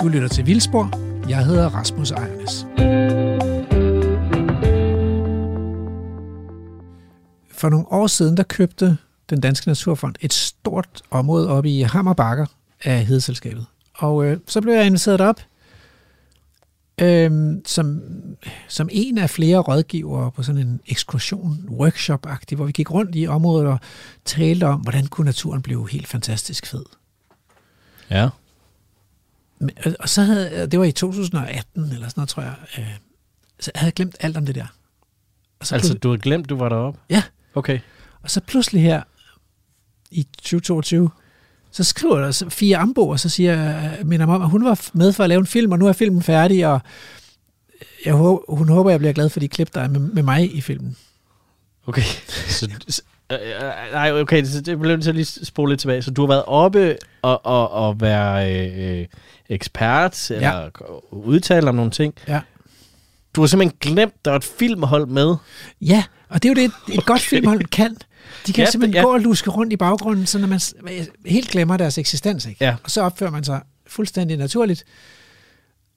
Du lytter til Vildspor. Jeg hedder Rasmus Ejernes. For nogle år siden, der købte den Danske Naturfond et stort område op i Hammerbakker af Hedeselskabet. Og øh, så blev jeg inviteret op øh, som, som en af flere rådgivere på sådan en ekskursion, workshop-agtig, hvor vi gik rundt i området og talte om, hvordan kunne naturen blive helt fantastisk fed. Ja. Og- så havde, det var i 2018 eller sådan noget, tror jeg. Øh, så jeg havde glemt alt om det der. Og så, Altså, du har glemt, du var deroppe? Ja. Okay. og så pludselig her i 2022, så skriver der så Fie Ambo, og så siger, øh, minder mig om, at hun var med for at lave en film, og nu er filmen færdig, og jeg håber, hun håber, jeg bliver glad for de klip, der er med, med mig i filmen. Okay. Så, øh, øh, nej, okay, så det nødt til at lige spole lidt tilbage. Så du har været oppe og, og, og være øh, ekspert, eller ja. udtale om nogle ting. Ja. Du har simpelthen glemt, der var et filmhold med. Ja, og det er jo det, et, et godt filmhold kan. De kan Ja, simpelthen ja. gå og luske rundt i baggrunden, så når man helt glemmer deres eksistens. Ikke? Ja. Og så opfører man sig fuldstændig naturligt.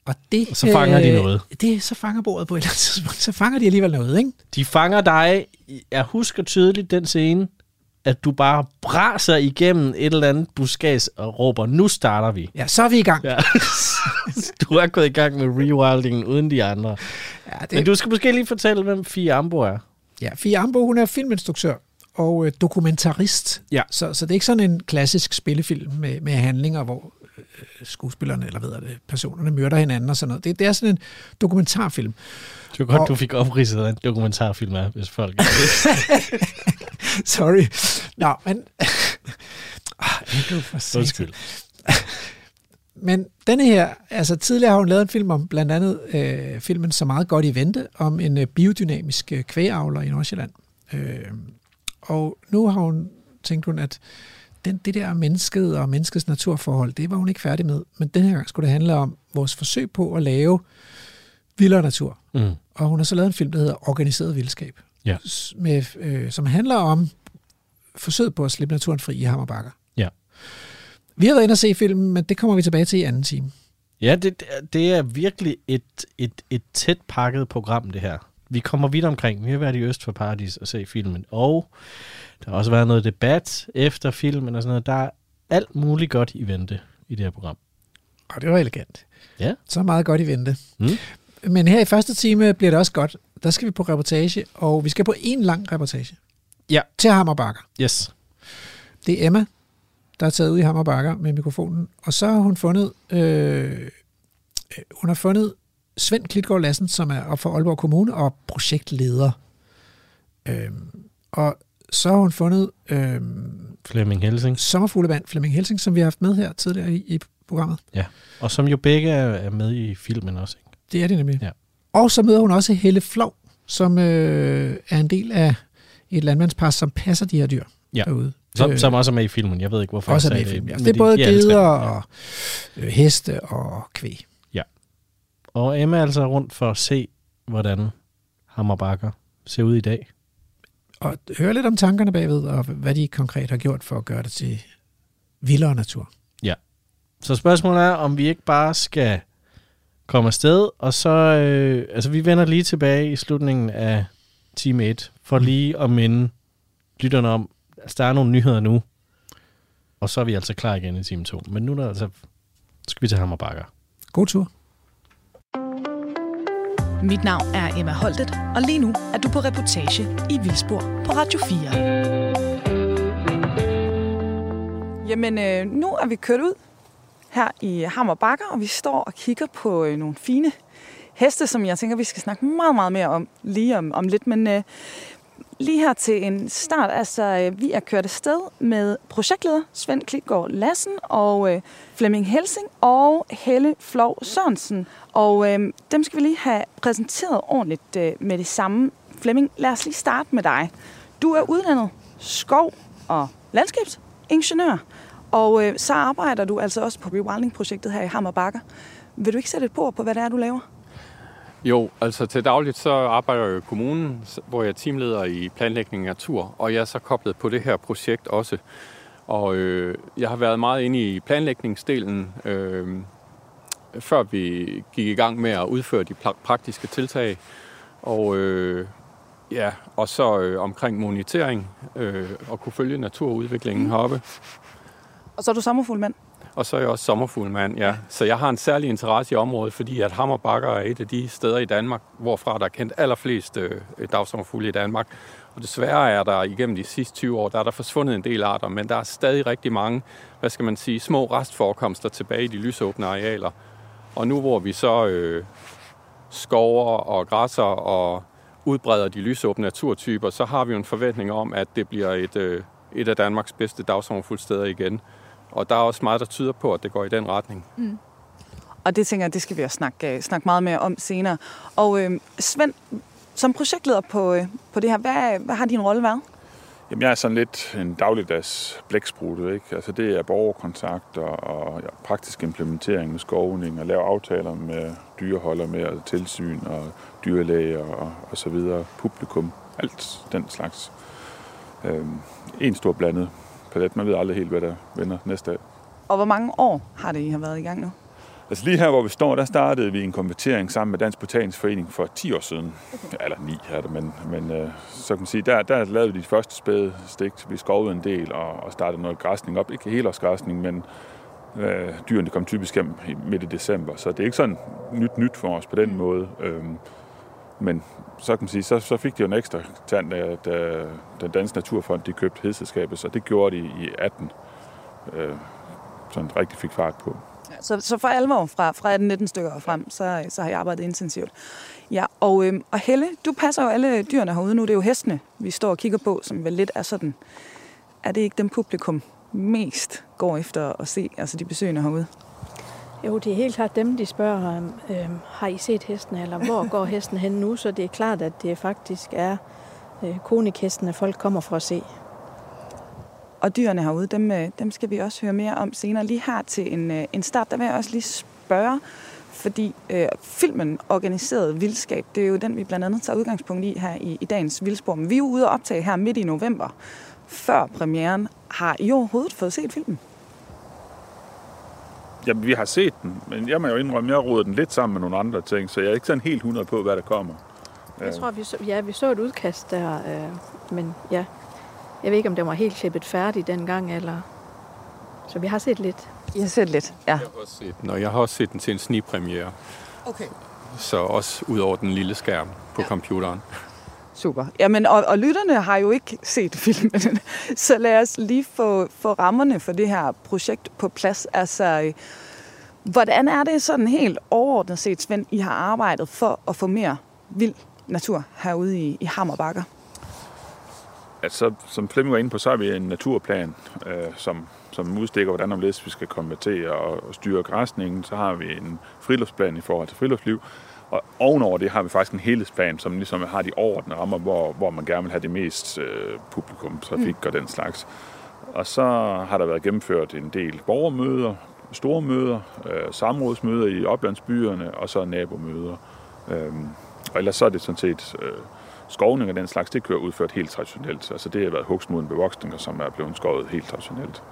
Og det, øh, Og så fanger de noget. Det, så fanger bordet på et eller andet tidspunkt. Så fanger de alligevel noget, ikke? De fanger dig. Jeg husker tydeligt den scene, at du bare braser igennem et eller andet buskads og råber, nu starter vi. Ja, så er vi i gang. Ja. du er gået i gang med rewildingen uden de andre. Ja, det, Men du skal måske lige fortælle, hvem Fie Ambo er. ja Fie Ambo, hun er filminstruktør og øh, dokumentarist. Ja. Så, så det er ikke sådan en klassisk spillefilm med, med handlinger, hvor øh, skuespillerne, eller hvad det, personerne myrder hinanden og sådan noget. Det, det er sådan en dokumentarfilm. Det var godt, Og- du fik opridset, hvad en dokumentarfilm er, hvis folk... Sorry. Nå, men... Ah, for. Undskyld. Men denne her, altså tidligere har hun lavet en film om blandt andet øh, filmen Så meget godt i vente, om en øh, biodynamisk øh, kvægavler i Nordsjælland. Øh, og nu har hun, tænkt hun, at den, det der mennesket og menneskets naturforhold, det var hun ikke færdig med. Men den her gang skulle det handle om vores forsøg på at lave vildere natur. Mm. Og hun har så lavet en film, der hedder Organiseret Vildskab, Ja. med, øh, som handler om forsøget på at slippe naturen fri i Hammerbakker. Ja. Vi har været inde og se filmen, men det kommer vi tilbage til i anden time. Ja, det, det er virkelig et, et, et tæt pakket program, det her. Vi kommer vidt omkring. Vi har været i Øst for Paradis og se filmen. Og der har også været noget debat efter filmen og sådan noget. Der er alt muligt godt i vente i det her program. Og det var elegant. Ja. Så meget godt i vente. Mm. Men her i første time bliver det også godt. Der skal vi på reportage, og vi skal på en lang reportage. Ja. Til Hammerbakker. Yes. Det er Emma, der er taget ud i Hammerbakker med mikrofonen. Og så har hun fundet, øh, øh, hun har fundet Svend Klitgaard Lassen, som er op for Aalborg Kommune og projektleder. Øh, og så har hun fundet øh, Flemming Helsing. Sommerfuglevand Flemming Helsing, som vi har haft med her tidligere i, i programmet. Og som jo begge er, er med i filmen også. Ikke? Det er det nemlig. Ja. Og så møder hun også Helle Flov, som øh, er en del af et landmandspar, som passer de her dyr Ja. derude. Som, Øh, som også er med i filmen. Jeg ved ikke, hvorfor også er jeg med i filmen. Ja. Det er både de alle tre geder med. Ja. og øh, heste og kvæg. Og Emma er altså rundt for at se, hvordan Hammerbakker ser ud i dag. Og høre lidt om tankerne bagved, og hvad de konkret har gjort for at gøre det til vildere natur. Så spørgsmålet er, om vi ikke bare skal komme afsted, og så, øh, altså vi vender lige tilbage i slutningen af time 1, for Mm. lige at minde lytterne om, altså der er nogle nyheder nu, og så er vi altså klar igen i time 2. Men nu er der altså, skal vi til Hammerbakker. God tur. Mit navn er Emma Holtet, og lige nu er du på reportage i Vildspor på Radio 4. Jamen, øh, nu er vi kørt ud her i Hammer Bakker, og vi står og kigger på øh, nogle fine heste, som jeg tænker, vi skal snakke meget, meget mere om lige om, om lidt. Men øh, lige her til en start, altså øh, vi er kørt afsted med projektleder Svend Klitgaard Lassen og øh, Flemming Helsing og Helle Flov Sørensen. Og øh, dem skal vi lige have præsenteret ordentligt øh, med det samme. Flemming, lad os lige starte med dig. Du er uddannet skov- og landskabsingeniør, og øh, så arbejder du altså også på rewilding-projektet her i Hammerbakker. Vil du ikke sætte et på på, hvad det er, du laver? Jo, altså til dagligt så arbejder jeg i kommunen, hvor jeg er teamleder i planlægning af natur, og jeg er så koblet på det her projekt også. Og øh, jeg har været meget inde i planlægningsdelen, øh, før vi gik i gang med at udføre de praktiske tiltag. Og øh, ja, og så øh, omkring monitering øh, og kunne følge naturudviklingen heroppe. Og så er du sommerfuglmand? Og så er jeg også sommerfuglmand, ja. Så jeg har en særlig interesse i området, fordi at Hammerbakker er et af de steder i Danmark, hvorfra der er kendt allerflest øh, dagsommerfugle i Danmark. Og desværre er der igennem de sidste 20 år, der er der forsvundet en del arter, men der er stadig rigtig mange, hvad skal man sige, små restforekomster tilbage i de lysåbne arealer. Og nu hvor vi så øh, skover og græsser og udbreder de lysåbne naturtyper, så har vi jo en forventning om, at det bliver et, øh, et af Danmarks bedste dagsommerfuldsteder igen. Og der er også meget, der tyder på, at det går i den retning. Mm. Og det tænker jeg, det skal vi også snakke, øh, snakke meget mere om senere. Og øh, Svend, som projektleder på, øh, på det her, hvad, hvad har din rolle været? Jamen, jeg er sådan lidt en dagligdags blæksprut, ikke? Altså, det er borgerkontakt og, og ja, praktisk implementering med skovning og lave aftaler med dyreholder med og tilsyn og dyrlæger og, og så videre. Publikum, alt den slags. Øhm, en stor blandet palet. Man ved aldrig helt, hvad der vender næste dag. Og hvor mange år har det, I har været i gang nu? Altså lige her, hvor vi står, der startede vi en konvertering sammen med Dansk Botanisk Forening for 10 år siden. Okay. Eller 9 er det, men, men øh, så kan man sige, der, der lavede vi de første spæde stik. Vi skovede en del og, og startede noget græsning op. Ikke helårsgræsning, men øh, dyrene kom typisk hjem midt i december. Så det er ikke sådan nyt nyt for os på den mm. måde. Øh, men så kan man sige, så, så fik de jo en ekstra tand, øh, da, den Danske Naturfond de købte hedselskabet, så det gjorde de i 18, øh, sådan rigtig fik fart på. Ja, så, så for alvor fra, fra 18-19 stykker og frem, så, så har jeg arbejdet intensivt. Ja, og, øh, og Helle, du passer jo alle dyrene herude nu. Det er jo hestene, vi står og kigger på, som vel lidt er sådan... Er det ikke dem publikum mest går efter at se, altså de besøgende herude? Jo, det er helt klart dem, de spørger, øh, har I set hesten, eller hvor går hesten hen nu? Så det er klart, at det faktisk er øh, konikhestene, folk kommer for at se. Og dyrene herude, dem, øh, dem skal vi også høre mere om senere. Lige her til en, øh, en start, der vil jeg også lige spørge, fordi øh, filmen Organiseret Vildskab, det er jo den, vi blandt andet tager udgangspunkt i her i, i dagens Vildspor. Men vi er jo ude og optage her midt i november, før premieren. Har I overhovedet fået set filmen? Jamen, vi har set den, men jeg må jo indrømme, jeg roder den lidt sammen med nogle andre ting, så jeg er ikke sådan helt 100 på, hvad der kommer. Jeg tror, vi så, ja, vi så et udkast der, øh, men ja, jeg ved ikke, om det var helt klippet færdigt dengang, eller... Så vi har set lidt. Jeg har set lidt, ja. Jeg har også set den, og jeg har også set den til en snigpremiere. Okay. Så også ud over den lille skærm på ja. computeren. Super. Jamen, og, og lytterne har jo ikke set filmen, så lad os lige få, få rammerne for det her projekt på plads. Altså, hvordan er det sådan helt overordnet set, Svend, I har arbejdet for at få mere vild natur herude i, i Hammerbakker? Altså, som Flemming var inde på, så har vi en naturplan, øh, som, som udstikker, hvordan om vi skal konvertere og, og styre græsningen. Så har vi en friluftsplan i forhold til friluftsliv, og ovenover det har vi faktisk en helhedsplan, som ligesom har de overordnede rammer, hvor, hvor man gerne vil have det mest øh, publikum, trafik mm. og den slags. Og så har der været gennemført en del borgermøder, store møder, øh, samrådsmøder i oplandsbyerne, og så nabomøder. Øh, og ellers så er det sådan set øh, skovning og den slags, det kører udført helt traditionelt. Altså det har været hugstmoden bevoksninger, som er blevet skåret helt traditionelt.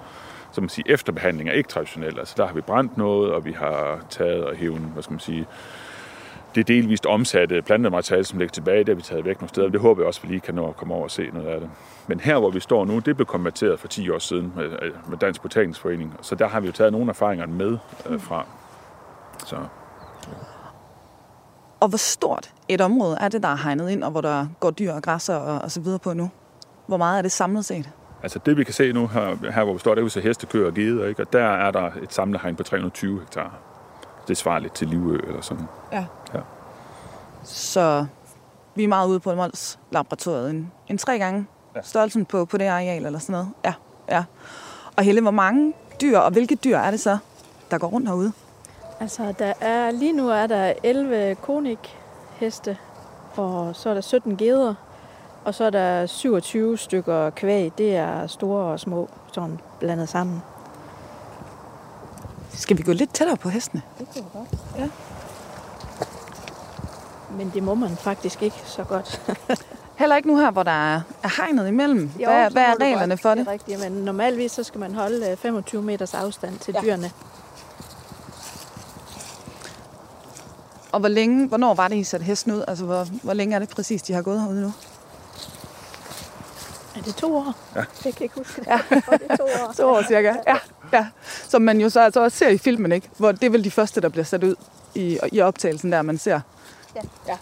Så man siger, efterbehandling er ikke traditionelt. Altså der har vi brændt noget, og vi har taget og hævet, hvad skal man sige, det delvist omsatte plantemateriale, som ligger tilbage, det har vi taget væk nogle steder. Det håber jeg også, at vi lige kan nå at komme over og se noget af det. Men her, hvor vi står nu, det blev konverteret for 10 år siden med, med Dansk Botanisk Forening. Så der har vi jo taget nogle erfaringer med øh, fra. Så. Og hvor stort et område er det, der er hegnet ind, og hvor der går dyr og græsser og, og så videre på nu? Hvor meget er det samlet set? Altså det, vi kan se nu her, her hvor vi står, der er jo så hestekøer og geder, ikke? og der er der et samlet hegn på 320 hektar det svarer lidt til Livø eller sådan. Ja. Så vi er meget ude på Mols laboratoriet. En, en tre gange ja. størrelsen på, på det areal eller sådan noget. Ja, ja. Og Helle, hvor mange dyr, og hvilke dyr er det så, der går rundt herude? Altså, der er, lige nu er der 11 konik-heste, og så er der 17 geder, og så er der 27 stykker kvæg. Det er store og små, sådan blandet sammen. Skal vi gå lidt tættere på hestene? Det kan vi godt. Ja. Men det må man faktisk ikke så godt. Heller ikke nu her, hvor der er hegnet imellem. Jo, hvad, hvad er reglerne for det? Det er rigtigt, men normalvis så skal man holde 25 øh, meters afstand til ja. dyrene. Og hvor længe, hvornår var det, I satte hesten ud? Altså, hvor, hvor længe er det præcis, de har gået herude nu? Er det to år? Ja. Det kan jeg ikke huske. Ja. Jeg tror, det er to år. To år cirka, ja. ja. Som man jo så altså også ser i filmen, ikke? Hvor det er vel de første, der bliver sat ud i, i optagelsen der, man ser. Ja. ja.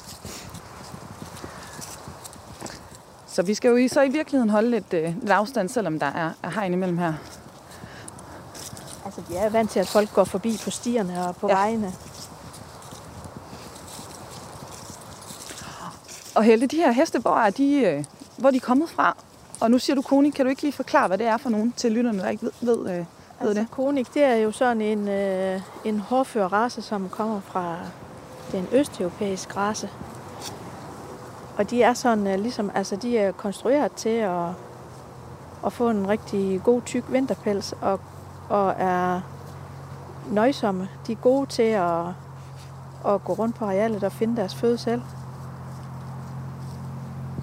Så vi skal jo i, så i virkeligheden holde lidt, øh, lidt afstand, selvom der er, er hegn imellem her. Altså, de er vant til, at folk går forbi på stierne og på Ja. vejene. Og Helle, de her heste, hvor er de, øh, hvor er de kommet fra? Og nu siger du Koni, kan du ikke lige forklare, hvad det er for nogen til lytterne, der ikke ved, ved, øh, ved Altså, det? konik, det er jo sådan en, øh, en hårdfør race, som kommer fra den østeuropæiske race. Og de er sådan øh, ligesom, altså de er konstrueret til at, at få en rigtig god tyk vinterpels og, og er nøjsomme. De er gode til at, at gå rundt på arealet og finde deres føde selv.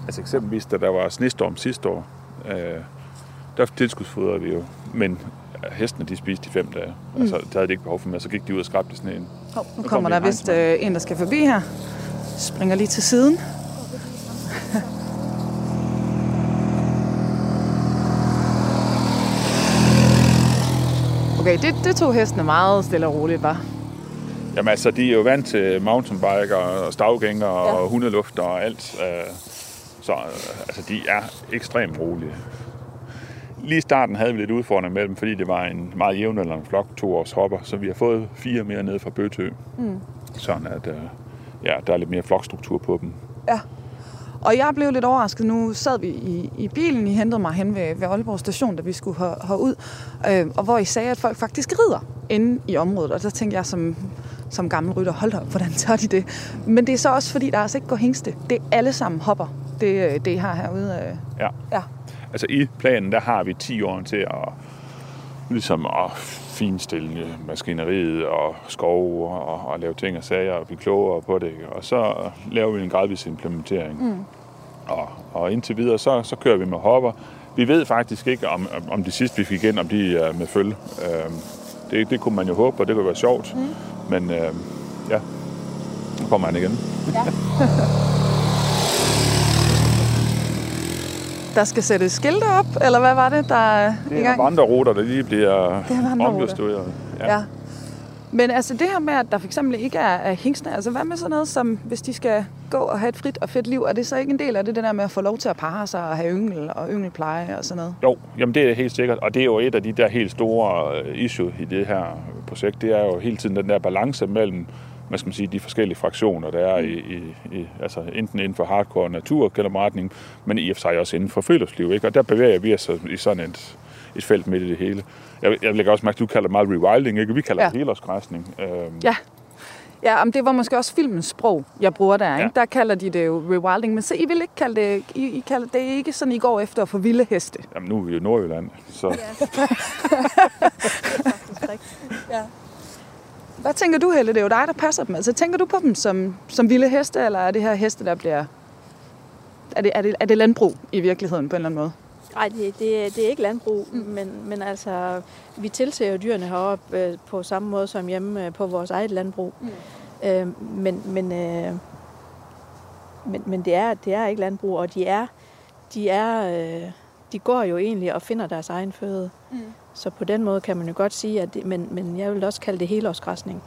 Altså eksempelvis, da der var snestorm sidste år, øh, der tilskudsfodrede vi jo, men hestene de spiste de fem dage. Mm. Altså, der havde de ikke behov for mere, så gik de ud og skrabte sneen. Hov, nu kom kommer der vist øh, en, der skal forbi her. Springer lige til siden. Okay, det, det tog hestene meget stille og roligt, var. Jamen altså, de er jo vant til mountainbiker og stavgænger Ja. ja. og hundelufter og alt. øh, Så øh, altså, de er ekstremt rolige. Lige i starten havde vi lidt udfordring med dem, fordi det var en meget jævnaldrende flok, to års hopper, så vi har fået fire mere ned fra Bøtø. Mm. Sådan at, øh, ja, der er lidt mere flokstruktur på dem. Ja. Og jeg blev lidt overrasket. Nu sad vi i, i bilen. I hentede mig hen ved, ved Aalborg station, da vi skulle her, herud. Øh, og hvor I sagde, at folk faktisk rider inde i området. Og der tænkte jeg som, som gammel rytter, hold op, hvordan tager de det? Men det er så også, fordi der altså ikke går hængste. Det er alle sammen hopper, det, øh, det I har herude. øh. Ja. Ja. Altså i planen, der har vi 10 år til at, ligesom at finstille maskineriet og skove og, og lave ting og sager og blive klogere på det. Og så laver vi en gradvis implementering. Mm. Og, og indtil videre, så, så kører vi med hopper. Vi ved faktisk ikke, om, om- de sidste, vi fik ind, om de er med følge. Øhm, det, det kunne man jo håbe, og det kunne være sjovt. Mm. Men øhm, ja, nu kommer han igen. Der skal sættes skilte op, eller hvad var det, der er Det er gang? vandreruter, der lige bliver er omjusteret. Ja. Men altså det her med, at der for eksempel ikke er, er hængsne, altså hvad med sådan noget som, hvis de skal gå og have et frit og fedt liv, er det så ikke en del af det, det der med at få lov til at parre sig og have yngel og yngelpleje og sådan noget? Jo, jamen det er helt sikkert, og det er jo et af de der helt store øh, issue i det her projekt, det er jo hele tiden den der balance mellem, hvad skal man sige, de forskellige fraktioner, der er i, i, i altså enten inden for hardcore naturgenopretning, men i og for sig også inden for friluftsliv, ikke? Og der bevæger vi os i sådan et, et felt midt i det hele. Jeg, jeg lægger også mærke, at du kalder det meget rewilding, ikke? Vi kalder Ja. det helårsgræsning. Øhm, Ja. Ja, om det var måske også filmens sprog, jeg bruger der, ikke? Ja. Der kalder de det jo rewilding, men så I vil ikke kalde det, I, I kalder det ikke sådan, I går efter at få vilde heste. Jamen, nu er vi jo i Nordjylland, så Hvad tænker du, Helle? Det er jo dig, der passer dem. Altså, tænker du på dem som, som vilde heste, eller er det her heste, der bliver... Er det, er, det, er det landbrug i virkeligheden på en eller anden måde? Nej, det, det, er- det er ikke landbrug, mm. men, men altså, vi tilser jo dyrene heroppe øh, på samme måde som hjemme øh, på vores eget landbrug. Mm. Øh, men, men, øh, men, men det, er, det er ikke landbrug, og de er, de er, øh, de går jo egentlig og finder deres egen føde. Mm. Så på den måde kan man jo godt sige, at det, men, men jeg vil også kalde det helårsgræsning.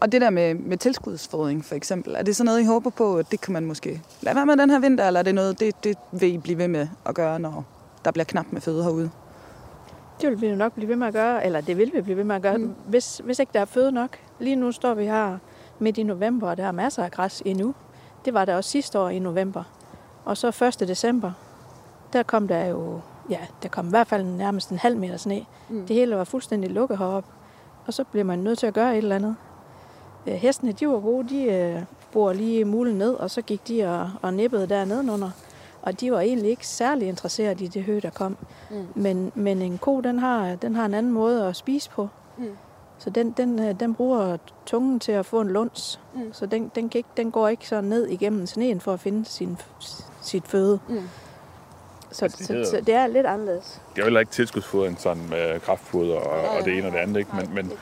Og det der med, med tilskudsfodring for eksempel, er det så noget, I håber på, at det kan man måske lade være med den her vinter, eller er det noget, det, det vil I blive ved med at gøre, når der bliver knap med føde herude? Det vil vi jo nok blive ved med at gøre, eller det vil vi blive ved med at gøre, mm. hvis, hvis ikke der er føde nok. Lige nu står vi her midt i november, og der er masser af græs endnu. Det var der også sidste år i november. Og så 1. december, der kom der jo, ja, der kom i hvert fald nærmest en halv meter sne. Mm. Det hele var fuldstændig lukket heroppe. Og så bliver man nødt til at gøre et eller andet. Øh, Hestene, de var gode, de øh, bor lige mulen ned, og så gik de og, og nippede der nedenunder. Og de var egentlig ikke særlig interesseret i det hø, der kom. Mm. Men, men en ko, den har, den har en anden måde at spise på. Mm. Så den, den, øh, den bruger tungen til at få en luns. Mm. Så den, den, kan ikke, den går ikke så ned igennem sneen for at finde sin, sit føde. Mm. Så, Altså, det så, hedder- så det er lidt anderledes. Det er jo heller ikke tilskudsfodring sådan med kraftfoder og, og det ene og det andet, ikke? Men, men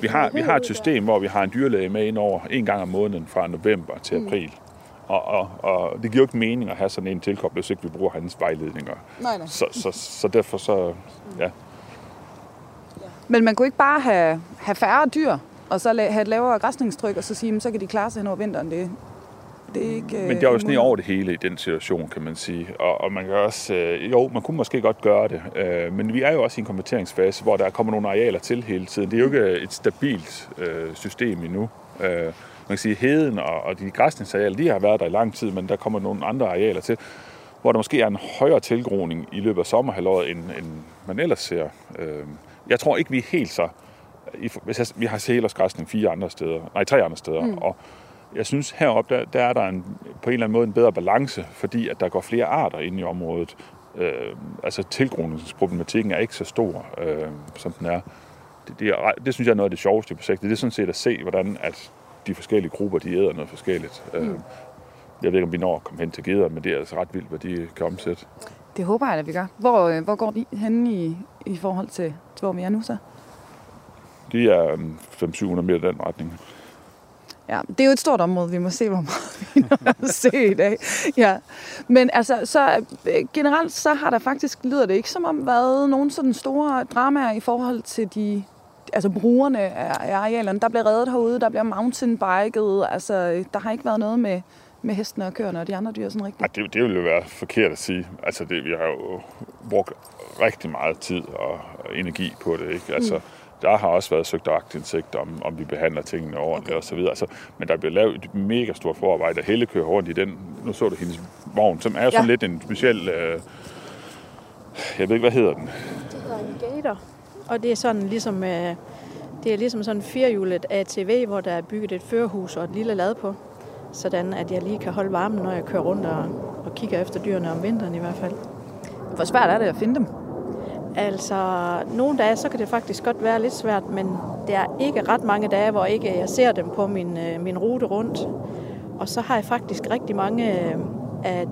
vi har, vi har et system, hvor vi har en dyrlæge med ind over en gang om måneden fra november til april. Og, og, og det giver jo ikke mening at have sådan en tilkoblet, hvis ikke vi bruger hans vejledninger. Nej, nej. Så, så, så derfor så, ja. Men man kunne ikke bare have, have færre dyr, og så la- have et lavere græsningstryk, og så sige, "Men så kan de klare sig hen over vinteren. Det, det er ikke... Men der er jo sne over det hele i den situation, kan man sige. Og, og man kan også, øh, jo, man kunne måske godt gøre det, øh, men vi er jo også i en konverteringsfase, hvor der kommer nogle arealer til hele tiden. Det er jo ikke et stabilt øh, system endnu. Øh, man kan sige, heden og, og de græsningsarealer, de har været der i lang tid, men der kommer nogle andre arealer til, hvor der måske er en højere tilgroning i løbet af sommerhalvåret, end, end man ellers ser. Øh, jeg tror ikke, vi er helt så... I, hvis jeg, vi har helårsgræsning fire andre steder, nej, tre andre steder, mm. og jeg synes heroppe, der, der er der en, på en eller anden måde en bedre balance, fordi at der går flere arter ind i området. Øh, altså tilgroningsproblematikken er ikke så stor, øh, som den er. Det, det, er. det synes jeg er noget af det sjoveste i projektet. Det er sådan set at se, hvordan at de forskellige grupper, de æder noget forskelligt. Mm. Øh, jeg ved ikke, om vi når at komme hen til geder, men det er altså ret vildt, hvad de kan omsætte. Det håber jeg, at vi gør. Hvor, øh, hvor går de henne i, i forhold til, til, hvor vi er nu så? De er um, 500-700 meter i den retning. Ja, det er jo et stort område, vi må se, hvor meget vi når at se i dag. Ja. Men altså, så øh, generelt så har der faktisk, lyder det ikke som om, været nogle sådan store dramaer i forhold til de altså brugerne af, arealerne. Der bliver reddet herude, der bliver mountainbiket, altså der har ikke været noget med, med hestene og køerne og de andre dyr sådan rigtigt. Ej, det, det ville jo være forkert at sige. Altså, det, vi har jo brugt rigtig meget tid og energi på det, ikke? Altså, mm. Der har også været søgt aktindsigt om, om vi behandler tingene ordentligt okay. og så videre. Altså, men der bliver lavet et mega stort forarbejde, og Helle kører rundt i den, nu så du hendes vogn, som er jo sådan Ja. lidt en speciel, øh, jeg ved ikke, hvad hedder den? Det hedder en gator. Og det er sådan ligesom, øh, det er ligesom sådan en firehjulet ATV, hvor der er bygget et førerhus og et lille lad på. Sådan at jeg lige kan holde varmen, når jeg kører rundt og, og kigger efter dyrene om vinteren i hvert fald. Hvor svært er det at finde dem? Altså, nogle dage, så kan det faktisk godt være lidt svært, men der er ikke ret mange dage, hvor ikke jeg ser dem på min, øh, min rute rundt. Og så har jeg faktisk rigtig mange øh, af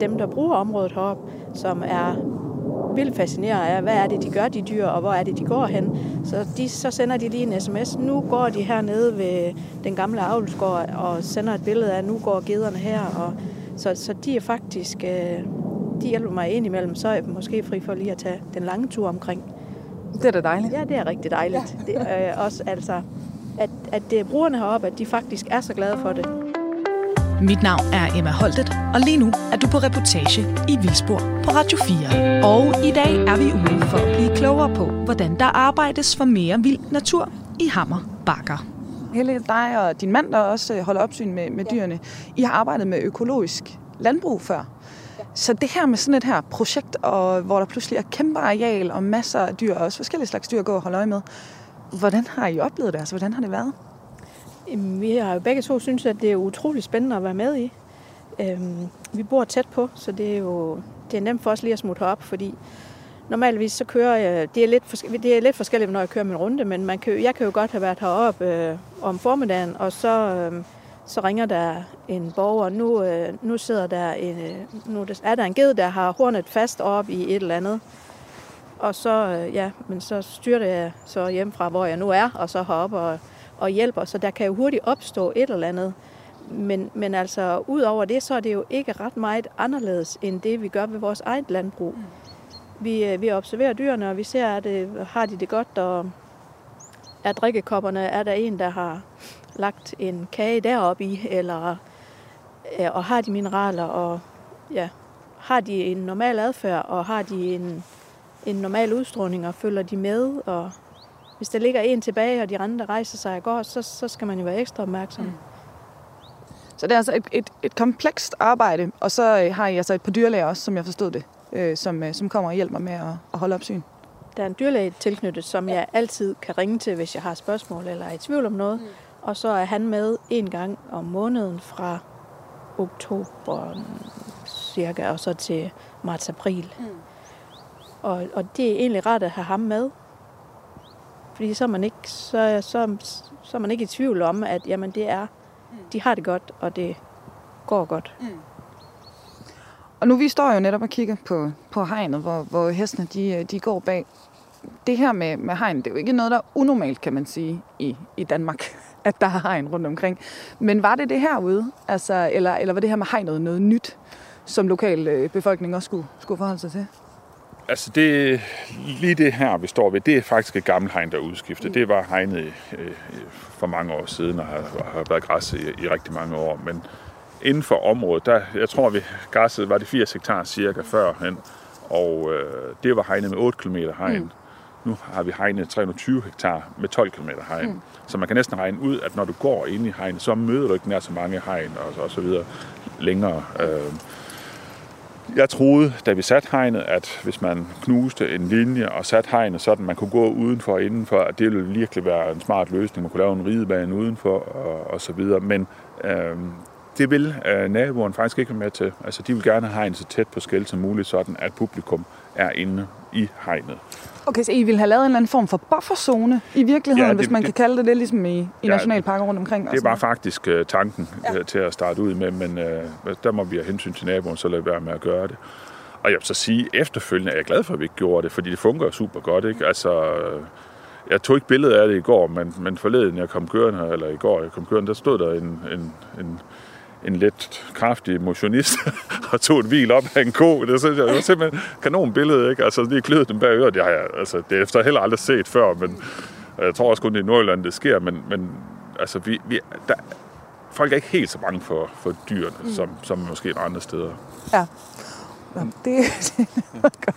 dem, der bruger området heroppe, som er vildt fascineret af, hvad er det, de gør, de dyr, og hvor er det, de går hen. Så, de, så sender de lige en sms. Nu går de hernede ved den gamle avlsgård og sender et billede af, nu går gederne her. Og, så, så de er faktisk, øh, de hjælper mig ind imellem, så er jeg måske fri for lige at tage den lange tur omkring. Det er da dejligt. Ja, det er rigtig dejligt. Det er også altså, at, at det er brugerne heroppe, at de faktisk er så glade for det. Mit navn er Emma Holtet, og lige nu er du på reportage i Vildspor på Radio 4. Og i dag er vi ude for at blive klogere på, hvordan der arbejdes for mere vild natur i Hammer Bakker. Helle, dig og din mand, der også øh, holder opsyn med, med dyrene, I har arbejdet med økologisk landbrug før. Så det her med sådan et her projekt, og hvor der pludselig er kæmpe areal og masser af dyr, og også forskellige slags dyr at gå og holde øje med. Hvordan har I oplevet det? Altså, hvordan har det været? Jamen, Vi har jo begge to synes, at det er utrolig spændende at være med i. Øhm, vi bor tæt på, så det er jo det er nemt for os lige at smutte herop, fordi normalvis så kører jeg, det er lidt, forske- det er lidt forskelligt, når jeg kører min runde, men man kan, jeg kan jo godt have været heroppe øh, om formiddagen, og så, øh, så ringer der en borger, nu, øh, nu sidder der en, øh, nu er der en ged, der har hornet fast op i et eller andet, og så, øh, ja, men så styrter jeg så hjem fra, hvor jeg nu er, og så heroppe og, og hjælper. Så der kan jo hurtigt opstå et eller andet. Men, men altså, ud over det, så er det jo ikke ret meget anderledes, end det, vi gør ved vores eget landbrug. Vi, øh, vi observerer dyrene, og vi ser, at det, har de det godt, og er drikkekopperne, er der en, der har lagt en kage deroppe i, eller øh, og har de mineraler, og ja, har de en normal adfærd, og har de en, en normal udstråling, og følger de med, og hvis der ligger en tilbage, og de andre rejser sig og går, så, så skal man jo være ekstra opmærksom. Mm. Så det er altså et, et, et komplekst arbejde, og så øh, har I altså et par dyrlæger også, som jeg forstod det, øh, som, øh, som kommer og hjælper med at, at holde opsyn. Der er en dyrlæge tilknyttet, som jeg altid kan ringe til, hvis jeg har spørgsmål eller er i tvivl om noget. Mm. Og så er han med en gang om måneden fra oktober cirka, og så til marts-april. Mm. Og, og det er egentlig rart at have ham med. Fordi så er man ikke, så, så, så er man ikke i tvivl om, at jamen, det er, de har det godt, og det går godt. Og nu vi står jo netop og kigger på, på hegnet, hvor, hvor hestene de, de går bag. Det her med, med hegn, det er jo ikke noget, der er unormalt, kan man sige, i, i Danmark, at der er hegn rundt omkring. Men var det det herude? Altså, eller, eller var det her med hegnet noget nyt, som lokal øh, befolkning også skulle, skulle forholde sig til? Altså det, lige det her, vi står ved, det er faktisk et gammelt hegn, der er udskiftet. Det var hegnet øh, for mange år siden og har, har været græs i, i rigtig mange år. Men inden for området, der, jeg tror, vi græsset var det 80 hektar cirka førhen, og øh, det var hegnet med 8 km hegn. Mm. Nu har vi hegnet 320 hektar med 12 km hegn. Mm. Så man kan næsten regne ud, at når du går ind i hegn, så møder du ikke nær så mange hegn og, og så videre længere. Øh, jeg troede, da vi satte hegnet, at hvis man knuste en linje og satte hegnet sådan, man kunne gå udenfor og indenfor, at det ville virkelig være en smart løsning. Man kunne lave en ridebane udenfor og, og så videre. Men øh, det vil øh, naboen faktisk ikke være med til. Altså, de vil gerne have hegnet så tæt på skæld som muligt, sådan at publikum er inde i hegnet. Okay, så I ville have lavet en eller anden form for bufferzone i virkeligheden, ja, det, hvis man det, kan kalde det det, ligesom i, i ja, nationalparker rundt omkring? Det var faktisk uh, tanken ja. uh, til at starte ud med, men uh, der må vi have hensyn til naboen, så lade være med at gøre det. Og jeg vil så sige, efterfølgende er jeg glad for, at vi ikke gjorde det, fordi det fungerer super godt. Ikke? Altså, jeg tog ikke billede af det i går, men, men forleden, jeg kom kørende, eller i går, jeg kom kørende, der stod der en, en, en en lidt kraftig motionist og tog en hvil op af en ko. Det, synes jeg, det var simpelthen kanon billede, ikke? Altså, lige kløet dem bag øret. Det har jeg, altså, det efter heller aldrig set før, men jeg tror også kun, det er i Nordjylland, det sker, men, men altså, vi, vi, der, folk er ikke helt så bange for, for dyrene, mm. som, som måske andre steder. Ja. Nå, det, det er godt.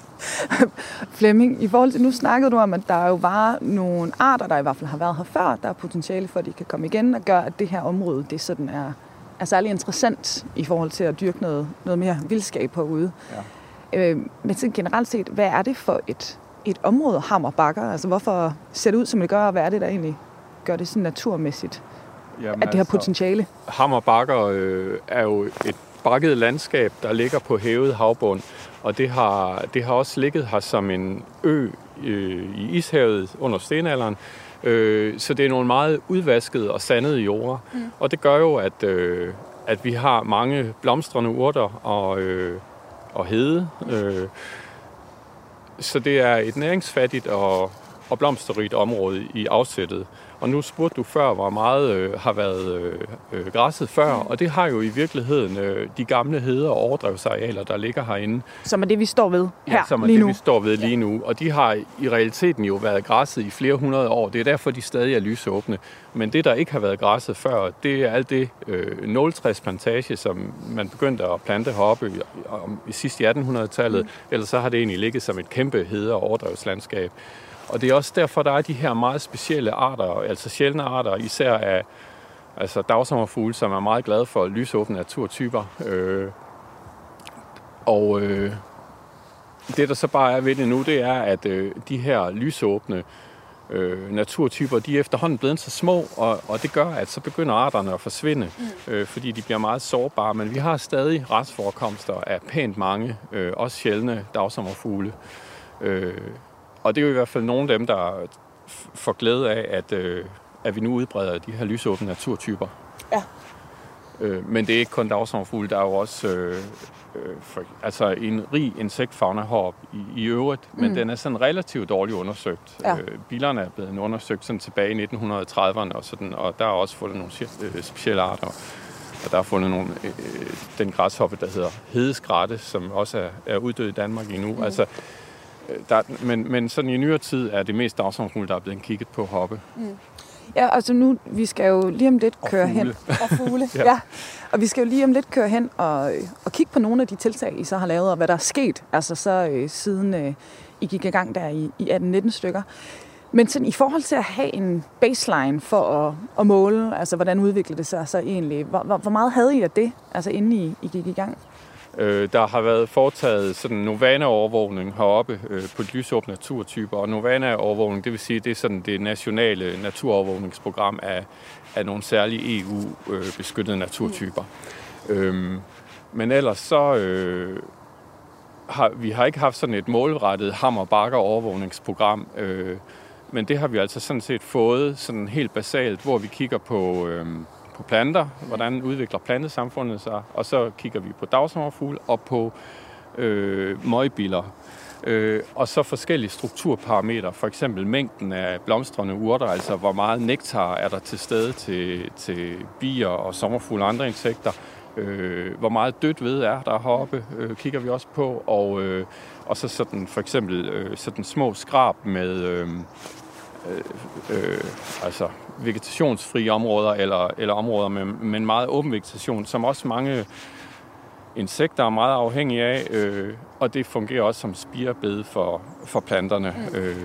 Flemming, i forhold til, nu snakkede du om, at der jo var nogle arter, der i hvert fald har været her før, der er potentiale for, at de kan komme igen og gøre, at det her område, det sådan er er særlig interessant i forhold til at dyrke noget, noget mere vildskab herude. Ja. Øh, men generelt set, hvad er det for et, et område, Hammer Bakker? Altså hvorfor ser det ud, som det gør, og hvad er det, der egentlig gør det sådan naturmæssigt, Jamen, at det har altså, potentiale? Hammer Bakker øh, er jo et bakket landskab, der ligger på hævet havbund, og det har, det har også ligget her som en ø øh, i ishavet under stenalderen, Øh, så det er nogle meget udvaskede og sandede jorder. Mm. Og det gør jo, at, øh, at vi har mange blomstrende urter og, øh, og hede. Øh, så det er et næringsfattigt og, og blomsterrigt område i afsættet. Og nu spurgte du før, hvor meget øh, har været øh, øh, græsset før, og det har jo i virkeligheden øh, de gamle heder og overdrevsarealer, der ligger herinde. Som er det, vi står ved her ja, som er lige det, nu. vi står ved lige nu. Og de har i realiteten jo været græsset i flere hundrede år. Det er derfor, de stadig er lysåbne. Men det, der ikke har været græsset før, det er alt det øh, 0 plantage, som man begyndte at plante heroppe i, i sidst i 1800-tallet. Mm. Ellers så har det egentlig ligget som et kæmpe heder- og overdrevslandskab. Og det er også derfor, der er de her meget specielle arter, altså sjældne arter, især af altså dagsommerfugle, som er meget glade for lysåbne naturtyper. Øh, og øh, det, der så bare er ved det nu, det er, at øh, de her lysåbne øh, naturtyper, de er efterhånden blevet så små, og, og det gør, at så begynder arterne at forsvinde, mm. øh, fordi de bliver meget sårbare. Men vi har stadig restforekomster af pænt mange, øh, også sjældne dagsommerfugle. Øh, og det er jo i hvert fald nogle af dem, der får glæde af, at, øh, at vi nu udbreder de her lysåbne naturtyper. Ja. Øh, men det er ikke kun dagsommerfugle, der er jo også øh, øh, for, altså en rig insektfauna heroppe i, i øvrigt, men mm. den er sådan relativt dårligt undersøgt. Ja. Øh, bilerne er blevet undersøgt sådan tilbage i 1930'erne, og, sådan, og der er også fundet nogle øh, specielle arter. Og der er fundet nogle, øh, den græshoppe, der hedder hedeskrætte, som også er, er uddød i Danmark endnu. Mm. Altså, Øh, der, men, men sådan i nyere tid er det mest dagsommerfugle, der er blevet kigget på hoppe. Mm. Ja, altså nu, vi skal jo lige om lidt køre og hen. Og fugle. ja. ja. Og vi skal jo lige om lidt køre hen og, og kigge på nogle af de tiltag, I så har lavet, og hvad der er sket, altså så øh, siden øh, I gik i gang der i, i 18-19 stykker. Men sådan, i forhold til at have en baseline for at, at måle, altså hvordan udviklede det sig så egentlig, hvor, hvor, hvor meget havde I af det, altså inden I, I gik i gang? Øh, der har været foretaget sådan Novana-overvågning heroppe øh, på lysåbne naturtyper, og Novana-overvågning, det vil sige, det er sådan det nationale naturovervågningsprogram af, af nogle særlige EU-beskyttede naturtyper. Mm. Øhm, men ellers så øh, har vi har ikke haft sådan et målrettet hammer overvågningsprogram, øh, men det har vi altså sådan set fået sådan helt basalt, hvor vi kigger på, øh, på planter, hvordan udvikler plantesamfundet sig, og så kigger vi på dagsommerfugle og på øh, møgbiller. Øh, og så forskellige strukturparametre, for eksempel mængden af blomstrende urter, altså hvor meget nektar er der til stede til, til bier og sommerfugle og andre insekter, øh, hvor meget dødt ved er der heroppe, øh, kigger vi også på, og, øh, og så sådan for eksempel øh, sådan små skrab med øh, øh, øh, altså vegetationsfrie områder, eller, eller områder med, med en meget åben vegetation, som også mange insekter er meget afhængige af, øh, og det fungerer også som spirebed for, for planterne. Mm. Øh,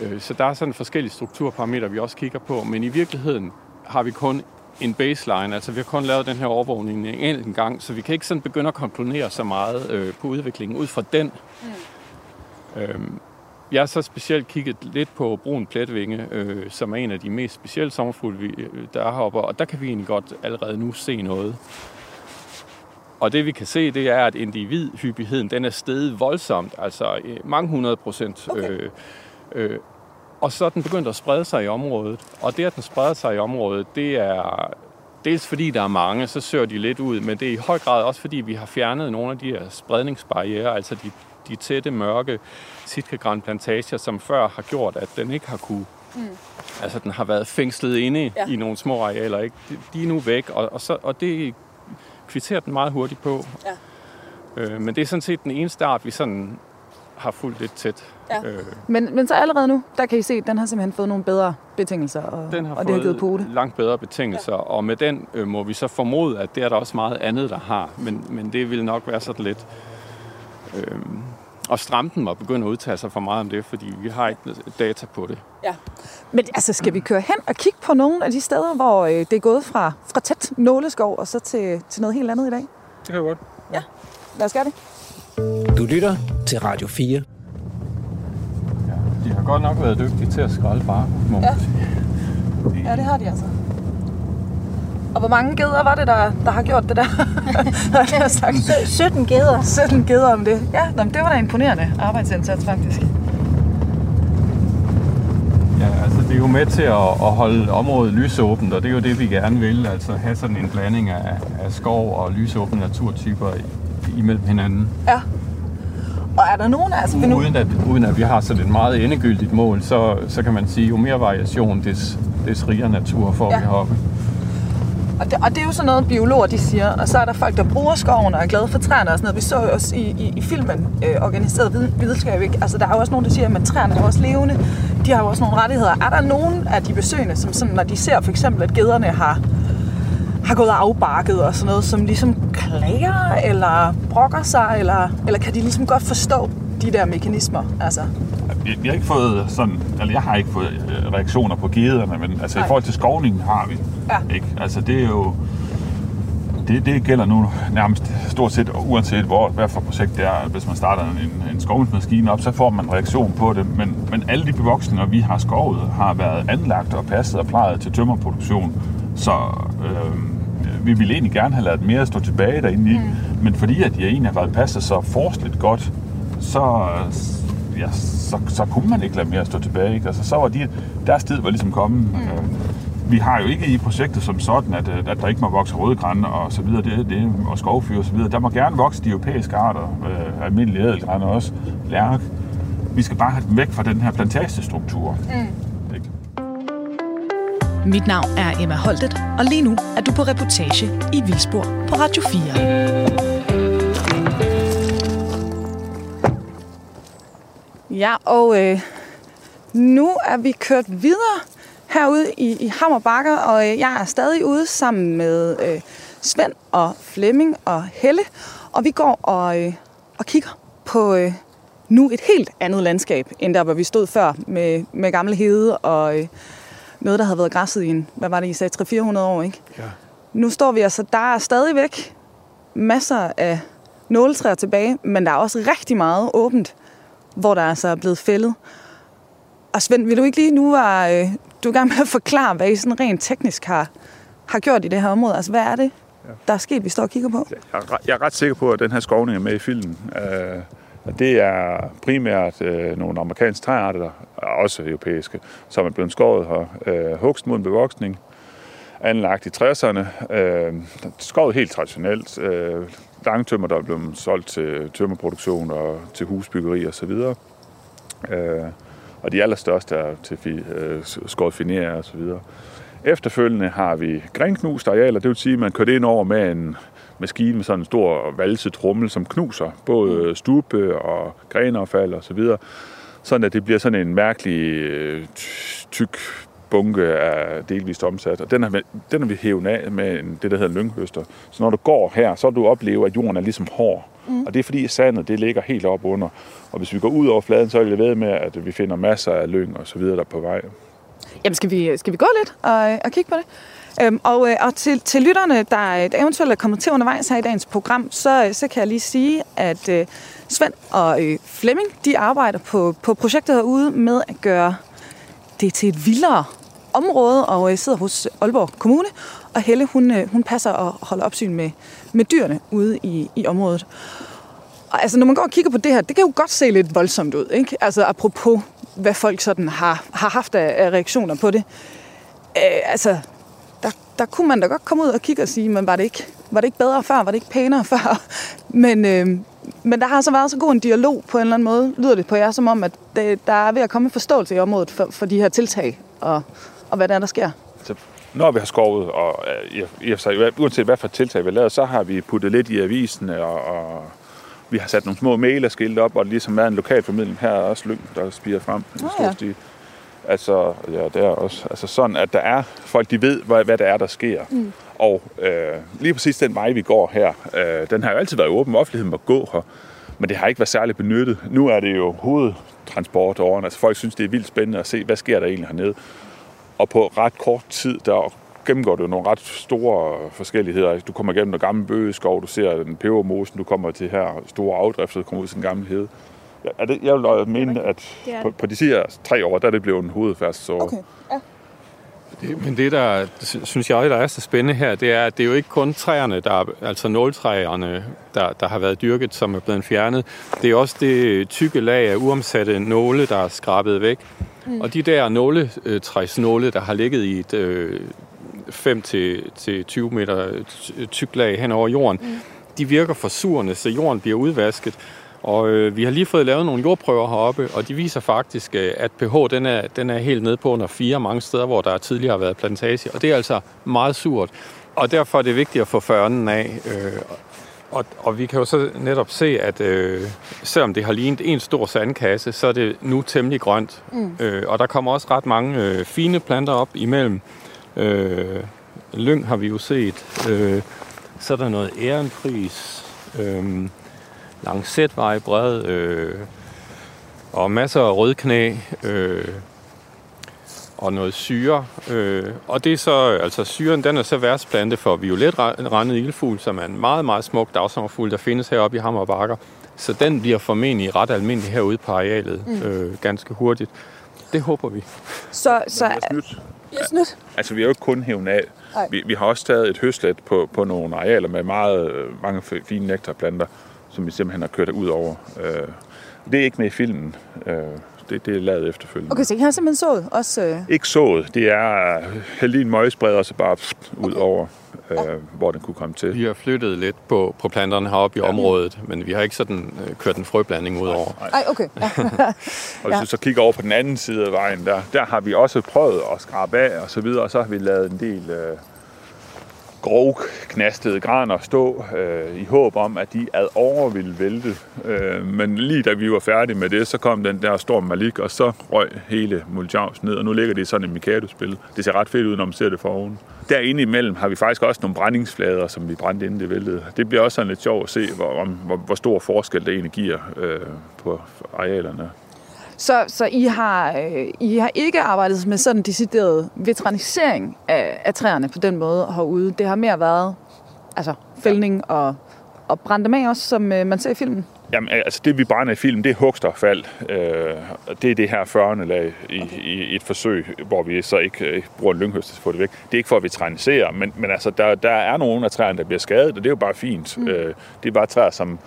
øh, så der er sådan forskellige strukturparametre, vi også kigger på, men i virkeligheden har vi kun en baseline, altså vi har kun lavet den her overvågning en enkelt gang, så vi kan ikke sådan begynde at konkludere så meget øh, på udviklingen ud fra den. Mm. Øh, jeg har så specielt kigget lidt på brun pletvinge, øh, som er en af de mest specielle sommerfugle, øh, der er heroppe, og der kan vi egentlig godt allerede nu se noget. Og det vi kan se, det er, at individhyppigheden den er steget voldsomt, altså øh, mange hundrede procent. Okay. Øh, øh, og så er den begyndt at sprede sig i området. Og det, at den spreder sig i området, det er dels fordi der er mange, så søger de lidt ud, men det er i høj grad også fordi, vi har fjernet nogle af de her spredningsbarriere, altså de, de tætte, mørke sitkagranplantager, som før har gjort, at den ikke har kunne Mm. Altså, den har været fængslet inde ja. i nogle små arealer. Ikke? De, de er nu væk, og, og, så, og det kvitterer den meget hurtigt på. Ja. Øh, men det er sådan set den eneste art, vi sådan har fulgt lidt tæt. Ja. Øh. Men, men så allerede nu, der kan I se, at den har simpelthen fået nogle bedre betingelser, og, den har og det har givet pote. langt bedre betingelser, ja. og med den øh, må vi så formode, at det er der også meget andet, der har. Men, men det vil nok være sådan lidt... Øh, og Stramten må begynde at udtale sig for meget om det, fordi vi har ikke data på det. Ja. Men altså, skal vi køre hen og kigge på nogle af de steder, hvor øh, det er gået fra, fra tæt nåleskov og så til, til noget helt andet i dag? Det kan jeg godt. Ja, lad os gøre det. Du lytter til Radio 4. Ja, de har godt nok været dygtige til at skralde bare, må ja. Ja, det har de altså. Og hvor mange geder var det, der, der har gjort det der? har sagt. 17 geder. 17 geder om det. Ja, det var da imponerende arbejdsindsats faktisk. Ja, altså det er jo med til at, at holde området lysåbent, og det er jo det, vi gerne vil. Altså have sådan en blanding af, af skov og lysåbne naturtyper imellem hinanden. Ja. Og er der nogen altså... Nu... Uden, at, uden at vi har sådan et meget endegyldigt mål, så, så kan man sige, jo mere variation, des, des rigere natur får ja. vi heroppe. Og det, og det er jo sådan noget, biologer de siger. Og så er der folk, der bruger skoven og er glade for træerne og sådan noget. Vi så jo også i, i, i filmen øh, organiseret videnskab, ikke? Altså, der er jo også nogen, der siger, at træerne er også levende. De har jo også nogle rettigheder. Er der nogen af de besøgende, som sådan, når de ser for eksempel, at gederne har, har gået afbakket og sådan noget, som ligesom klager eller brokker sig, eller, eller kan de ligesom godt forstå de der mekanismer? Altså? Vi, vi har ikke fået sådan, eller jeg har ikke fået øh, reaktioner på gederne, men altså Nej. i forhold til skovningen har vi. Ja. Ikke? Altså det er jo, det, det gælder nu nærmest stort set, uanset hvor, hvad for projekt det er. Hvis man starter en, en skovningsmaskine op, så får man en reaktion på det. Men, men alle de bevoksninger, vi har skovet, har været anlagt og passet og plejet til tømmerproduktion. Så øh, vi ville egentlig gerne have lavet mere stå tilbage derinde i. Mm. Men fordi at de egentlig har været passet så forsligt godt, så, ja, så, så kunne man ikke lade mere stå tilbage. Ikke? Altså, så var de, deres tid var ligesom kommet. Mm. Øh, vi har jo ikke i projektet som sådan, at, at der ikke må vokse rødgræn og så videre, det, det, og skovfyr og så videre. Der må gerne vokse de europæiske arter, øh, almindelige ædelgræn også, lærk. Vi skal bare have dem væk fra den her plantagestruktur. Mm. Mit navn er Emma Holtet, og lige nu er du på reportage i Vildspor på Radio 4. Ja, og øh, nu er vi kørt videre herude i, i Hammer Bakker, og øh, jeg er stadig ude sammen med øh, Svend og Flemming og Helle, og vi går og, øh, og kigger på øh, nu et helt andet landskab, end der, hvor vi stod før med, med gamle hede og øh, noget, der havde været græsset i en, hvad var det, I sagde, 300-400 år, ikke? Ja. Nu står vi altså, der er stadigvæk masser af nåletræer tilbage, men der er også rigtig meget åbent, hvor der altså er blevet fældet. Og Svend, vil du ikke lige nu var, øh, du er i gang med at forklare, hvad I sådan rent teknisk har, har gjort i det her område. Altså, hvad er det, der er sket, vi står og kigger på? Jeg er, jeg er ret sikker på, at den her skovning er med i filmen. Uh, det er primært uh, nogle amerikanske træarter, også europæiske, som er blevet skåret her. Uh, hugst mod bevoksning. anlagt i 60'erne. Øh, skovet helt traditionelt. Øh, langtømmer, der er blevet solgt til tømmerproduktion og til husbyggeri osv. Øh, og de allerstørste er til øh, skåret finere og så videre. Efterfølgende har vi grænknust arealer, det vil sige, at man kører ind over med en maskine med sådan en stor valset trummel, som knuser både stube og grenaffald og så videre, sådan at det bliver sådan en mærkelig øh, ty- tyk bunke af delvist omsat. Og den har, vi- den har vi hævet af med en, det, der hedder lynghøster. Så når du går her, så vil du opleve, at jorden er ligesom hård. Mm. Og det er fordi sandet, det ligger helt op under. Og hvis vi går ud over fladen, så er det ved med, at vi finder masser af lyng og så videre, der på vej. Jamen, skal vi, skal vi gå lidt og, og kigge på det? Øhm, og, øh, og til, til lytterne, der, der eventuelt er kommet til undervejs her i dagens program, så, øh, så kan jeg lige sige, at øh, Svend og øh, Flemming, de arbejder på, på projektet herude med at gøre det til et vildere område, og øh, sidder hos Aalborg Kommune. Og Helle, hun, øh, hun passer og holder opsyn med, med dyrene ude i, i området. Og altså, når man går og kigger på det her, det kan jo godt se lidt voldsomt ud, ikke? Altså, apropos, hvad folk sådan har, har haft af, af reaktioner på det. Øh, altså, der, der kunne man da godt komme ud og kigge og sige, men var det ikke, var det ikke bedre før? Var det ikke pænere før? Men, øh, men der har så været så god en dialog på en eller anden måde, lyder det på jer, som om, at det, der er ved at komme en forståelse i området for, for de her tiltag, og, og hvad der er, der sker. Så når vi har skovet, og øh, i, i, og sig, uanset hvad for tiltag vi har lavet, så har vi puttet lidt i avisen, og, og vi har sat nogle små mailerskilte op, og ligesom er en lokal formidling. Her er også lyng, der spiger frem. i stor stil. Altså, ja, det er også. Altså sådan, at der er folk, de ved, hvad, hvad det er, der sker. Mm. Og øh, lige præcis den vej, vi går her, øh, den har jo altid været åben. Offentligheden må gå her. Men det har ikke været særligt benyttet. Nu er det jo hovedtransportåren. Altså folk synes, det er vildt spændende at se, hvad sker der egentlig hernede. Og på ret kort tid, der gennemgår du nogle ret store forskelligheder. Du kommer igennem noget gammel bøgeskov, du ser den pebermosen, du kommer til her store afdrifter, der kommer ud til den gamle hede. Ja, er det, jeg vil mene, at på, på de sidste tre år, der er det blevet en hovedfærdselsår. Okay. Ja. Det, men det, der sy- synes jeg, der er så spændende her, det er, at det er jo ikke kun træerne, der er, altså nåletræerne, der, der har været dyrket, som er blevet fjernet. Det er også det tykke lag af uomsatte nåle, der er skrabet væk. Mm. Og de der nåletræsnåle, der har ligget i et øh, 5-20 meter ty- tykt lag hen over jorden, mm. de virker forsurende, så jorden bliver udvasket. Og øh, vi har lige fået lavet nogle jordprøver heroppe, og de viser faktisk, øh, at pH den er, den er helt nede på under 4 mange steder, hvor der tidligere har været plantage. Og det er altså meget surt. Og derfor er det vigtigt at få førnen af. Øh, og, og vi kan jo så netop se, at øh, selvom det har lignet en stor sandkasse, så er det nu temmelig grønt. Mm. Øh, og der kommer også ret mange øh, fine planter op imellem. Øh, lyng har vi jo set. Øh, så er der noget ærenpris. Øh, Langsætvej bred. Øh, og masser af rødknæ. Øh, og noget syre. Øh, og det er så, altså syren, den er så værtsplante for violetrandet ildfugl, som er en meget, meget smuk dagsommerfugl, der findes heroppe i Hammer Bakker. Så den bliver formentlig ret almindelig herude på arealet mm. øh, ganske hurtigt. Det håber vi. Så, så Det er snydt. Altså, vi har jo ikke kun hævet af. Nej. Vi, vi har også taget et høslet på, på nogle arealer med meget øh, mange fine nektarplanter, som vi simpelthen har kørt ud over. Øh, det er ikke med i filmen. Øh, det, det er lavet efterfølgende. okay, så I har simpelthen sået også... Øh, Ikke sået. Det er øh, i en møgspreder, og så bare pft, ud over, øh, hvor den kunne komme til. Vi har flyttet lidt på, på planterne heroppe i ja. området, men vi har ikke sådan øh, kørt en frøblanding ud over. ej, okay. Ja. Og hvis Ja. du så kigger over på den anden side af vejen, der, der har vi også prøvet at skrabe af og så videre, og så har vi lavet en del øh, grovknastede graner stå øh, i håb om, at de ad over ville vælte. Øh, men lige da vi var færdige med det, så kom den der storm Malik, og så røg hele Mulchaus ned, og nu ligger det i sådan et Mikado-spil. Det ser ret fedt ud, når man ser det for oven. Derinde imellem har vi faktisk også nogle brændingsflader, som vi brændte inden det væltede. Det bliver også sådan lidt sjovt at se, hvor, om, hvor, hvor stor forskel det egentlig giver øh, på arealerne. Så, så I, har, øh, I har ikke arbejdet med sådan en decideret veterinisering af, af træerne på den måde herude. Det har mere været altså, fældning og, og brænde med også, som øh, man ser i filmen. Jamen, altså det vi brænder i filmen, det er hugsteraffald. Øh, det er det her 40. lag i, okay. i, et forsøg, hvor vi så ikke øh, bruger en lynghøst til at få det væk. Det er ikke for at veterinisere, men, men altså, der, der er nogle af træerne, der bliver skadet, og det er jo bare fint. Mm. Øh, det er bare træer, som,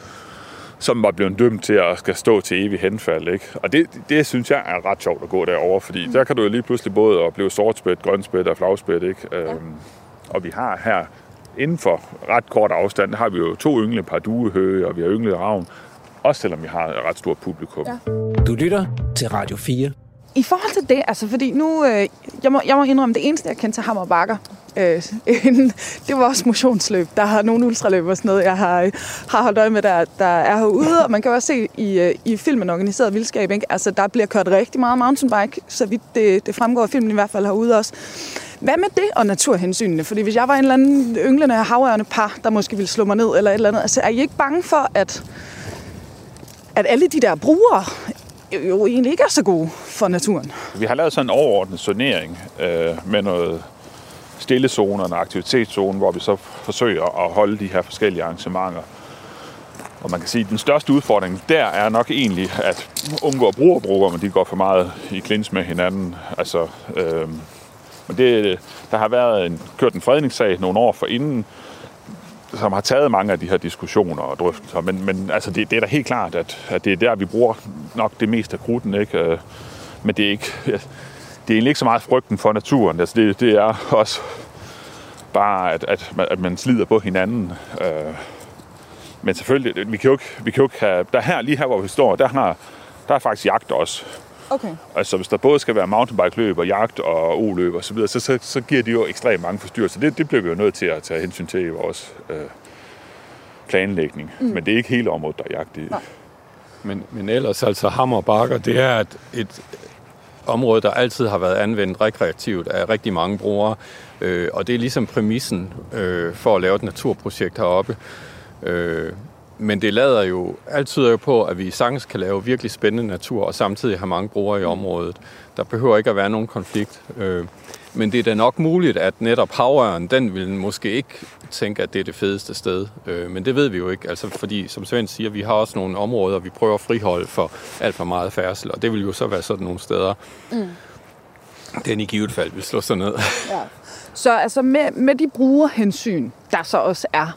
som var blevet dømt til at skal stå til evig henfald. Ikke? Og det, det synes jeg er ret sjovt at gå derover, fordi mm. der kan du jo lige pludselig både opleve sortspæt, grønspæt og flagspæt. Ikke? Ja. Øhm, Og vi har her inden for ret kort afstand, har vi jo to yngle par duehøge, og vi har yngle ravn, også selvom vi har et ret stort publikum. Ja. Du lytter til Radio 4. I forhold til det, altså fordi nu, øh, jeg, må, jeg må indrømme, det eneste, jeg kendte til Hammer Bakker, øh, inden, det var også motionsløb. Der har nogle ultraløb og sådan noget, jeg har, øh, har holdt øje med, der, der er herude. Og man kan også se i, øh, i filmen Organiseret Vildskab, ikke? Altså, der bliver kørt rigtig meget mountainbike, så vidt det, det fremgår af filmen i hvert fald herude også. Hvad med det og naturhensynene? Fordi hvis jeg var en eller anden ynglende havørende par, der måske ville slå mig ned eller et eller andet, altså er I ikke bange for, at, at alle de der brugere jo egentlig ikke er så gode for naturen? Vi har lavet sådan en overordnet zonering øh, med noget stillezoner og aktivitetszone, hvor vi så forsøger at holde de her forskellige arrangementer. Og man kan sige, at den største udfordring der er nok egentlig at undgå brugerbrugere, men de går for meget i klins med hinanden. Altså, øh, men det, der har været en, kørt en fredningssag nogle år for inden, som har taget mange af de her diskussioner og drøftelser. Men, men altså, det, det er da helt klart, at, at det er der, vi bruger nok det meste af krudten, Ikke? Øh, men det er, ikke, det er egentlig ikke så meget frygten for naturen. Altså, det, det er også bare, at, at, at man slider på hinanden. Øh. Men selvfølgelig, vi kan jo ikke, vi kan jo ikke have... Der her, lige her, hvor vi står, der, har, der er faktisk jagt også. Okay. Altså hvis der både skal være mountainbike-løb og jagt og o-løb og så videre, så, så, så giver de jo ekstremt mange forstyrrelser. Det, det bliver vi jo nødt til at tage hensyn til i vores øh, planlægning. Mm. Men det er ikke hele området, der er jagt i. Nej. Men, men ellers altså hammer bakker, det er et, et område, der altid har været anvendt rekreativt af rigtig mange brugere. Øh, og det er ligesom præmissen øh, for at lave et naturprojekt heroppe. Øh, men det lader jo altid jo på, at vi sagtens kan lave virkelig spændende natur, og samtidig have mange brugere i området. Der behøver ikke at være nogen konflikt. Øh, men det er da nok muligt, at netop havøren, den vil måske ikke tænke, at det er det fedeste sted. Øh, men det ved vi jo ikke, altså fordi, som Svend siger, vi har også nogle områder, vi prøver at friholde for alt for meget færdsel, og det vil jo så være sådan nogle steder, mm. den i givet fald vil slå sig ned. Ja. Så altså med, med de brugerhensyn, der så også er,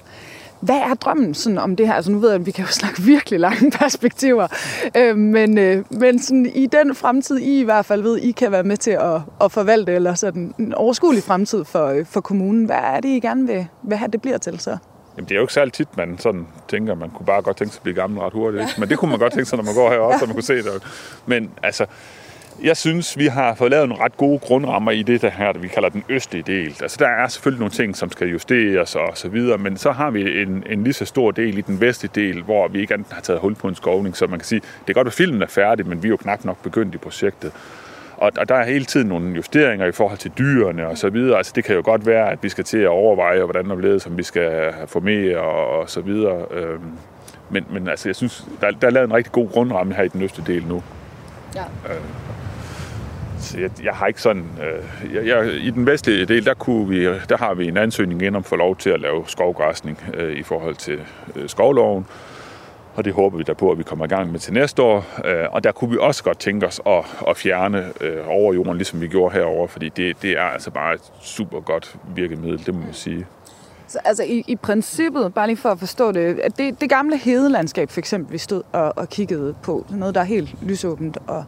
hvad er drømmen sådan om det her? Altså nu ved jeg, at vi kan jo snakke virkelig lange perspektiver, øh, men, øh, men sådan, i den fremtid, I i hvert fald ved, I kan være med til at, at forvalte, eller sådan en overskuelig fremtid for, øh, for kommunen. Hvad er det, I gerne vil, vil have, det bliver til så? Jamen, det er jo ikke særlig tit, man sådan tænker, man kunne bare godt tænke sig at blive gammel ret hurtigt. Ikke? Men det kunne man godt tænke sig, når man går heroppe, så man kunne se det. Men altså, jeg synes, vi har fået lavet nogle ret gode grundrammer i det der her, vi kalder den østlige del. Altså, der er selvfølgelig nogle ting, som skal justeres og så videre, men så har vi en, en lige så stor del i den vestlige del, hvor vi ikke har taget hul på en skovning, så man kan sige, det er godt, at filmen er færdig, men vi er jo knap nok begyndt i projektet. Og, og der er hele tiden nogle justeringer i forhold til dyrene og så videre. Altså, det kan jo godt være, at vi skal til at overveje, hvordan og ledes, som vi skal få med og, og så videre. Øhm, men, men altså, jeg synes, der, der er lavet en rigtig god grundramme her i den østlige del nu. Ja. Øh. Jeg, jeg har ikke sådan... Øh, jeg, jeg, I den vestlige del, der, kunne vi, der har vi en ansøgning ind om at få lov til at lave skovgræsning øh, i forhold til øh, skovloven. Og det håber vi da på, at vi kommer i gang med til næste år. Øh, og der kunne vi også godt tænke os at, at fjerne øh, over jorden, ligesom vi gjorde herover, fordi det, det er altså bare et super godt virkemiddel, det må man sige. Så, altså i, i princippet, bare lige for at forstå det, at det, det gamle hedelandskab for eksempel, vi stod og, og kiggede på, noget der er helt lysåbent og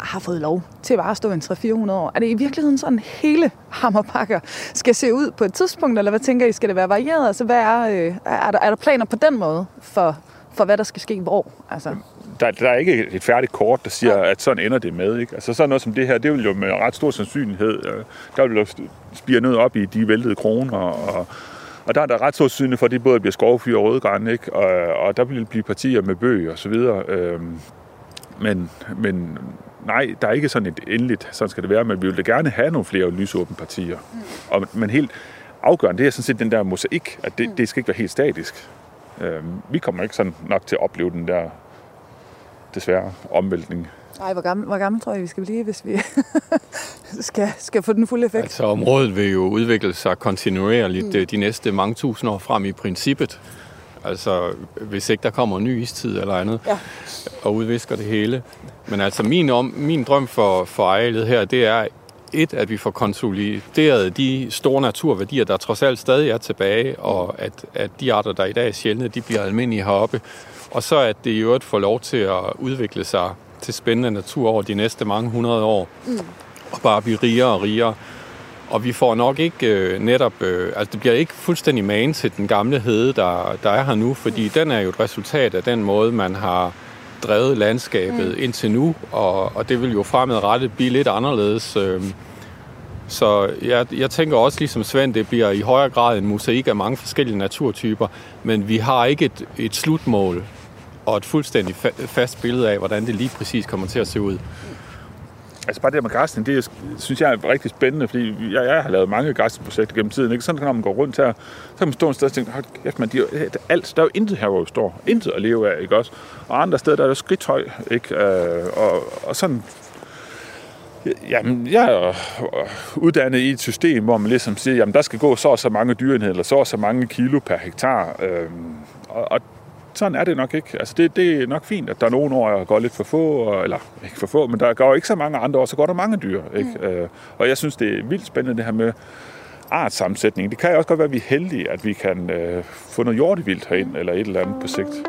har fået lov til bare at stå en 300-400 år. Er det i virkeligheden sådan, hele hammerpakker skal se ud på et tidspunkt, eller hvad tænker I? Skal det være varieret? Altså, hvad er, øh, er, der, er der planer på den måde for, for hvad der skal ske hvor? Altså? Der, der er ikke et færdigt kort, der siger, ja. at sådan ender det med. Ikke? Altså sådan noget som det her, det vil jo med ret stor sandsynlighed, øh, der vil jo spire noget op i de væltede kroner, og, og der er der ret stor sandsynlighed for, at det både bliver skovfyr og rødgræn, ikke? Og, og der vil blive partier med bøg og så videre. Øhm, men, men nej, der er ikke sådan et endeligt, sådan skal det være, men vi vil da gerne have nogle flere lysåbne partier. Mm. Og, men helt afgørende, det er sådan set den der mosaik, at det, mm. det skal ikke være helt statisk. Øhm, vi kommer ikke sådan nok til at opleve den der, desværre, omvæltning. Nej, hvor gammel, hvor gammel tror jeg, vi skal blive, hvis vi skal, skal få den fulde effekt? Altså, området vil jo udvikle sig kontinuerligt mm. de næste mange tusind år frem i princippet. Altså, hvis ikke der kommer en ny istid eller andet, ja. og udvisker det hele. Men altså, min, om, min drøm for, for ejlet her, det er et, at vi får konsolideret de store naturværdier, der trods alt stadig er tilbage, og at, at de arter, der i dag er sjældne, de bliver almindelige heroppe. Og så at det i øvrigt får lov til at udvikle sig til spændende natur over de næste mange hundrede år, mm. og bare blive rigere og rigere. Og vi får nok ikke øh, netop, øh, altså det bliver ikke fuldstændig man til den gamle hede, der, der er her nu, fordi den er jo et resultat af den måde, man har drevet landskabet mm. indtil nu, og, og det vil jo fremadrettet blive lidt anderledes. Øh, så jeg, jeg tænker også, ligesom Svend, det bliver i højere grad en mosaik af mange forskellige naturtyper, men vi har ikke et, et slutmål og et fuldstændig fa- fast billede af, hvordan det lige præcis kommer til at se ud. Altså bare det med græsning, det synes jeg er rigtig spændende, fordi jeg, jeg har lavet mange græsningsprojekter gennem tiden. Ikke? Sådan, når man går rundt her, så kan man stå et sted og tænke, kæft, man, de, alt, der er jo intet her, hvor vi står. Intet at leve af, ikke også? Og andre steder, der er jo skridthøj, ikke? Øh, og, og sådan Jamen, jeg er øh, uddannet i et system, hvor man ligesom siger, jamen der skal gå så og så mange dyreenheder, eller så og så mange kilo per hektar. Øhm, og, og sådan er det nok ikke. Altså det, det er nok fint, at der er nogle år, der går lidt for få, eller ikke for få, men der går ikke så mange andre år, så går der mange dyr. Ikke? Mm. Øh, og jeg synes, det er vildt spændende det her med artsammensætning. Det kan også godt være, at vi er heldige, at vi kan øh, få noget hjortevildt herind, eller et eller andet på sigt.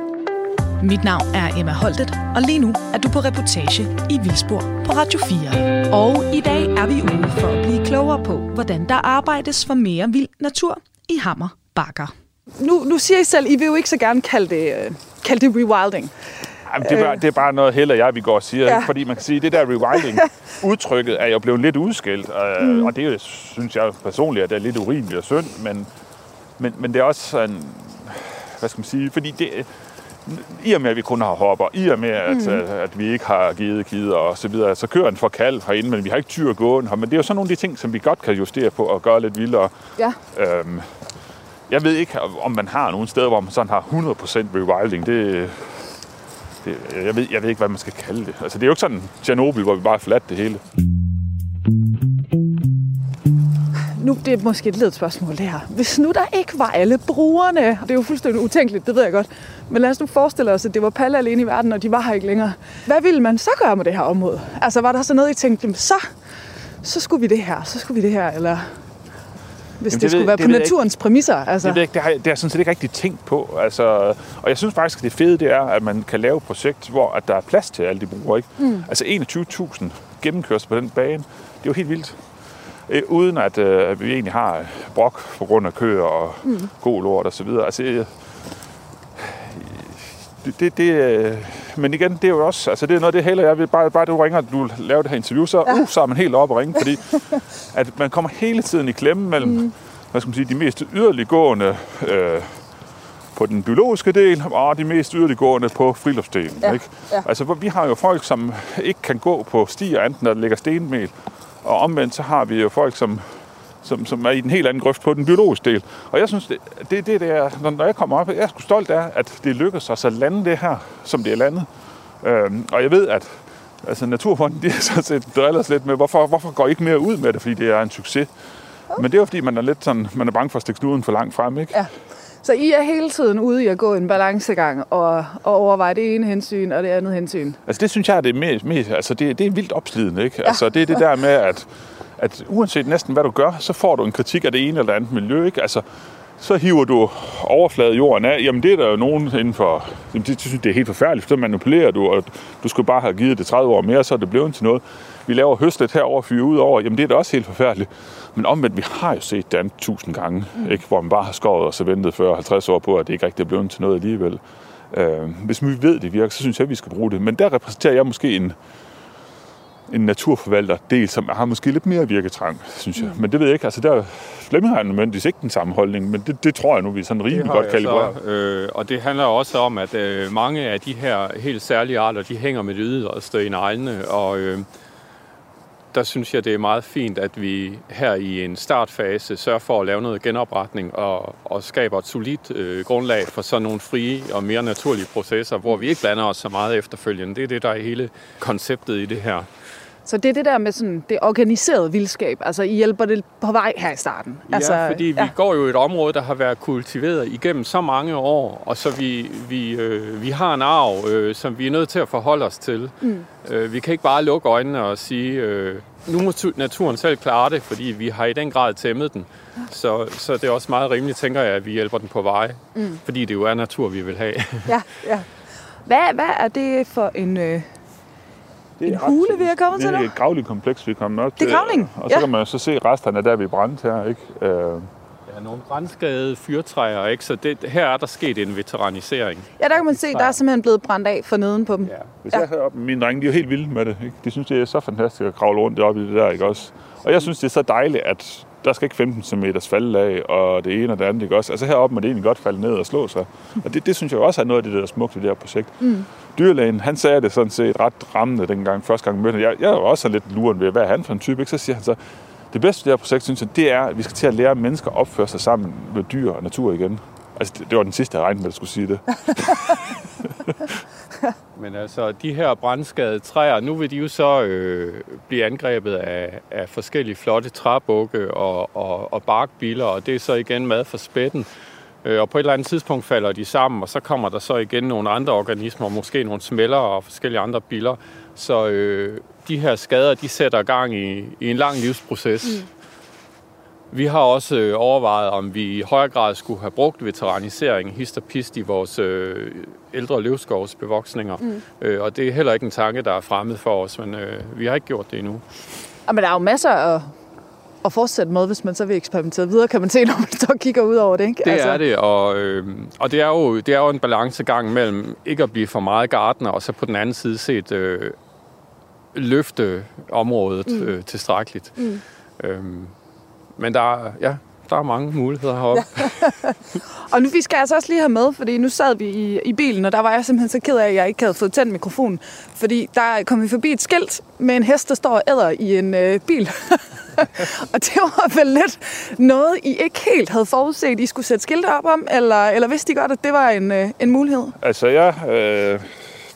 Mit navn er Emma Holtet, og lige nu er du på reportage i Vildspor på Radio 4. Og i dag er vi ude for at blive klogere på, hvordan der arbejdes for mere vild natur i Hammer Bakker. Nu, nu siger I selv, I vil jo ikke så gerne kalde det, uh, kalde det rewilding. Jamen, det, er bare, det er bare noget heller jeg, vi går og siger. Ja. Fordi man kan sige, at det der rewilding, udtrykket er jo blevet lidt udskilt. Og, mm. og det synes jeg personligt, at det er lidt urimeligt og synd. Men, men, men det er også sådan, hvad skal man sige, fordi det, i og med, at vi kun har hopper, i og med, at, mm. at, at vi ikke har givet kider og så videre, så kører den for kalv herinde, men vi har ikke tyr gående her. Men det er jo sådan nogle af de ting, som vi godt kan justere på og gøre lidt vildere. Ja. Øhm, jeg ved ikke, om man har nogle steder, hvor man sådan har 100% rewilding. Det, det, jeg, ved, jeg ved ikke, hvad man skal kalde det. Altså, det er jo ikke sådan Tjernobyl, hvor vi bare har det hele. Nu det er måske et ledet spørgsmål, det her. Hvis nu der ikke var alle brugerne, det er jo fuldstændig utænkeligt, det ved jeg godt, men lad os nu forestille os, at det var Palle alene i verden, og de var her ikke længere. Hvad ville man så gøre med det her område? Altså, var der så noget, I tænkte, så, så skulle vi det her, så skulle vi det her, eller hvis Jamen, det, det skulle ved, være det på naturens ikke. præmisser. Altså. Det, ved ikke, det, har, det har jeg sådan set ikke rigtig tænkt på. Altså, og jeg synes faktisk, at det fede det er, at man kan lave et projekt, hvor at der er plads til alle de brugere. Ikke? Mm. Altså 21.000 gennemkørsel på den bane. Det er jo helt vildt. Øh, uden at, øh, vi egentlig har brok på grund af køer og mm. god lort og så videre. Altså, øh, det, det, det, øh, men igen, det er jo også, altså det er noget det heller, jeg vil bare, bare du ringer, du laver det her interview, så, ja. uh, så er man helt op og ringe, fordi at man kommer hele tiden i klemme mellem, mm. hvad skal man sige, de mest yderliggående øh, på den biologiske del, og de mest yderliggående på friluftsdelen. Ja. Ikke? Ja. Altså, vi har jo folk, som ikke kan gå på stier, enten der ligger stenmel, og omvendt så har vi jo folk, som som, som er i den helt anden grøft på den biologiske del. Og jeg synes, det, det, det der, når jeg kommer op, jeg er sgu stolt af, at det lykkedes os at lande det her, som det er landet. Øhm, og jeg ved, at altså, Naturfonden, de har sådan set drillet os lidt med, hvorfor, hvorfor går I ikke mere ud med det, fordi det er en succes. Men det er jo fordi, man er lidt sådan, man er bange for at stikke snuden for langt frem, ikke? Ja. Så I er hele tiden ude i at gå en balancegang og, og overveje det ene hensyn og det andet hensyn? Altså det synes jeg, det er mest, mest altså det, det er vildt opslidende, ikke? Ja. Altså det er det der med, at at uanset næsten hvad du gør, så får du en kritik af det ene eller andet miljø. Ikke? Altså, så hiver du overfladet jorden af. Jamen det er der jo nogen inden for... Jamen, det, synes det er helt forfærdeligt, for så manipulerer du, og du skulle bare have givet det 30 år mere, så er det blevet til noget. Vi laver høstet herover fyre ud over. Jamen det er da også helt forfærdeligt. Men omvendt, vi har jo set det andet tusind gange, mm. ikke? hvor man bare har skåret og så ventet 40-50 år på, at det ikke rigtig er blevet til noget alligevel. Øh, hvis vi ved, det virker, så synes jeg, at vi skal bruge det. Men der repræsenterer jeg måske en, en naturforvalter del, som har måske lidt mere virketrang, synes jeg. Mm. Men det ved jeg ikke. Altså, der Flemming har nødvendigvis ikke den samme holdning, men det, det tror jeg nu, vi er sådan rimelig godt kalibreret. Øh, og det handler også om, at øh, mange af de her helt særlige arter, de hænger med det yderste i neglene, og øh, der synes jeg, det er meget fint, at vi her i en startfase sørger for at lave noget genopretning og, og skaber et solidt øh, grundlag for sådan nogle frie og mere naturlige processer, hvor vi ikke blander os så meget efterfølgende. Det er det, der er hele konceptet i det her. Så det er det der med sådan det organiserede vildskab. Altså, I hjælper det på vej her i starten. Altså, ja, fordi ja. vi går jo et område, der har været kultiveret igennem så mange år, og så vi, vi, øh, vi har en arv, øh, som vi er nødt til at forholde os til. Mm. Øh, vi kan ikke bare lukke øjnene og sige, øh, nu må naturen selv klare det, fordi vi har i den grad tæmmet den. Så, så det er også meget rimeligt, tænker jeg, at vi hjælper den på vej, mm. fordi det jo er natur, vi vil have. ja, ja. Hvad, hvad er det for en... Øh Det En ret hule, vi er kommet til Det er nu? et gravlingkompleks, vi er kommet op Det er til. gravling, Og så ja. kan man så se resterne der, vi brændte her, ikke? Øh, Ja, nogle brandskadede fyrtræer, ikke? Så det, her er der sket en veteranisering. Ja, der kan man se, der er simpelthen blevet brændt af for neden på dem. Ja. Hvis ja. jeg heroppe, mine drenge, de er jo helt vilde med det. Ikke? De synes, det er så fantastisk at kravle rundt deroppe i det der, ikke også? Og jeg synes, det er så dejligt, at der skal ikke 15 cm falde af, og det ene og det andet, ikke også? Altså heroppe må det egentlig godt falde ned og slå sig. Og det, det synes jeg også er noget af det, der er smukt i det her projekt. Mm. Dyrlægen, han sagde det sådan set ret rammende dengang, første gang mødte. Jeg, jeg var også lidt luren ved, hvad er han for en type, ikke? Så siger han så, det bedste ved det her projekt, synes jeg, det er, at vi skal til at lære mennesker at opføre sig sammen med dyr og natur igen. Altså, det, det var den sidste, jeg regnede med, at skulle sige det. Men altså, de her brandskadede træer, nu vil de jo så øh, blive angrebet af, af forskellige flotte træbukke og, og, og barkbiler, og det er så igen mad for spætten. Øh, og på et eller andet tidspunkt falder de sammen, og så kommer der så igen nogle andre organismer, måske nogle smeller og forskellige andre biler. Så øh, de her skader, de sætter gang i, i en lang livsproces. Mm. Vi har også øh, overvejet, om vi i højere grad skulle have brugt veteranisering hist og pist i vores øh, ældre løvskovsbevoksninger. Mm. Øh, og det er heller ikke en tanke, der er fremmed for os, men øh, vi har ikke gjort det endnu. Ja, men der er jo masser at, at fortsætte med, hvis man så vil eksperimentere videre, kan man se, når man står og kigger ud over det. Ikke? Det altså... er det, og, øh, og det, er jo, det er jo en balancegang mellem ikke at blive for meget gartner, og så på den anden side set øh, løfte området mm. øh, tilstrækkeligt. Mm. Øhm, men der er, ja, der er mange muligheder heroppe. Ja. Og nu vi skal altså også lige have med, fordi nu sad vi i, i bilen, og der var jeg simpelthen så ked af, at jeg ikke havde fået tændt mikrofonen. Fordi der kom vi forbi et skilt med en hest, der står og æder i en øh, bil. og det var vel lidt noget, I ikke helt havde forudset, I skulle sætte skilte op om, eller, eller vidste I godt, at det var en, øh, en mulighed? Altså, ja, øh,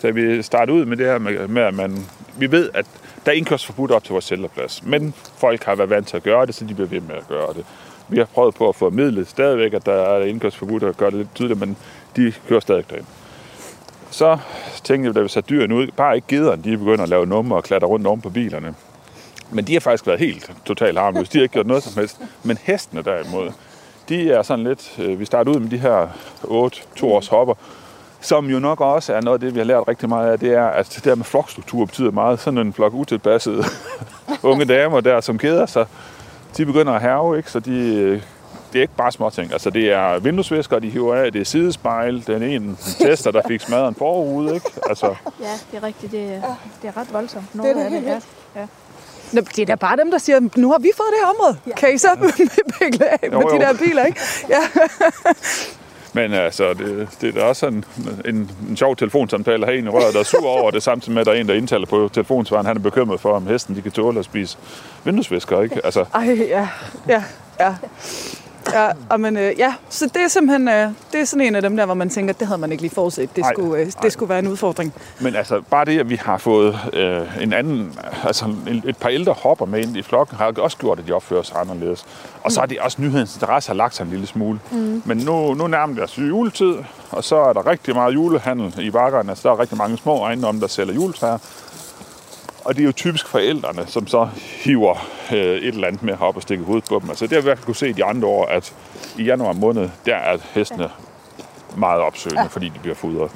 da vi startede ud med det her med, med at man... Vi ved, at der er indkørsforbudt op til vores centerplads, men folk har været vant til at gøre det, så de bliver ved med at gøre det. Vi har prøvet på at få midlet stadigvæk, at der er indkørsforbudt og gøre det lidt tydeligt, men de kører stadig derind. Så tænkte jeg, da vi satte dyrene ud, bare ikke gederne, de begynder at lave numre og klatre rundt om på bilerne. Men de har faktisk været helt totalt harmløse. De har ikke gjort noget som helst. Men hestene derimod, de er sådan lidt... Øh, vi starter ud med de her 8 to års hopper, som jo nok også er noget af det, vi har lært rigtig meget af, det er, at det der med flokstruktur betyder meget. Sådan en flok utilpassede unge damer der, som keder sig, de begynder at herve, ikke? så de, det er ikke bare småting. Altså, det er vinduesvisker, de hiver af, det er sidespejl, den ene tester, der fik smadret en forrude, ikke? Altså, Ja, det er rigtigt. Det er, det er ret voldsomt. Noget det af det, helt ja. ja. Nå, det er da bare dem, der siger, nu har vi fået det her område. Ja. Kan I så beklage med Jo, de jo. der biler, ikke? Ja. men altså, det, det er også en, en, en sjov telefonsamtale at have en i røret, der er sur over det, samtidig med, at der er en, der indtaler på telefonsvaren, han er bekymret for, om hesten de kan tåle at spise vinduesvisker, ikke? Altså, Ej, ja, ja, ja. Ja, og men, øh, ja, så det er simpelthen øh, det er sådan en af dem der, hvor man tænker, det havde man ikke lige forudset. Det Nej, skulle, øh, det skulle være en udfordring. Men altså, bare det, at vi har fået øh, en anden, altså en- et par ældre hopper med ind i flokken, har også gjort, at de opfører sig anderledes. Og så er det også nyhedens interesse har lagt sig en lille smule. Mm. Men nu, nu nærmer det os juletid, og så er der rigtig meget julehandel i bakkerne. Altså, der er rigtig mange små ejendomme, der sælger juletræer. Og det er jo typisk forældrene, som så hiver øh, et eller andet med op og stikker hovedet på dem. Altså, det har vi i hvert fald kunne se de andre år, at i januar måned, der er hestene meget opsøgende, ja. fordi de bliver fodret.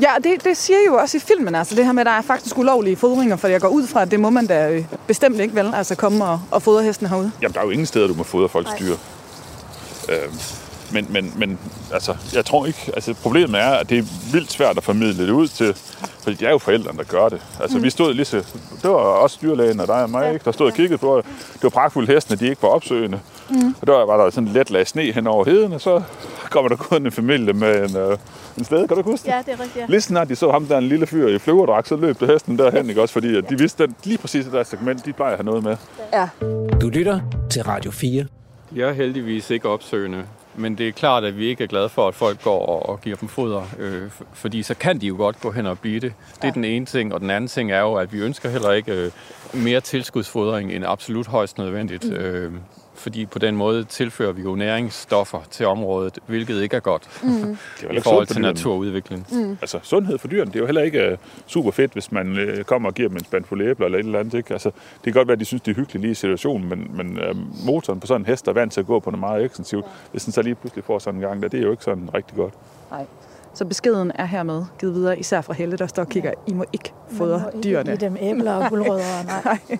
Ja, det, det siger jo også i filmen, altså det her med, at der er faktisk ulovlige fodringer, for jeg går ud fra, at det må man da øh, bestemt ikke vel, altså komme og, og fodre hesten herude. Jamen, der er jo ingen steder, du må fodre folks dyr. Øhm, men, men, men altså, jeg tror ikke, altså problemet er, at det er vildt svært at formidle det ud til, fordi det er jo forældrene, der gør det. Altså, mm. vi stod lige så, det var også dyrlægen og dig og mig, ikke, der stod og kiggede på det. Det var pragtfuldt hestene, de ikke var opsøgende. Mm. Og der var der sådan let lag sne hen over heden, og så kommer der kun en familie med en, øh, en sted, kan du huske det? ja, det er rigtigt. Ja. Lige snart de så ham der en lille fyr i flyverdragt, så løb det hesten derhen, ikke også? Fordi at de vidste, at lige præcis det der segment, de plejer at have noget med. Ja. Du lytter til Radio 4. Jeg er heldigvis ikke opsøgende, men det er klart, at vi ikke er glade for, at folk går og, giver dem foder, øh, fordi så kan de jo godt gå hen og blive det. Det er den ene ting, og den anden ting er jo, at vi ønsker heller ikke øh, mere tilskudsfodring end absolut højst nødvendigt. Mm. Øh, fordi på den måde tilfører vi jo næringsstoffer til området, hvilket ikke er godt mm. Er i forhold til naturudvikling. Mm. altså sundhed for dyrene, det er jo heller ikke uh, super fedt, hvis man uh, kommer og giver dem en spand fuld æbler eller et eller andet. Ikke? Altså, det kan godt være, at de synes, det er hyggeligt lige i situationen, men, men uh, motoren på sådan en hest er vant til at gå på noget meget ekstensivt. Hvis den så lige pludselig får sådan en gang, der, det er jo ikke sådan rigtig godt. Nej. Så beskeden er hermed givet videre, især fra Helle, der står og kigger, I må ikke fodre Man må ikke dyrene. give dem æbler og guldrødder. Nej. Nej. Nej.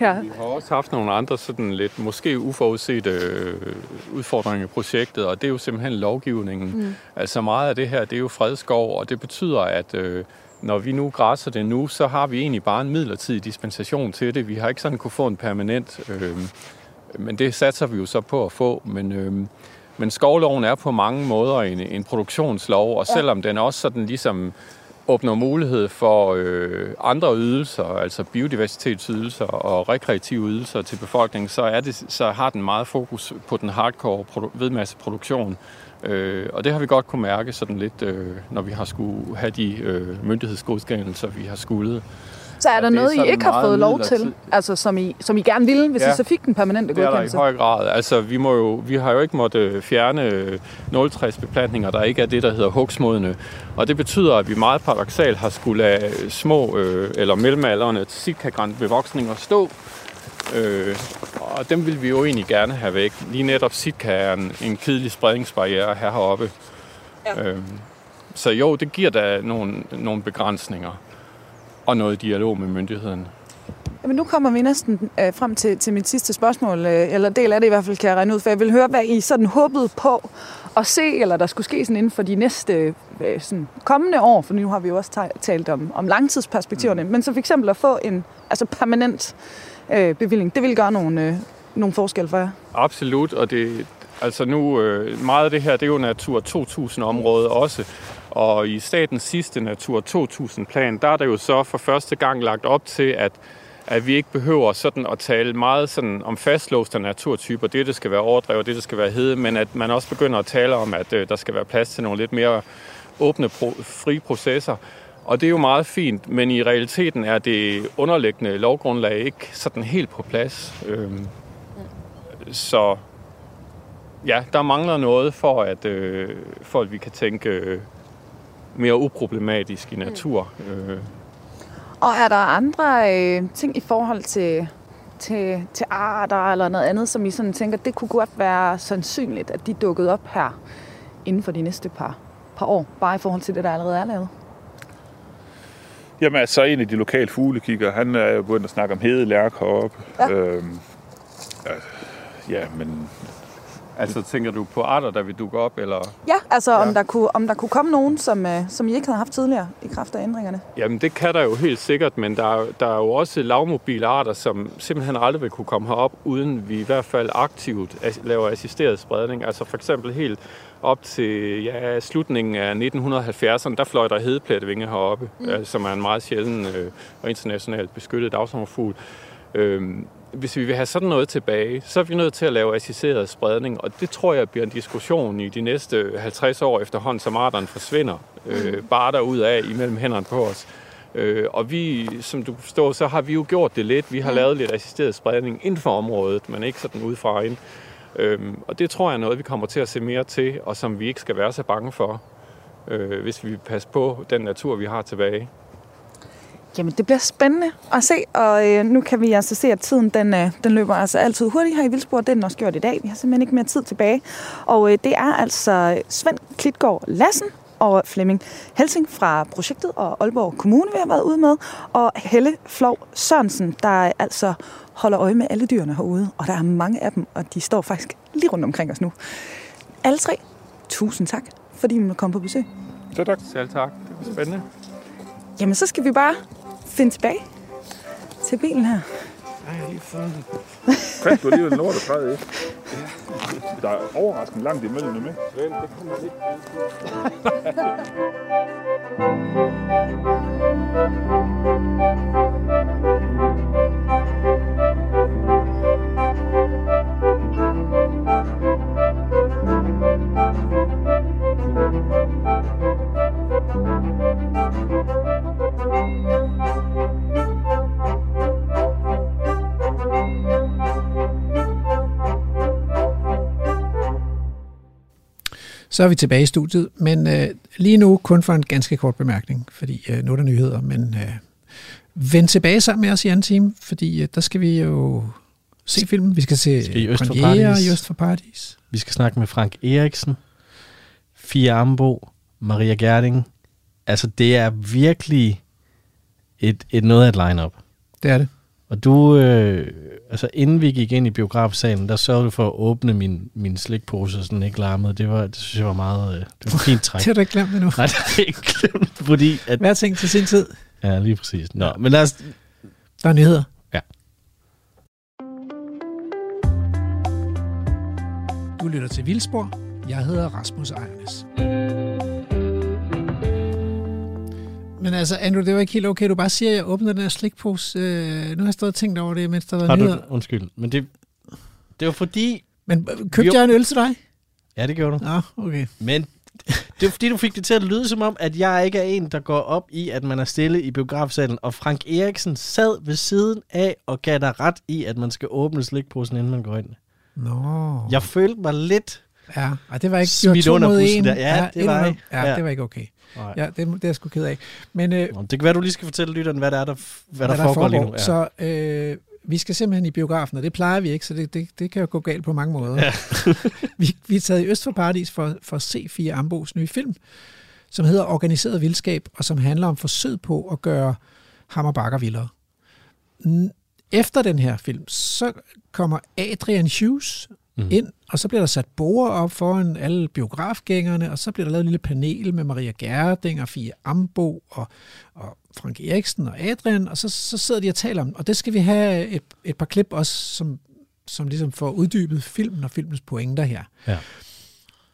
Ja. Vi har også haft nogle andre sådan lidt måske uforudsete øh, udfordringer i projektet, og det er jo simpelthen lovgivningen. Mm. Altså meget af det her, det er jo fredskov, og det betyder, at øh, når vi nu græsser det nu, så har vi egentlig bare en midlertidig dispensation til det. Vi har ikke sådan kunne få en permanent, øh, men det satser vi jo så på at få. Men, øh, men skovloven er på mange måder en, en produktionslov, og selvom den også sådan ligesom åbner mulighed for øh, andre ydelser, altså biodiversitetsydelser og rekreative ydelser til befolkningen, så, er det, så har den meget fokus på den hardcore produ- vedmasseproduktion. Øh, og det har vi godt kunne mærke sådan lidt, øh, når vi har skulle have de øh, myndighedsgodkendelser, vi har skulle. Så er Ja, der er noget, I ikke har fået lov til, altså som I, som I gerne ville, hvis Ja. I så fik den permanente Det er der i godkendelse? høj grad. Altså, vi, må jo, vi har jo ikke måttet fjerne øh, nåletræsbeplantninger, der ikke er det, der hedder huggsmodne. Og det betyder, at vi meget paradoxalt har skulle lade små øh, eller mellemalderne sitkagrænt bevoksninger stå. Øh, og dem vil vi jo egentlig gerne have væk. Lige netop sitka er en, en kedelig spredningsbarriere her heroppe. Ja. Øh, så jo, det giver da nogle, nogle begrænsninger og noget dialog med myndigheden. Jamen, nu kommer vi næsten øh, frem til, til mit sidste spørgsmål, øh, eller del af det i hvert fald, kan jeg regne ud, for jeg vil høre, hvad I sådan håbede på at se, eller der skulle ske sådan inden for de næste øh, sådan kommende år, for nu har vi jo også ta- talt om, om langtidsperspektiverne, mm. men så for eksempel at få en altså permanent øh, bevilling, det vil gøre nogle, øh, nogle forskel for jer. Absolut, og det, altså nu, øh, meget af det her, det er jo Natur 2000-område også, og i statens sidste Natur 2000-plan, der er der jo så for første gang lagt op til, at at vi ikke behøver sådan at tale meget sådan om fastlåste naturtyper, det det skal være overdrevet, det det skal være hede, men at man også begynder at tale om, at øh, der skal være plads til nogle lidt mere åbne, pro- frie processer. Og det er jo meget fint, men i realiteten er det underliggende lovgrundlag ikke sådan helt på plads. Øhm, så ja, der mangler noget for, at, øh, for at vi kan tænke øh, mere uproblematisk i natur. Øh, Og er der andre øh, ting i forhold til, til, til arter eller noget andet, som I sådan tænker, det kunne godt være sandsynligt, at de dukkede op her inden for de næste par, par år, bare i forhold til det, der allerede er lavet? Jamen altså, en af de lokale fuglekigger, han er jo begyndt at snakke om hedelærk heroppe. Ja. Øhm, ja, men altså tænker du på arter, der vil dukke op, eller? Ja, altså ja. Om, der kunne, om der kunne komme nogen, som, øh, som I ikke havde haft tidligere i kraft af ændringerne. Jamen det kan der jo helt sikkert, men der, er- der er jo også lavmobile arter, som simpelthen aldrig vil kunne komme herop, uden vi i hvert fald aktivt laver assisteret spredning. Altså for eksempel helt op til ja, slutningen af 1970'erne, der fløj der hedeplettevinge heroppe, mm. som er en meget sjælden øh, og internationalt beskyttet dagsommerfugl. Øhm, hvis vi vil have sådan noget tilbage, så er vi nødt til at lave assisteret spredning, og det tror jeg bliver en diskussion i de næste 50 år efterhånden, som arterne forsvinder. Øh, bare derud af imellem hænderne på os. Øh, og vi, som du forstår, så har vi jo gjort det lidt. Vi har lavet lidt assisteret spredning inden for området, men ikke sådan udefra ind. Øhm, og det tror jeg er noget, vi kommer til at se mere til, og som vi ikke skal være så bange for, øh, hvis vi vil passe på den natur, vi har tilbage. Jamen, det bliver spændende at se, og øh, nu kan vi altså se, at tiden den, øh, den løber altså altid hurtigt her i Vildsborg. Det er den også gjort i dag. Vi har simpelthen ikke mere tid tilbage. Og øh, det er altså Svend Klitgaard Lassen og Flemming Helsing fra projektet og Aalborg Kommune, vi har været ude med, og Helle Flov Sørensen, der altså holder øje med alle dyrene herude, og der er mange af dem, og de står faktisk lige rundt omkring os nu. Alle tre, tusind tak, fordi I måtte komme på besøg. så tak. Selv tak. Det bliver spændende. Jamen, så skal vi bare finde tilbage til bilen her. Fandt du alligevel en lort at træde i? Der er overraskende langt imellem dem, ikke? Så er vi tilbage i studiet, men øh, lige nu kun for en ganske kort bemærkning, fordi øh, nu er der nyheder, men øh, vend tilbage sammen med os i anden time, fordi øh, der skal vi jo se filmen. Vi skal se Skal i Øst for Paradis. i Øst for Paradis. Vi skal snakke med Frank Eriksen, Fia Ambo, Maria Gerding. Altså, det er virkelig et, et noget af et line-up. Det er det. Og du, øh, altså inden vi gik ind i biografsalen, der sørgede du for at åbne min, min slikpose, så den ikke larmede. Det, var, det synes jeg var meget, øh, det var fint træk. Det har du ikke glemt endnu. Nej, det har jeg ikke glemt, fordi... At, Hver ting til sin tid. ja, lige præcis. Nå, men lad os... Der er nyheder. Ja. Du lytter til Vildspor. Jeg hedder Rasmus Ejernes. Men altså, Andrew, det var ikke helt okay. Du bare siger, at jeg åbner den her slikpose. Øh, nu har jeg stået og tænkt over det, mens der var Har nyheder. du, undskyld, men det, det var fordi... Men købte Jo. jeg en øl til dig? Ja, det gjorde du. Nå, okay. Men det var fordi, du fik det til at lyde som om, at jeg ikke er en, der går op i, at man er stille i biografsalen. Og Frank Eriksen sad ved siden af og gav dig ret i, at man skal åbne slikposen, inden man går ind. Nå. Jeg følte mig lidt... Ja, og det var ikke det var Smidt under bussen en. der. Ja, det et var ikke. Ja, Ja. det var ikke okay. Nej. Ja, det, det er jeg sgu ked af. Men øh, Nå, Det kan være, du lige skal fortælle lytteren, hvad der er, der, hvad der, foregår, lige nu. Ja. Så øh, vi skal simpelthen i biografen, og det plejer vi ikke, så det, det, det kan jo gå galt på mange måder. Ja. vi, vi er taget i Øst for Paradis for, for at se Fie Ambos nye film, som hedder Organiseret Vildskab, og som handler om forsøg på at gøre Hammer Bakker vildere. N- Efter den her film, så kommer Adrian Hughes Mhm. ind, og så bliver der sat borer op foran alle biografgængerne, og så bliver der lavet et lille panel med Maria Gerding og Fie Ambo og, og Frank Eriksen og Adrian, og så, så sidder de og taler om, og det skal vi have et, et par klip også, som, som ligesom får uddybet filmen og filmens pointer her. Ja.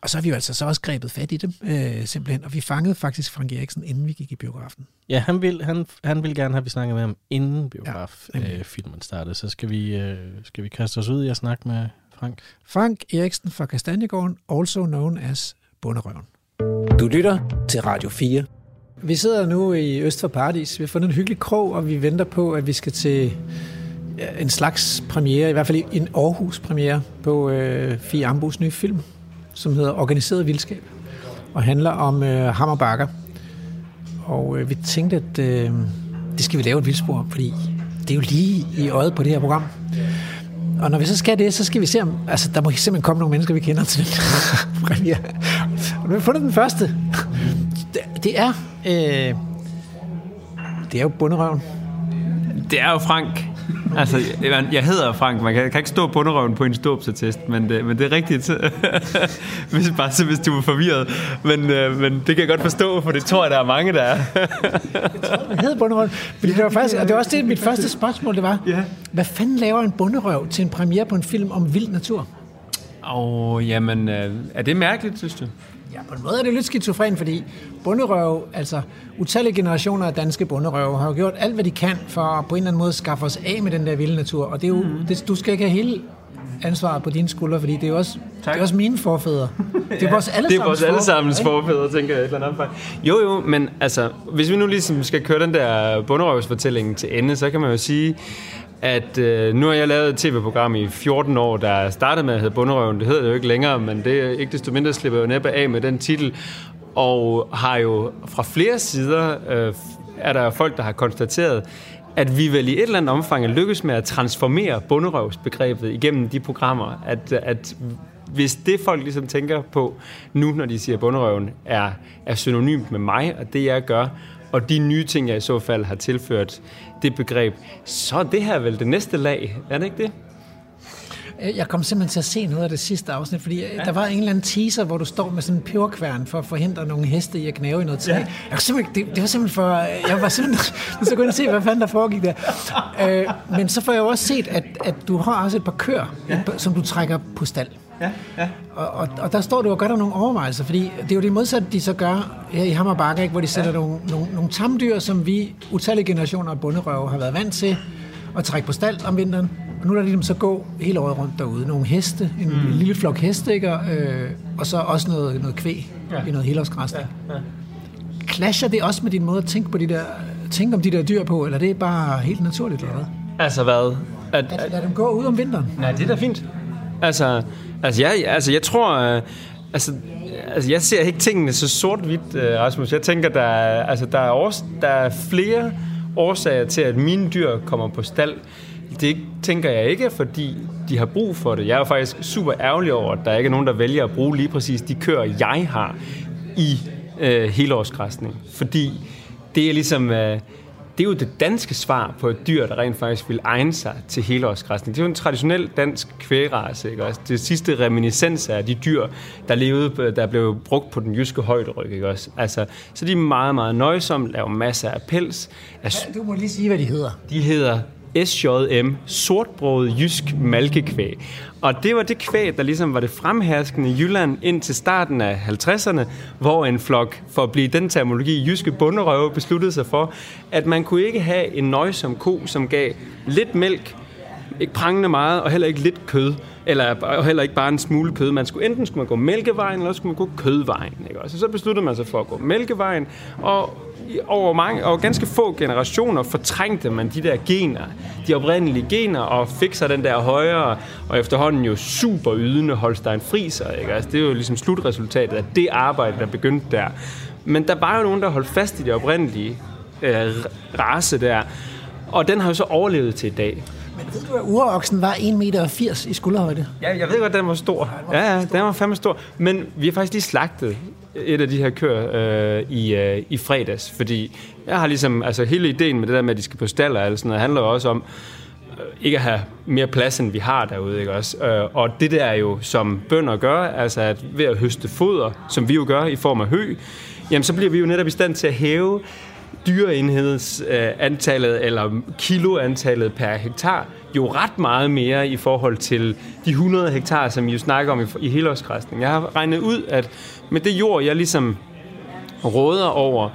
Og så har vi jo altså så også grebet fat i dem, øh, simpelthen, og vi fangede faktisk Frank Eriksen, inden vi gik i biografen. Ja, han vil, han, han vil gerne have, at vi snakker med ham inden Ja, nemlig. biograffilmen startede. Så skal vi, øh, skal vi kaste os ud i at snakke med Frank. Frank Eriksen fra Kastanjegården, also known as Bunderøven. Du lytter til Radio 4. Vi sidder nu i Øst for Paradis. Vi har fundet en hyggelig krog, og vi venter på, at vi skal til en slags premiere, i hvert fald en Aarhus-premiere på øh, Fie Ambos nye film, som hedder Organiseret Vildskab, og handler om øh, Hammer Bakker. Og øh, vi tænkte, at øh, det skal vi lave et vildspor, fordi det er jo lige i øjet på det her program. Og når vi så skal det, så skal vi se om... Altså, der må simpelthen komme nogle mennesker, vi kender til den premiere. Og nu har vi fundet den første. Det, det er... Øh, det er jo bunderøven. Det er jo Frank. Altså, jeg, jeg hedder Frank. Man kan, kan ikke stå bunderøven på en ståbsattest, men det, men det er rigtigt. hvis, bare så, hvis du er forvirret. Men, øh, men det kan jeg godt forstå, for det tror jeg, der er mange, der er. Den hedder bunderøven. Fordi det var faktisk, og det var også det, mit første spørgsmål, det var, Ja. hvad fanden laver en bunderøv til en premiere på en film om vild natur? Åh, oh, jamen, øh, er det mærkeligt, synes du? Ja, på en måde er det lidt skizofren, fordi bunderøv, altså utallige generationer af danske bunderøve, har jo gjort alt, hvad de kan for på en eller anden måde at skaffe os af med den der vilde natur. Og det er jo, mm. det, du skal ikke have hele ansvaret på dine skuldre, fordi det er jo også, det er også mine forfædre. Det er vores Det er allesammens vores allesammens forfædre, forfædre, tænker jeg et eller andet omfang. Jo, jo, men altså, hvis vi nu ligesom skal køre den der bunderøvsfortælling til ende, så kan man jo sige, at øh, nu har jeg lavet et tv-program i 14 år, der startede med at hedde Bunderøven. Det hedder det jo ikke længere, men det er ikke desto mindre slipper jeg jo næppe af med den titel. Og har jo fra flere sider, øh, er der folk, der har konstateret, at vi vel i et eller andet omfang er lykkes med at transformere bunderøvsbegrebet igennem de programmer. At, at hvis det folk ligesom tænker på nu, når de siger bunderøven, er, er synonymt med mig og det jeg gør, og de nye ting, jeg i så fald har tilført det begreb, så er det her vel det næste lag, er det ikke det? Jeg kom simpelthen til at se noget af det sidste afsnit, fordi ja. der var en eller anden teaser, hvor du står med sådan en peberkværn for at forhindre nogle heste i at knæve i noget træ. Ja. Jeg kunne simpelthen, det, det var simpelthen for... Jeg var simpelthen så ind og se, hvad fanden der foregik der. Øh, men så får jeg jo også set, at, at du har også et par køer, ja. som du trækker på stald. Ja, ja. Og, og, og der står du og gør der nogle overvejelser, fordi det er jo det modsatte, de så gør her i Hammer Bakke, ikke? hvor de sætter ja. nogle, nogle, nogle tamdyr, som vi utallige generationer af bunderøve har været vant til at trække på stald om vinteren. Og nu lader de dem så gå hele året rundt derude. Nogle heste, en mm. lille flok heste, ikke? Og, øh, og så også noget, noget kvæg ja. i noget helårsgræsning. Ja, ja. Clasher det også med din måde at tænke, på de der, tænke om de der dyr på, eller det er bare helt naturligt, eller hvad? Altså hvad? At, At lade dem gå ud om vinteren. Nej, det er da fint. Altså, altså, jeg, altså jeg tror... Øh, altså, altså, jeg ser ikke tingene så sort-hvidt, øh, Rasmus. Jeg tænker, der er, altså, der, er års, der er flere årsager til, at mine dyr kommer på stald. Det tænker jeg ikke, fordi de har brug for det. Jeg er faktisk super ærgerlig over, at der ikke er nogen, der vælger at bruge lige præcis de køer, jeg har i øh, helårsgræsning. Fordi det er ligesom... Øh, det er jo det danske svar på et dyr, der rent faktisk vil egne sig til helårsgræsning. Det er jo en traditionel dansk kvægrace, ikke også? Det sidste reminiscens af de dyr, der levede, der blev brugt på den jyske højderyg, ikke også? Altså, så de er meget, meget nøjsomme, laver masser af pels. Altså, Du må lige sige, hvad de hedder. de hedder SJM, sortbrødet jysk malkekvæg. Og det var det kvæg, der ligesom var det fremherskende i Jylland indtil starten af 50'erne, hvor en flok, for at blive den terminologi, jyske bunderøve, besluttede sig for, at man kunne ikke have en nøjsom ko, som gav lidt mælk, ikke prangende meget, og heller ikke lidt kød, eller og heller ikke bare en smule kød. Man skulle enten skulle man gå mælkevejen, eller skulle man gå kødvejen. Ikke? Og så, besluttede man sig for at gå mælkevejen, og over, mange, over ganske få generationer fortrængte man de der gener, de oprindelige gener, og fik sig den der højere, og efterhånden jo super ydende Holstein Friser. Ikke? Altså, det er jo ligesom slutresultatet af det arbejde, der begyndte der. Men der var jo nogen, der holdt fast i det oprindelige øh, race der, og den har jo så overlevet til i dag. Men ved du, at uroksen var 1,80 meter i skulderhøjde? Ja, jeg ved godt, den var stor. Ja, ja, den var fandme stor. Men vi har faktisk lige slagtet et af de her køer øh, i, øh, i fredags, fordi jeg har ligesom, altså hele ideen med det der med, at de skal på staller og alt sådan noget, handler jo også om, øh, ikke at have mere plads, end vi har derude, ikke også? Øh, og det der er jo, som bønder gør, altså at ved at høste foder, som vi jo gør i form af hø, jamen så bliver vi jo netop i stand til at hæve dyreenhedsantallet øh, eller kiloantallet per hektar jo ret meget mere i forhold til de 100 hektar, som I jo snakker om i, i helårsgræsning. Jeg har regnet ud, at med det jord, jeg ligesom råder over,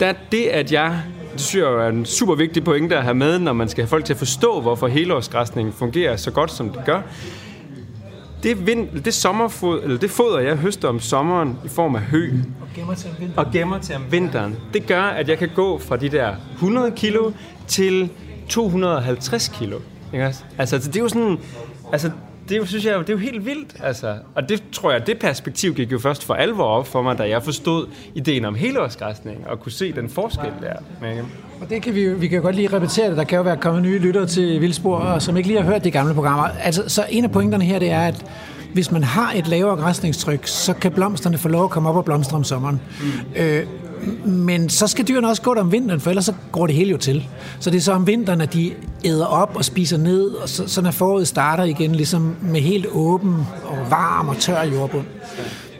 der er det, at jeg, det synes jeg er en super vigtig pointe at have med, når man skal have folk til at forstå, hvorfor helårsgræsning fungerer så godt, som det gør. Det, vind, det, sommerfod, eller det foder, jeg høster om sommeren i form af hø, Og gemmer til en og gemmer til om vinteren, det gør, at jeg kan gå fra de der 100 kilo til 250 kilo. Ikke? Altså, det er jo sådan... Altså, det synes jeg, det er jo helt vildt. Altså. Og det tror jeg, det perspektiv gik jo først for alvor op for mig, da jeg forstod ideen om helårsgræsning, og kunne se den forskel der. Ikke? Og det kan vi, vi kan godt lige repetere det. Der kan jo være kommet nye lyttere til Vildspor, og som ikke lige har hørt de gamle programmer. Altså, så en af pointerne her, det er, at hvis man har et lavere græsningstryk, så kan blomsterne få lov at komme op og blomstre om sommeren. Mm. Øh, men så skal dyrene også gå der om vinteren, for ellers så går det hele jo til. Så det er så om vinteren, at de æder op og spiser ned, og så, så når foråret starter igen, ligesom med helt åben og varm og tør jordbund.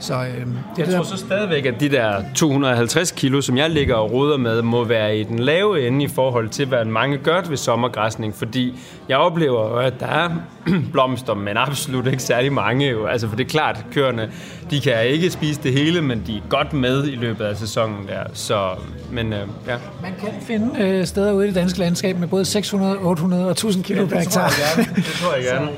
Så øh, det Jeg det tror der, så stadigvæk, at de der 250 kilo, som jeg ligger og roder med, må være i den lave ende i forhold til, hvad mange gør ved sommergræsning, fordi jeg oplever, jo, at der er blomster, men absolut ikke særlig mange. Jo. Altså, for det er klart, køerne, de kan ikke spise det hele, men de er godt med i løbet af sæsonen der. Så, men øh, ja. man kan finde øh, steder ude i det danske landskab med både 600, 800 og 1000 kilo per hektar. Det tror jeg gerne.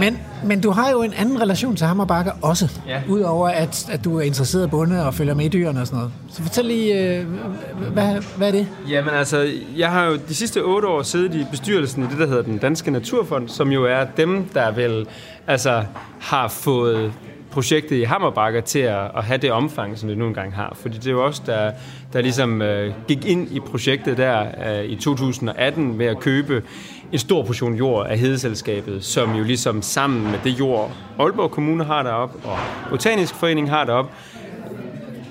Men, men du har jo en anden relation til Hammer Bakker også, Ja. udover at, at du er interesseret i bunde og følger med i dyrene og sådan noget. Så fortæl lige, øh, hvad, hvad er det? Jamen altså, jeg har jo de sidste otte år siddet i bestyrelsen i det, der hedder den Danske Naturfond, som jo er dem, der vel altså, har fået projektet i Hammerbakker til at, at have det omfang, som det nu engang har. Fordi det er jo også der, der ligesom øh, gik ind i projektet der øh, i 2018 med at købe en stor portion jord af Hedeselskabet, som jo ligesom sammen med det jord, Aalborg Kommune har deroppe, og Botanisk Forening har deroppe,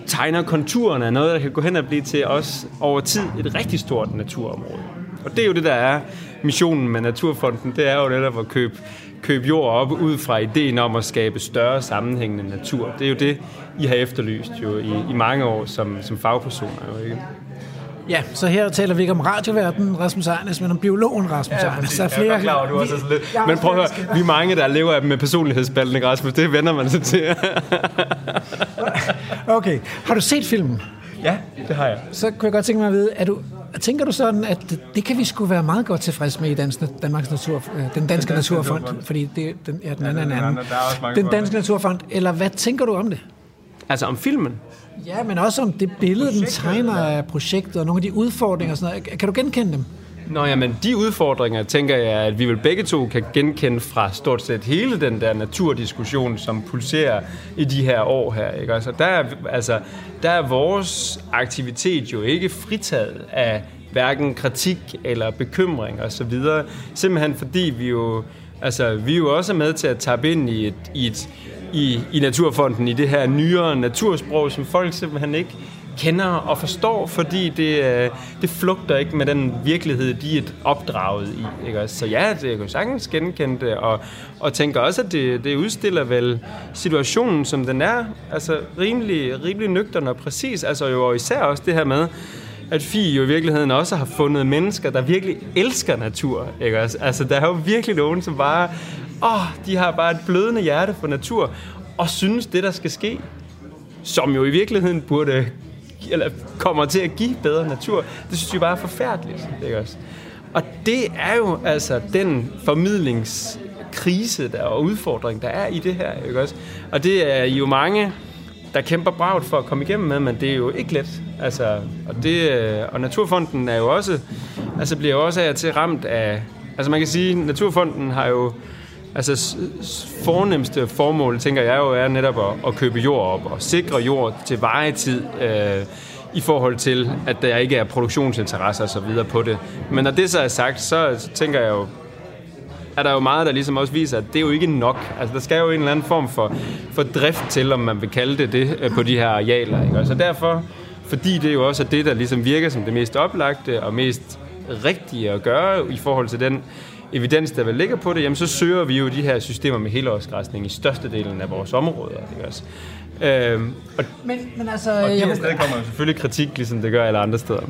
tegner konturerne af noget, der kan gå hen og blive til os over tid et rigtig stort naturområde. Og det er jo det, der er missionen med Naturfonden. Det er jo netop at købe, købe jord op ud fra ideen om at skabe større sammenhængende natur. Det er jo det, I har efterlyst jo i, i mange år som, som fagpersoner. Jo, ikke? Ja, så her taler vi ikke om radioverden Rasmus Ejnes, men om biologen Rasmus ja, Ejnes. Der er flere... Jeg er klar over, du også er sådan lidt. Ja, Men prøv at høre, vi er mange, der lever af dem med personlighedsspalten, ikke Rasmus? Det vender man sig til. Okay, har du set filmen? ja, det har jeg. Så kunne jeg godt tænke mig at vide, er du, tænker du sådan, at det kan vi sgu være meget godt tilfreds med i Dans, Danmarks Natur, øh, den danske Naturfond, fordi det, den, ja, den anden er en anden. mange Den danske Naturfond, eller hvad tænker du om det? Altså om filmen? Ja, men også om det billede, den tegner af projektet, og nogle af de udfordringer og sådan noget. Kan du genkende dem? Nå, jamen, de udfordringer, tænker jeg, at vi vel begge to kan genkende fra stort set hele den der naturdiskussion, som pulserer i de her år her. Ikke? Altså, der, er, altså, der er vores aktivitet jo ikke fritaget af hverken kritik eller bekymring og så videre. Simpelthen fordi vi jo, altså, vi er jo også med til at tabe ind i et, i et i, i Naturfonden, i det her nyere natursprog, som folk simpelthen ikke kender og forstår, fordi det, øh, det flugter ikke med den virkelighed, de er opdraget i. Ikke? Så ja, det jeg kan sagtens genkende det, og, og tænker også, at det, det udstiller vel situationen, som den er, altså rimelig, rimelig nøgterne og præcis, altså jo og især også det her med, at Fie jo i virkeligheden også har fundet mennesker, der virkelig elsker natur. Ikke? Altså, der er jo virkelig nogen, som bare, åh, de har bare et blødende hjerte for natur, og synes det, der skal ske, som jo i virkeligheden burde eller kommer til at give bedre natur, det synes jeg bare er forfærdeligt. Ikke også? Og det er jo altså den formidlingskrise der, og udfordring, der er i det her. Ikke også? Og det er jo mange, der kæmper bragt for at komme igennem med, men det er jo ikke let. Altså, og, det, øh, og Naturfonden er jo også, altså bliver jo også af til ramt af, altså man kan sige, Naturfonden har jo, altså fornemmeste formål, tænker jeg jo, er netop at, at købe jord op og sikre jord til vejetid øh, i forhold til, at der ikke er produktionsinteresser og så videre på det. Men når det så er sagt, så, tænker jeg jo, er der jo meget, der ligesom også viser, at det er jo ikke nok. Altså, der skal jo en eller anden form for, for drift til, om man vil kalde det det, øh, på de her arealer. Ikke? Så derfor, fordi det jo også er det, der ligesom virker som det mest oplagte og mest rigtige at gøre i forhold til den evidens, der vil ligger på det, jamen så søger vi jo de her systemer med helårsgræsning i størstedelen af vores områder. Ikke også? Øhm, og, men, men altså... Og de sted kommer jo selvfølgelig kritik, ligesom det gør alle andre steder.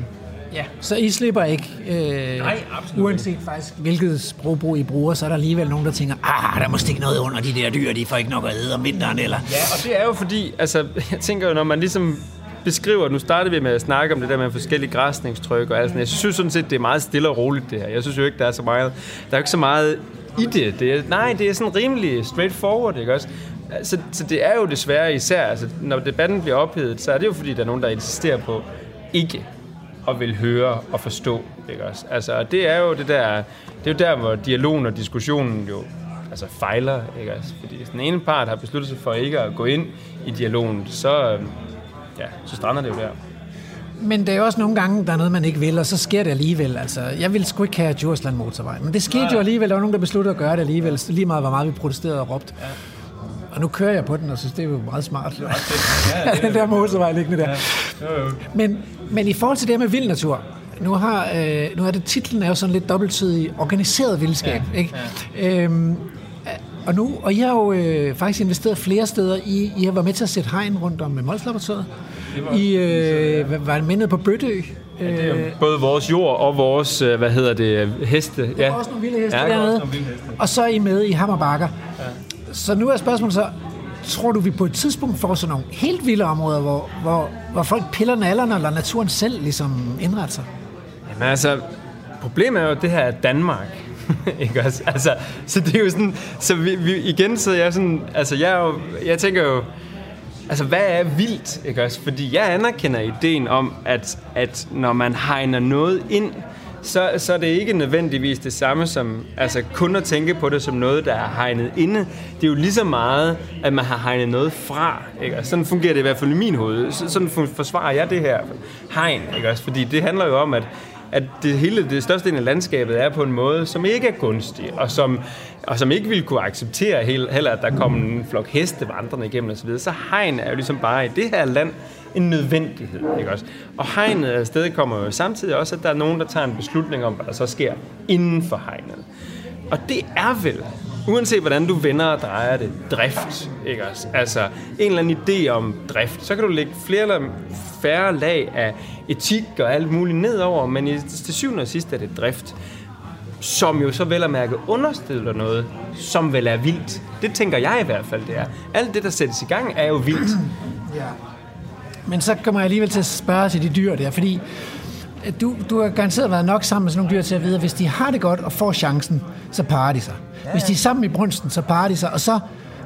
Ja, så I slipper ikke. Øh, Nej, absolut Uanset ikke. faktisk, hvilket sprogbrug I bruger, så er der alligevel nogen, der tænker, ah, der må stikke noget under de der dyr, de får ikke nok at æde om vinteren, eller... Ja, og det er jo fordi, altså, jeg tænker jo, når man ligesom beskriver, nu startede vi med at snakke om det der med forskellige græsningstryk og alt sådan. Jeg synes sådan set, det er meget stille og roligt det her. Jeg synes jo ikke, der er så meget, der er ikke så meget i det. det er, nej, det er sådan rimelig straightforward, ikke også? Så, så det er jo desværre især, altså, når debatten bliver ophedet, så er det jo fordi, der er nogen, der insisterer på ikke at vil høre og forstå. Ikke også? Altså, det er jo det der, det er jo der, hvor dialogen og diskussionen jo altså fejler, ikke også? Fordi hvis den ene part har besluttet sig for ikke at gå ind i dialogen, så, øhm, ja, så strander det jo der. Men det er jo også nogle gange, der er noget, man ikke vil, og så sker det alligevel. Altså, jeg ville sgu ikke have Djursland motorvej, men det skete ja. jo alligevel. Der var nogen, der besluttede at gøre det alligevel, lige meget hvor meget vi protesterede og råbte. Ja. Og nu kører jeg på den, og synes, det er jo meget smart. Det ja, det den der motorvej liggende der. Ja. Jo, jo. Men, men i forhold til det her med vild natur, nu, har, øh, nu er det titlen er jo sådan lidt dobbelttydig, organiseret vildskab. Ja. Ikke? Ja. Øhm, og nu, og I har jo øh, faktisk investeret flere steder. I, I har været med til at sætte hegn rundt om Molslaboratoriet. I øh, var mindet på Bøtø. Ja, det er både vores jord og vores, øh, hvad hedder det, heste. Der er ja. også nogle vilde heste ja, dernede. Vilde heste. Og så er I med i Hammerbakker. Ja. Så nu er spørgsmålet så, tror du, vi på et tidspunkt får sådan nogle helt vilde områder, hvor, hvor, hvor folk piller nallerne, eller naturen selv ligesom indretter sig? Jamen altså, problemet er jo, at det her er Danmark. ikke også? Altså, så det er jo sådan, så vi, vi, igen så jeg sådan, altså jeg, er jo, jeg tænker jo, altså hvad er vildt, ikke også? Fordi jeg anerkender ideen om, at, at når man hegner noget ind, så, så er det ikke nødvendigvis det samme som altså kun at tænke på det som noget, der er hegnet inde. Det er jo lige så meget, at man har hegnet noget fra. Ikke? Og sådan fungerer det i hvert fald i min hoved. Sådan forsvarer jeg det her hegn. Ikke? Også fordi det handler jo om, at at det hele, det største del af landskabet er på en måde, som ikke er gunstig, og som, og som ikke vil kunne acceptere heller, at der kommer en flok heste vandrende igennem osv. Så hegn er jo ligesom bare i det her land en nødvendighed. Ikke også? Og hegnet af stedet kommer jo samtidig også, at der er nogen, der tager en beslutning om, hvad der så sker inden for hegnet. Og det er vel, uanset hvordan du vender og drejer det, drift. Ikke også? Altså en eller anden idé om drift. Så kan du lægge flere eller færre lag af etik og alt muligt nedover, men i, til syvende og sidst er det drift som jo så vel at mærke understiller noget, som vel er vildt. Det tænker jeg i hvert fald, det er. Alt det, der sættes i gang, er jo vildt. Ja. Men så kommer jeg alligevel til at spørge til de dyr der, fordi du, du har garanteret været nok sammen med sådan nogle dyr til at vide, at hvis de har det godt og får chancen, så parer de sig. Hvis de er sammen i brunsten, så parer de sig, og så,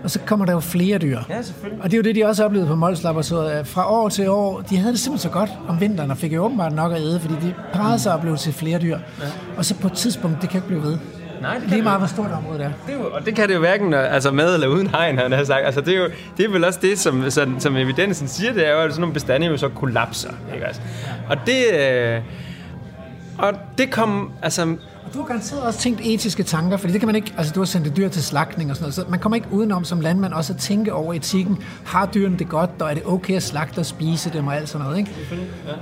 og så kommer der jo flere dyr. Ja, selvfølgelig. Og det er jo det, de også oplevede på Molslapper, så fra år til år, de havde det simpelthen så godt om vinteren, og fik jo åbenbart nok at æde, fordi de parrede sig og blev til flere dyr. Ja. Og så på et tidspunkt, det kan ikke blive ved. Nej, det Lige meget, hvor stort område det er. Det er jo, og det kan det jo hverken altså med eller uden hegn, han har sagt. Altså, det, er jo, det er vel også det, som, som, som evidensen siger, det er jo, at sådan nogle bestande jo så kollapser. Ikke? Altså. Og det... Øh, og det kom, altså, Og du har garanteret også tænkt etiske tanker, fordi det kan man ikke, altså du har sendt et dyr til slagtning og sådan noget, så man kommer ikke udenom som landmand også at tænke over etikken. Har dyrene det godt, og er det okay at slagte og spise dem og alt sådan noget, ikke?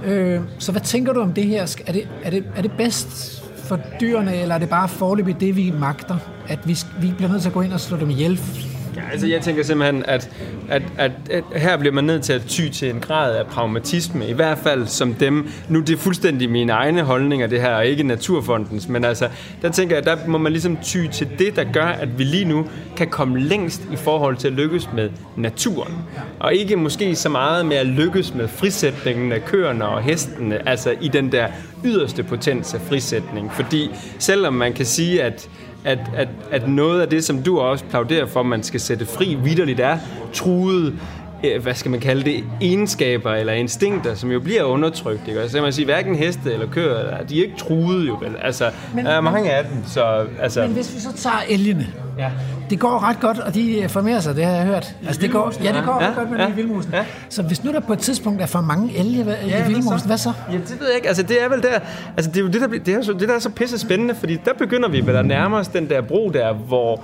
Øh, så hvad tænker du om det her? Er det, er det, er det bedst for dyrene, eller er det bare forløbig det, vi magter? At vi, vi bliver nødt til at gå ind og slå dem ihjel? Ja, altså jeg tænker simpelthen, at, at, at, at her bliver man nødt til at ty til en grad af pragmatisme, i hvert fald som dem, nu det er fuldstændig mine egne holdninger det her, og ikke Naturfondens, men altså, der tænker jeg, der må man ligesom ty til det, der gør, at vi lige nu kan komme længst i forhold til at lykkes med naturen. Og ikke måske så meget med at lykkes med frisætningen af køerne og hestene, altså i den der yderste potens af frisætning. Fordi selvom man kan sige, at at, at, at noget af det, som du også plauderer for, man skal sætte fri vidderligt er truet hvad skal man kalde det, egenskaber eller instinkter, som jo bliver undertrykt. Ikke? Altså, man sige, hverken heste eller køer, de er ikke truet jo vel. Altså, men, der er mange af dem, så... Altså, men hvis vi så tager elgene, ja. det går ret godt, og de formerer sig, det har jeg hørt. Altså, det går, ja, det går Ja, ret godt med ja, ja, vildmusen. ja. Så hvis nu der på et tidspunkt er for mange elge hvad- i vildmusen, hvad så? Ja, det ved jeg ikke. Altså, det er vel der... Altså, det er jo det, der, bliver- det er, så, det der er så pisse spændende, fordi der begynder vi vel at nærme os den der bro der, hvor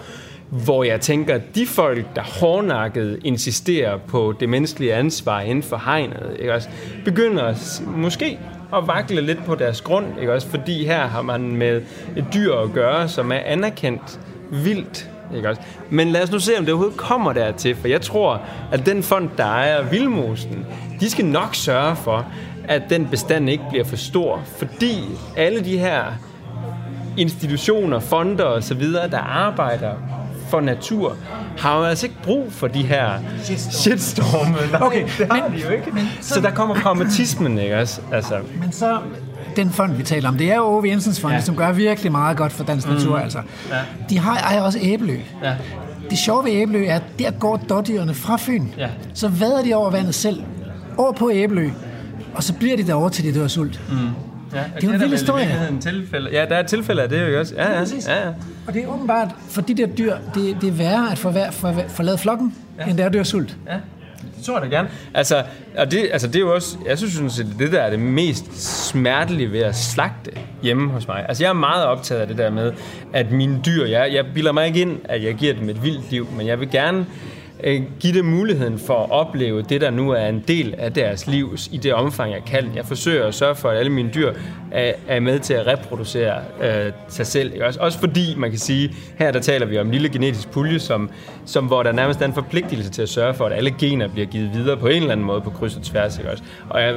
hvor jeg tænker, at de folk, der hårdnakket insisterer på det menneskelige ansvar inden for hegnet, ikke også, begynder måske at vakle lidt på deres grund, ikke også, fordi her har man med et dyr at gøre, som er anerkendt vildt, ikke også? Men lad os nu se, om det overhovedet kommer dertil, for jeg tror, at den fond, der ejer Vildmosen, de skal nok sørge for, at den bestand ikke bliver for stor, fordi alle de her institutioner, fonder og så videre, der arbejder for natur, har jo altså ikke brug for de her shitstorme. Okay, det har men- de jo ikke. men så der kommer pragmatismen, ikke også? Altså, Men så den fond, vi taler om, det er jo Ove Jensens fond, ja. Som gør virkelig meget godt for dansk natur. Altså. Ja. De har, ejer også Æbelø. ja. Det sjove ved Æbelø er, at der går dårdyrene fra Fyn. Ja. Så vader de over vandet selv, over på Æbelø, og så bliver de derovre til de dør af sult. Mm. Ja, Det er jo en vild historie. Tilfælde. Ja, der er tilfælde af det jo ikke også. Ja, ja, ja, ja. Og det er åbenbart, for de der dyr, det, det er værre at forvær, for, forlade flokken, ja. end det er at dø af sult. Ja, det tror jeg da gerne. Altså, og det, altså det er jo også, jeg synes sådan set, det der er det mest smertelige ved at slagte hjemme hos mig. Altså jeg er meget optaget af det der med, at mine dyr, jeg, jeg bilder mig ikke ind, at jeg giver dem et vildt liv, men jeg vil gerne Øh, give dem muligheden for at opleve det, der nu er en del af deres liv i det omfang, jeg kan. Jeg forsøger at sørge for, at alle mine dyr er, er med til at reproducere øh, sig selv. Ikke? Også, også fordi, man kan sige, her der taler vi om en lille genetisk pulje, som, som, hvor der nærmest er en forpligtelse til at sørge for, at alle gener bliver givet videre på en eller anden måde på kryds og tværs. Ikke? Også? Og jeg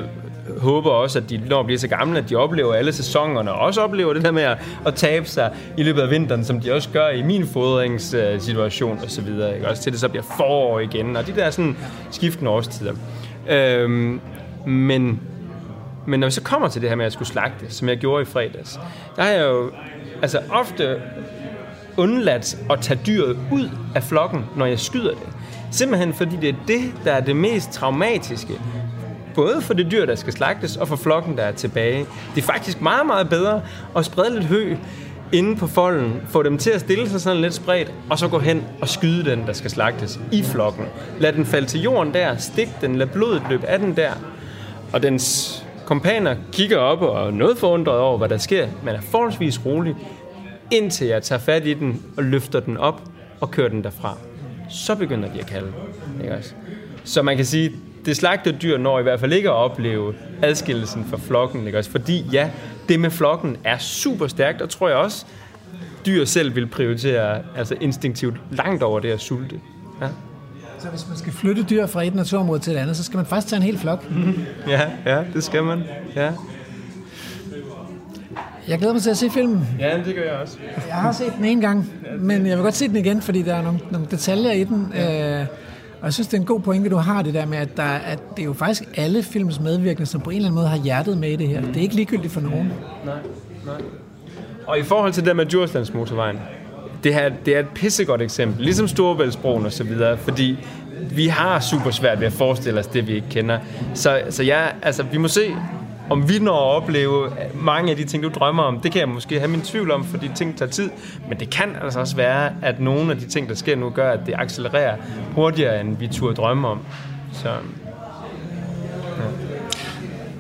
håber også, at de, når de bliver så gamle, at de oplever alle sæsonerne, og også oplever det der med at, at tabe sig i løbet af vinteren, som de også gør i min fodringssituation øh, og så videre. Ikke? Også til det så bliver forår igen, og de der sådan skiftende årstider. Øhm, men men når vi så kommer til det her med at skulle slagte, som jeg gjorde i fredags, der har jeg jo altså ofte undladt at tage dyret ud af flokken, når jeg skyder det. Simpelthen fordi det er det, der er det mest traumatiske. Både for det dyr, der skal slagtes, og for flokken, der er tilbage. Det er faktisk meget, meget bedre at sprede lidt hø inde på folden, få dem til at stille sig sådan lidt spredt, og så gå hen og skyde den, der skal slagtes i flokken. Lad den falde til jorden der, stik den, lad blodet løbe af den der, og dens kompaner kigger op og er noget forundret over, hvad der sker, men er forholdsvis rolig, indtil jeg tager fat i den og løfter den op og kører den derfra. Så begynder de at kalde. Ikke også? Så man kan sige, det slagtede dyr når i hvert fald ikke at opleve adskillelsen fra flokken. Ikke også? Fordi ja, det med flokken er super stærkt, og tror jeg også, dyr selv vil prioritere altså instinktivt langt over det at sulte. Ja, Så hvis man skal flytte dyr fra et naturområde til et andet, så skal man faktisk tage en hel flok. ja, ja det skal man. Ja. Jeg glæder mig til at se filmen. ja, det gør jeg også. Jeg har set den en gang, men jeg vil godt se den igen, fordi der er nogle, nogle detaljer i den. Øh, og jeg synes, det er en god pointe, du har det der med, at, der, at det er jo faktisk alle films medvirkende, som på en eller anden måde har hjertet med i det her. Det er ikke ligegyldigt for nogen. Nej, nej. Og i forhold til det med Djurslands motorvejen, det, her, det er et pissegodt eksempel, ligesom Storebæltsbroen og så videre, fordi vi har super svært ved at forestille os det, vi ikke kender. Så, så ja, altså, vi må se, om vi når at opleve mange af de ting, du drømmer om. Det kan jeg måske have min tvivl om, fordi ting tager tid. Men det kan altså også være, at nogle af de ting, der sker nu, gør, at det accelererer hurtigere, end vi turde drømme om. Så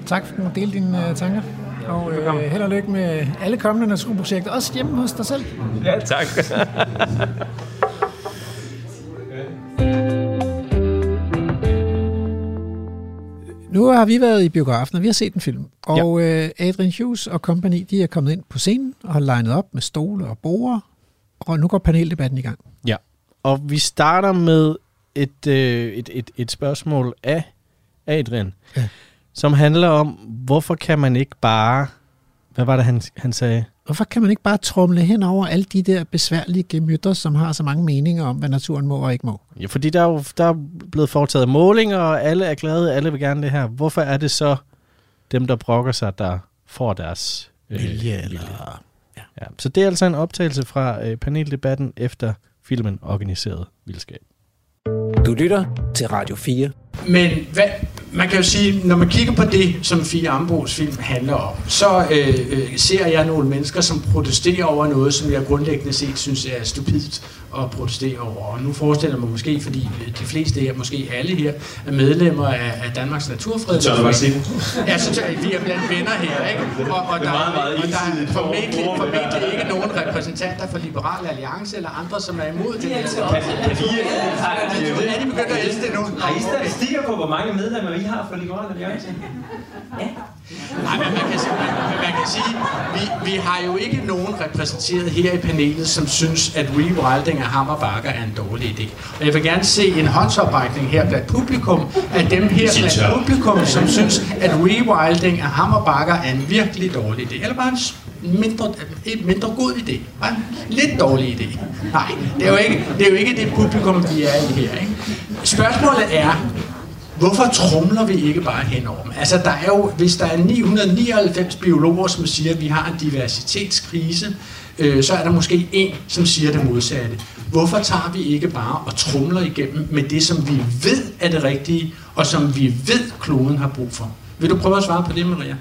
Tak for at dele dine uh, tanker. Og øh, held og lykke med alle kommende naturprojekter, også hjemme hos dig selv. Ja, tak. Nu har vi været i biografen, og vi har set en film. Og ja. øh, Adrian Hughes og company, de er kommet ind på scenen og har legnet op med stole og borer. Og nu går paneldebatten i gang. Ja, og vi starter med et, øh, et, et, et spørgsmål af Adrian, Ja. som handler om, hvorfor kan man ikke bare... Hvad var det, han, han sagde? Hvorfor kan man ikke bare tromle hen over alle de der besværlige gemytter, som har så mange meninger om, hvad naturen må og ikke må? Ja, fordi der er jo der er blevet foretaget målinger, og alle er glade, alle vil gerne det her. Hvorfor er det så dem, der brokker sig, der får deres øh, eller... Ja. Så det er altså en optagelse fra øh, paneldebatten efter filmen Organiseret Vildskab. Du lytter til Radio 4. Men hvad, man kan jo sige, når man kigger på det, som Fie Ambros film handler om, så øh, øh, ser jeg nogle mennesker, som protesterer over noget, som jeg grundlæggende set synes er stupidt at protestere over. Og nu forestiller jeg mig måske, fordi de fleste her, måske alle her, er medlemmer af, af Danmarks Naturfredningsforening. Ja, så tør, vi er blandt venner her, ikke? Og, og, der, meget, meget og der er formentlig, formentlig ikke nogen repræsentanter for Liberal Alliance eller andre, som er imod det. her. Er de begyndt at elske det nu? Har I statistikker på, hvor mange medlemmer I har for Liberal Alliance? Nej, men man kan, sige- man, man kan sige, vi, vi har jo ikke nogen repræsenteret her i panelet, som synes, at rewilding af Hammer Bakker er en dårlig idé. Og jeg vil gerne se en håndsoprækning her blandt publikum, af dem her blandt publikum, som synes, at rewilding af Hammer Bakker er en virkelig dårlig idé. Eller bare en mindre, en mindre god idé. Bare en lidt dårlig idé. Nej, det er jo ikke det, er jo ikke det publikum, vi er i her. Ikke? Spørgsmålet er, Hvorfor trumler vi ikke bare henover dem? Altså, der er jo, hvis der er 999 biologer, som siger, at vi har en diversitetskrise, øh, så er der måske en, som siger det modsatte. Hvorfor tager vi ikke bare og trumler igennem med det, som vi ved er det rigtige, og som vi ved, kloden har brug for? Vil du prøve at svare på det, Maria?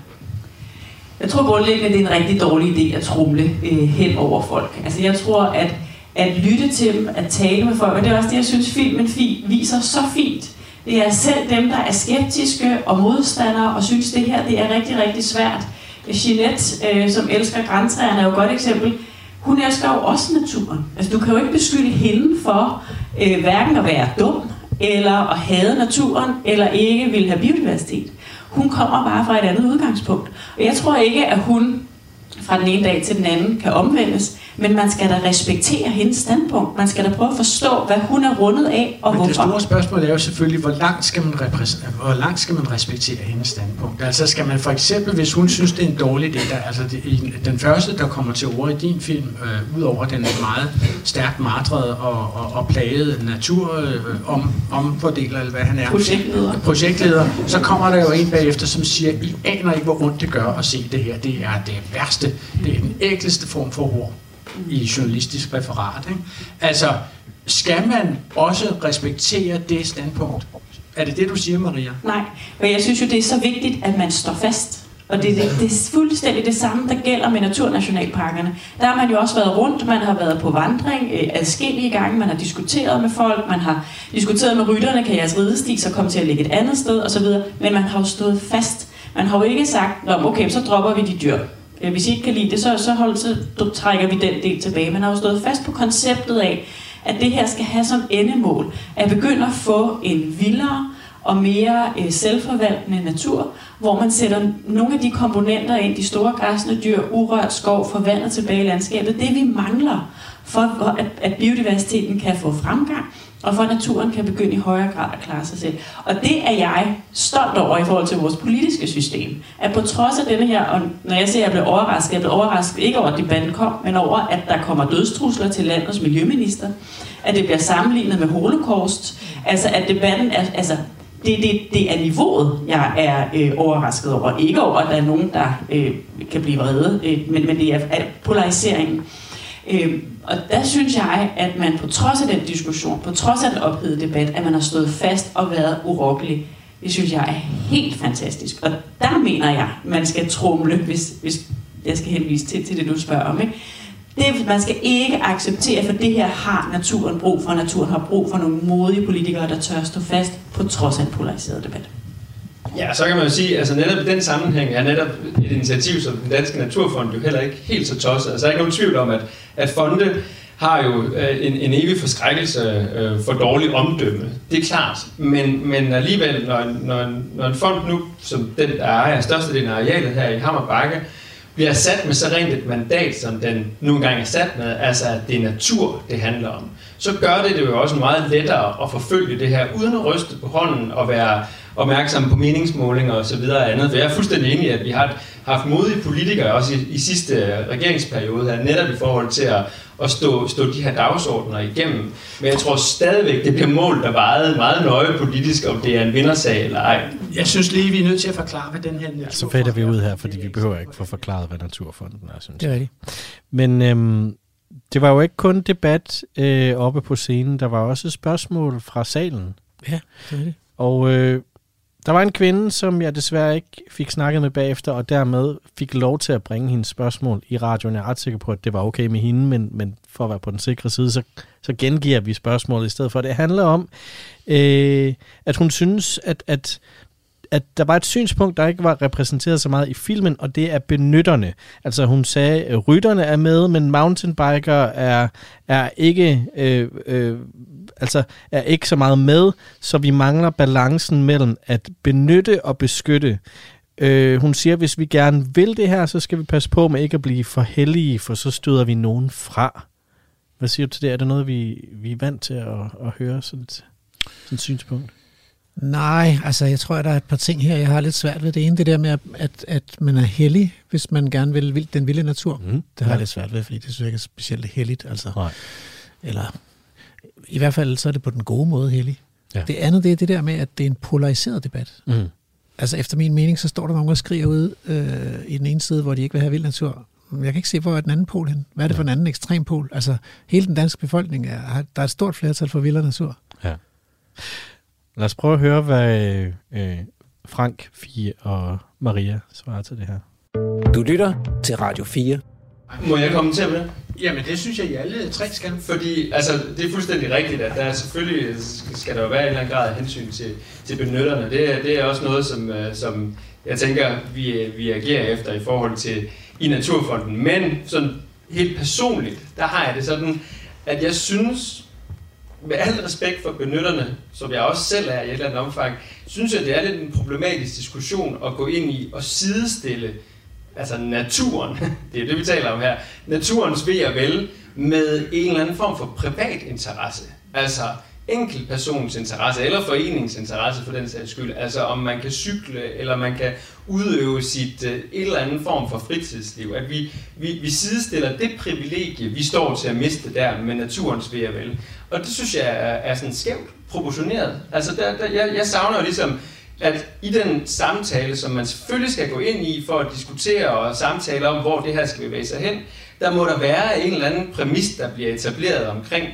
Jeg tror grundlæggende, det er en rigtig dårlig idé at trumle øh, hen over folk. Altså jeg tror, at, at lytte til dem, at tale med folk, og det er også det, jeg synes, filmen viser så fint. Det er selv dem, der er skeptiske og modstandere og synes, det her det er rigtig, rigtig svært. Jeanette, øh, som elsker græntræerne, er jo et godt eksempel. Hun elsker jo også naturen. Altså, du kan jo ikke beskylde hende for øh, hverken at være dum, eller at hade naturen, eller ikke vil have biodiversitet. Hun kommer bare fra et andet udgangspunkt. Og jeg tror ikke, at hun fra den ene dag til den anden kan omvendes, men man skal da respektere hendes standpunkt. Man skal da prøve at forstå, hvad hun er rundet af, og Men det hvorfor. store spørgsmål er jo selvfølgelig, hvor langt skal man, hvor langt skal man respektere hendes standpunkt? Altså skal man for eksempel, hvis hun synes, det er en dårlig idé, der, altså det, den første, der kommer til ord i din film, øh, udover den meget stærkt martrede og, og, og plagede natur øh, om, omfordeler, eller hvad han er. Projektleder. Projektleder. Så kommer der jo en bagefter, som siger, I aner ikke, hvor ondt det gør at se det her. Det er det værste. Det er den ægleste form for ord i journalistisk referat. Ikke? Altså, skal man også respektere det standpunkt? Er det det, du siger, Maria? Nej, men jeg synes jo, det er så vigtigt, at man står fast. Og det, det, det er fuldstændig det samme, der gælder med naturnationalparkerne. Der har man jo også været rundt, man har været på vandring øh, adskillige gange, man har diskuteret med folk, man har diskuteret med rytterne, kan jeres ridesti så komme til at ligge et andet sted osv., men man har jo stået fast. Man har jo ikke sagt, Nå, okay, så dropper vi de dyr. Øh, hvis I ikke kan lide det, så, så, hold, så trækker vi den del tilbage. Man har jo stået fast på konceptet af, at det her skal have som endemål, at begynde at få en vildere og mere øh, selvforvaltende natur, hvor man sætter nogle af de komponenter ind, de store græsne dyr, urørt skov, forvandlet tilbage i landskabet, det vi mangler, for at, at biodiversiteten kan få fremgang, og for at naturen kan begynde i højere grad at klare sig selv. Og det er jeg stolt over i forhold til vores politiske system. At på trods af denne her, og når jeg siger, at jeg blev overrasket, jeg blev overrasket ikke over, at debatten kom, men over, at der kommer dødstrusler til landets miljøminister, at det bliver sammenlignet med holocaust, altså at debatten er, altså det, det, det er niveauet, jeg er øh, overrasket over. Ikke over, at der er nogen, der øh, kan blive vrede, øh, men, men det er, er polariseringen. Øh, og der synes jeg, at man på trods af den diskussion, på trods af den ophedede debat, at man har stået fast og været urokkelig. Det synes jeg er helt fantastisk. Og der mener jeg, man skal trumle, hvis, hvis jeg skal henvise til, til det, du spørger om. Ikke? Det, man skal ikke acceptere, for det her har naturen brug for. Naturen har brug for nogle modige politikere, der tør stå fast på trods af en polariseret debat. Ja, så kan man jo sige, altså netop i den sammenhæng er netop et initiativ som den Danske Naturfond jo heller ikke helt så tosset. Altså der er ikke nogen tvivl om, at, at fonde har jo øh, en, en evig forskrækkelse øh, for dårlig omdømme. Det er klart. Men, men alligevel, når, en- når, en, når en fond nu, som den der ejer størstedelen af arealet her i Hammerbakke, bliver sat med så rent et mandat, som den nu engang er sat med, altså at det er natur, det handler om, så gør det det jo også meget lettere at forfølge det her, uden at ryste på hånden og være opmærksom på meningsmålinger og så videre og andet. For jeg er fuldstændig enig i, at vi har haft modige politikere også i, i sidste regeringsperiode her, netop i forhold til at, at stå, stå de her dagsordner igennem. Men jeg tror stadigvæk, det bliver målt og vejet meget nøje politisk, om det er en vindersag eller ej. Jeg synes lige, vi er nødt til at forklare, hvad den her natur... Så fader vi ud her, fordi vi behøver ikke få forklaret, hvad Naturfonden er, synes Det er jeg. rigtigt. Men øhm, det var jo ikke kun debat øh, oppe på scenen, der var også spørgsmål fra salen. Ja, det er rigtigt. Og øh, der var en kvinde, som jeg desværre ikke fik snakket med bagefter, og dermed fik lov til at bringe hendes spørgsmål i radioen. Jeg er ret sikker på, at det var okay med hende, men, men for at være på den sikre side, så, så gengiver vi spørgsmålet i stedet for. Det handler om, øh, at hun synes, at, at at der var et synspunkt, der ikke var repræsenteret så meget i filmen, og det er benytterne. Altså hun sagde, at rytterne er med, men mountainbiker er, er ikke øh, øh, altså er ikke så meget med, så vi mangler balancen mellem at benytte og beskytte. Øh, hun siger, at hvis vi gerne vil det her, så skal vi passe på med ikke at blive for heldige, for så støder vi nogen fra. Hvad siger du til det? Er det noget, vi, vi er vant til at, at høre sådan et, sådan et synspunkt? Nej, altså jeg tror, at der er et par ting her, jeg har lidt svært ved. Det ene, det der med, at, at man er heldig, hvis man gerne vil, vil den vilde natur. Mm. Det har Ja. jeg lidt svært ved, fordi det synes jeg ikke er specielt heldigt. Altså. Nej. Eller i hvert fald så er det på den gode måde heldig. Ja. Det andet, det er det der med, at det er en polariseret debat. Mm. Altså efter min mening, så står der nogen, der skriger ud øh, i den ene side, hvor de ikke vil have vild natur. Men Jeg kan ikke se, hvor er den anden pol hen. Hvad er det for en anden ekstrem pol? Altså hele den danske befolkning, er, der er et stort flertal for vild natur. Ja. Lad os prøve at høre, hvad øh, Frank, Fie og Maria svarer til det her. Du lytter til Radio 4. Må jeg kommentere med det? Jamen, det synes jeg, I alle tre skal. Fordi altså, det er fuldstændig rigtigt, at der er selvfølgelig skal der jo være en eller anden grad af hensyn til, til benytterne. Det, er- det er også noget, som, øh, som jeg tænker, vi, vi agerer efter i forhold til i Naturfonden. Men sådan helt personligt, der har jeg det sådan, at jeg synes, med al respekt for benytterne, som jeg også selv er i et eller andet omfang, synes jeg, det er lidt en problematisk diskussion at gå ind i og sidestille altså naturen, det er det, vi taler om her, naturens ved og vel med en eller anden form for privat interesse. Altså enkeltpersons interesse, eller foreningens interesse for den sags skyld. Altså om man kan cykle, eller man kan udøve sit øh, et eller andet form for fritidsliv. At vi, vi, vi sidestiller det privilegie, vi står til at miste der med naturens ved og vel. Og det synes jeg er, er sådan skævt proportioneret. Altså der, der, jeg, jeg savner jo ligesom, at i den samtale, som man selvfølgelig skal gå ind i for at diskutere og samtale om, hvor det her skal bevæge sig hen, der må der være en eller anden præmis, der bliver etableret omkring,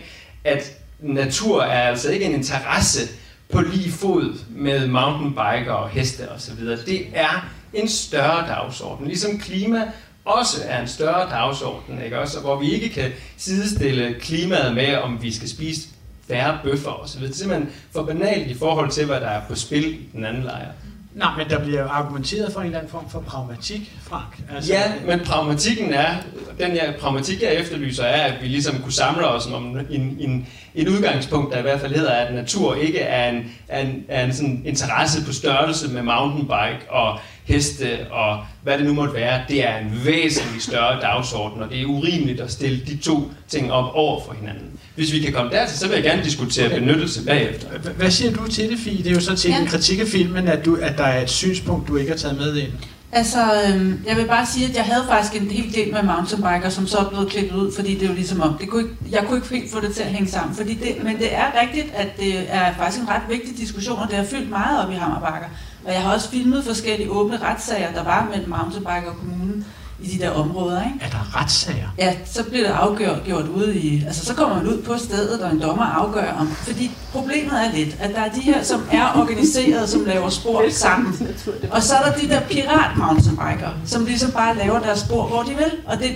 at natur er altså ikke en interesse på lige fod med mountainbiker og heste osv. Det er en større dagsorden, ligesom klima også er en større dagsorden, ikke også? Hvor vi ikke kan sidestille klimaet med, om vi skal spise færre bøffer osv. Det er simpelthen for banalt i forhold til, hvad der er på spil i den anden lejr. Nej, men der bliver jo argumenteret for en eller anden form for pragmatik, Frank. Altså, ja, men pragmatikken er, den her pragmatik, jeg efterlyser, er, at vi ligesom kunne samle os om en, en, et udgangspunkt, der i hvert fald hedder, at natur ikke er en, er en, er en sådan interesse på størrelse med mountainbike og heste og hvad det nu måtte være. Det er en væsentlig større dagsorden, og det er urimeligt at stille de to ting op over for hinanden. Hvis vi kan komme dertil, så vil jeg gerne diskutere benyttelse bagefter. Hvad siger du til det, Fie? Det er jo sådan set Ja. en kritik af filmen, at, du, at der er et synspunkt, du ikke har taget med ind. Altså, øhm, jeg vil bare sige, at jeg havde faktisk en hel del med mountainbiker, som så er blevet klippet ud, fordi det er jo ligesom om, det kunne ikke, jeg kunne ikke helt få det til at hænge sammen. Fordi det, men det er rigtigt, at det er faktisk en ret vigtig diskussion, og det har fyldt meget op i Hammerbakker. Og jeg har også filmet forskellige åbne retssager, der var mellem mountainbiker og kommunen i de der områder. Ikke? Er der retssager? Ja, så bliver det afgjort gjort ude i... Altså, så kommer man ud på stedet, og en dommer afgør om... Fordi problemet er lidt, at der er de her, som er organiseret, som laver spor sammen. Og så er der de der pirat mountainbiker, som ligesom bare laver deres spor, hvor de vil. Og det,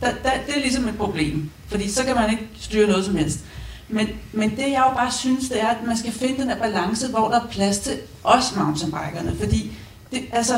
der, der, det er ligesom et problem. Fordi så kan man ikke styre noget som helst. Men, men det jeg jo bare synes, det er, at man skal finde den der balance, hvor der er plads til os mountainbikerne. Fordi det, altså,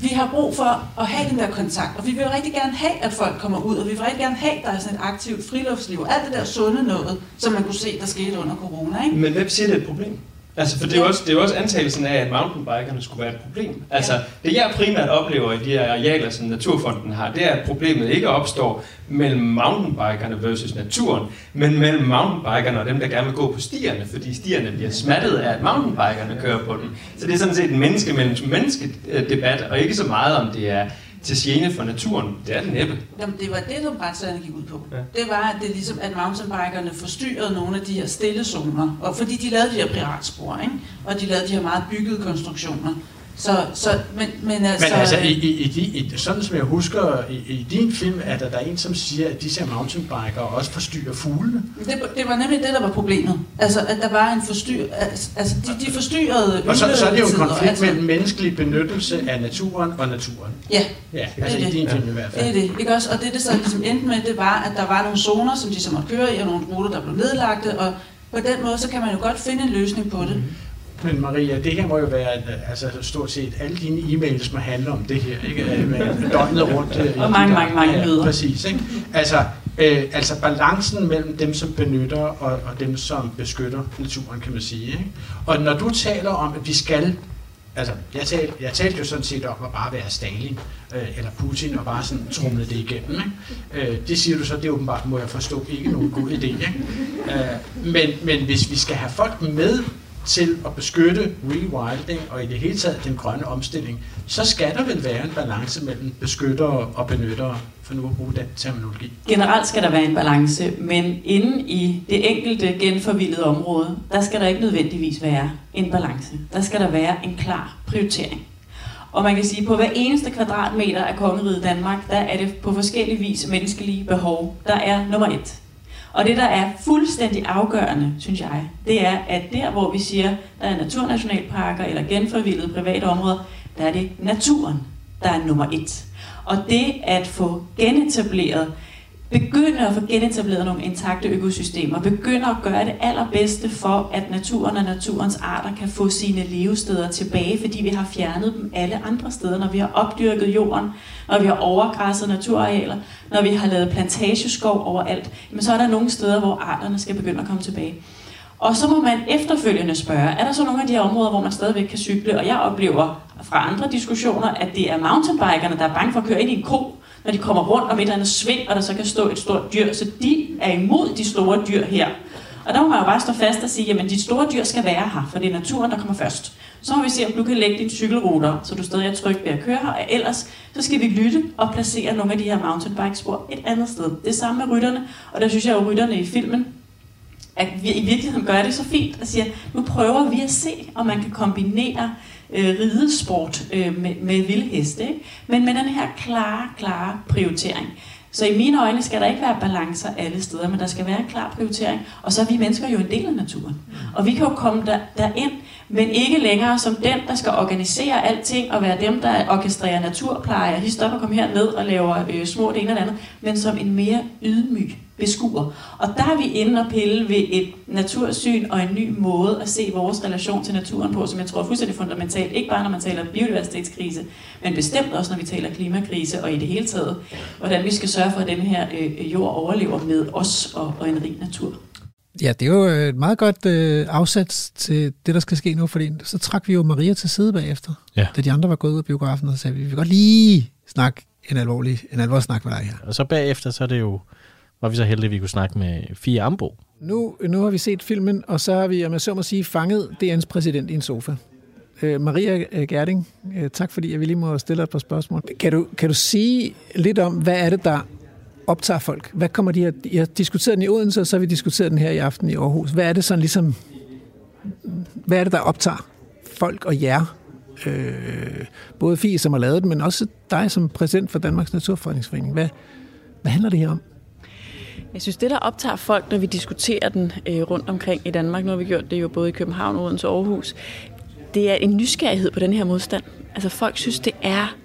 vi har brug for at have den der kontakt, og vi vil jo rigtig gerne have, at folk kommer ud, og vi vil rigtig gerne have, at der er sådan et aktivt friluftsliv. Alt det der sunde noget, som man kunne se, der skete under corona. Ikke? Men hvem siger, det er et problem? Altså, for det er, jo også, det er jo også antagelsen af, at mountainbikerne skulle være et problem. Altså, det jeg primært oplever i de her arealer, som Naturfonden har, det er, at problemet ikke opstår mellem mountainbikerne versus naturen, men mellem mountainbikerne og dem, der gerne vil gå på stierne, fordi stierne bliver smattet af, at mountainbikerne kører på dem. Så det er sådan set en menneske mellem menneske debat, og ikke så meget om det er til gene for naturen. Det er det næppe. Jamen, det var det, som retssagerne gik ud på. Ja. Det var, at det ligesom, at mountainbikerne forstyrrede nogle af de her stille zoner. Og fordi de lavede de her piratspor, ikke? og de lavede de her meget byggede konstruktioner. Så, så, men, men altså... Men altså, i, i, i, i, sådan som jeg husker, i, i din film, er der, der er en, som siger, at disse mountainbikere også forstyrrer fuglene. Det, det var nemlig det, der var problemet. Altså, at der var en forstyr... Altså, de, de forstyrrede... Og så, så er det jo en konflikt altså, mellem menneskelig benyttelse af naturen og naturen. Ja. Ja, altså det i din film i hvert fald. Det er det, ikke også? Og det, det så ligesom endte med, det var, at der var nogle zoner, som de så måtte køre i, og nogle ruter, der blev nedlagte, og på den måde, så kan man jo godt finde en løsning på det. Mm-hmm. Men Maria, det her må jo være altså, stort set alle dine e-mails må handle om det her, ikke? Med døgnet rundt. Øh, og mange, mange, mange møder. Ja, præcis, ikke? Altså, øh, altså balancen mellem dem, som benytter og, og dem, som beskytter naturen, kan man sige. Ikke? Og når du taler om, at vi skal Altså, jeg talte, jeg talte jo sådan set om at bare være Stalin øh, eller Putin og bare sådan trumle det igennem. Ikke? Øh, det siger du så, det er åbenbart, må jeg forstå, ikke nogen god idé. Ikke? Øh, men, men hvis vi skal have folk med til at beskytte rewilding og i det hele taget den grønne omstilling, så skal der vel være en balance mellem beskyttere og benyttere, for nu at bruge den terminologi. Generelt skal der være en balance, men inde i det enkelte genforvildede område, der skal der ikke nødvendigvis være en balance. Der skal der være en klar prioritering. Og man kan sige, at på hver eneste kvadratmeter af kongeriget Danmark, der er det på forskellige vis menneskelige behov, der er nummer et. Og det, der er fuldstændig afgørende, synes jeg, det er, at der, hvor vi siger, der er naturnationalparker eller genforvildede private områder, der er det naturen, der er nummer et. Og det at få genetableret begynde at få genetableret nogle intakte økosystemer, begynde at gøre det allerbedste for, at naturen og naturens arter kan få sine levesteder tilbage, fordi vi har fjernet dem alle andre steder, når vi har opdyrket jorden, når vi har overgræsset naturarealer, når vi har lavet plantageskov overalt, jamen så er der nogle steder, hvor arterne skal begynde at komme tilbage. Og så må man efterfølgende spørge, er der så nogle af de her områder, hvor man stadigvæk kan cykle? Og jeg oplever fra andre diskussioner, at det er mountainbikerne, der er bange for at køre ind i en ko, når de kommer rundt om et eller andet sving, og der så kan stå et stort dyr. Så de er imod de store dyr her. Og der må man jo bare stå fast og sige, at de store dyr skal være her, for det er naturen, der kommer først. Så må vi se, om du kan lægge dine cykelruter, så du stadig er tryg ved at køre her. Og ellers så skal vi lytte og placere nogle af de her mountainbike-spor et andet sted. Det er samme med rytterne, og der synes jeg jo, at rytterne i filmen at vi i virkeligheden gør det så fint og siger, nu prøver vi at se, om man kan kombinere øh, ridesport øh, med, med vildheste, ikke? men med den her klare, klare prioritering. Så i mine øjne skal der ikke være balancer alle steder, men der skal være en klar prioritering. Og så er vi mennesker jo en del af naturen. Og vi kan jo komme der, derind, men ikke længere som den, der skal organisere alting og være dem, der orkestrerer naturpleje og hist op og komme herned og laver øh, små det ene eller andet, men som en mere ydmyg beskuer. Og der er vi inde og pille ved et natursyn og en ny måde at se vores relation til naturen på, som jeg tror er fuldstændig fundamentalt, ikke bare når man taler biodiversitetskrise, men bestemt også når vi taler klimakrise og i det hele taget, hvordan vi skal sørge for, at den her øh, øh jord overlever med os og, og en rig natur. Ja, det er jo et meget godt øh, afsat til det, der skal ske nu, fordi så trak vi jo Maria til side bagefter, ja. da de andre var gået ud af biografen, og så sagde vi, vi vil godt lige snakke en alvorlig, en alvorlig snak med dig her. Og så bagefter, så er det jo, var vi så heldige, at vi kunne snakke med Fie Ambo. Nu, nu har vi set filmen, og så har vi, om jeg så må sige, fanget DN's præsident i en sofa. Øh, Maria øh, Gerding, øh, tak fordi jeg lige må stille et par spørgsmål. Kan du, kan du sige lidt om, hvad er det, der optager folk? Hvad kommer de her? Jeg har diskuteret den i Odense, og så har vi diskuteret den her i aften i Aarhus. Hvad er det sådan ligesom, hvad er det, der optager folk og jer? Øh, både Fie, som har lavet den, men også dig som præsident for Danmarks Naturfredningsforening. Hvad, hvad handler det her om? Jeg synes, det der optager folk, når vi diskuterer den øh, rundt omkring i Danmark, nu har vi gjort det jo både i København, Odense og Aarhus, det er en nysgerrighed på den her modstand. Altså folk synes, det er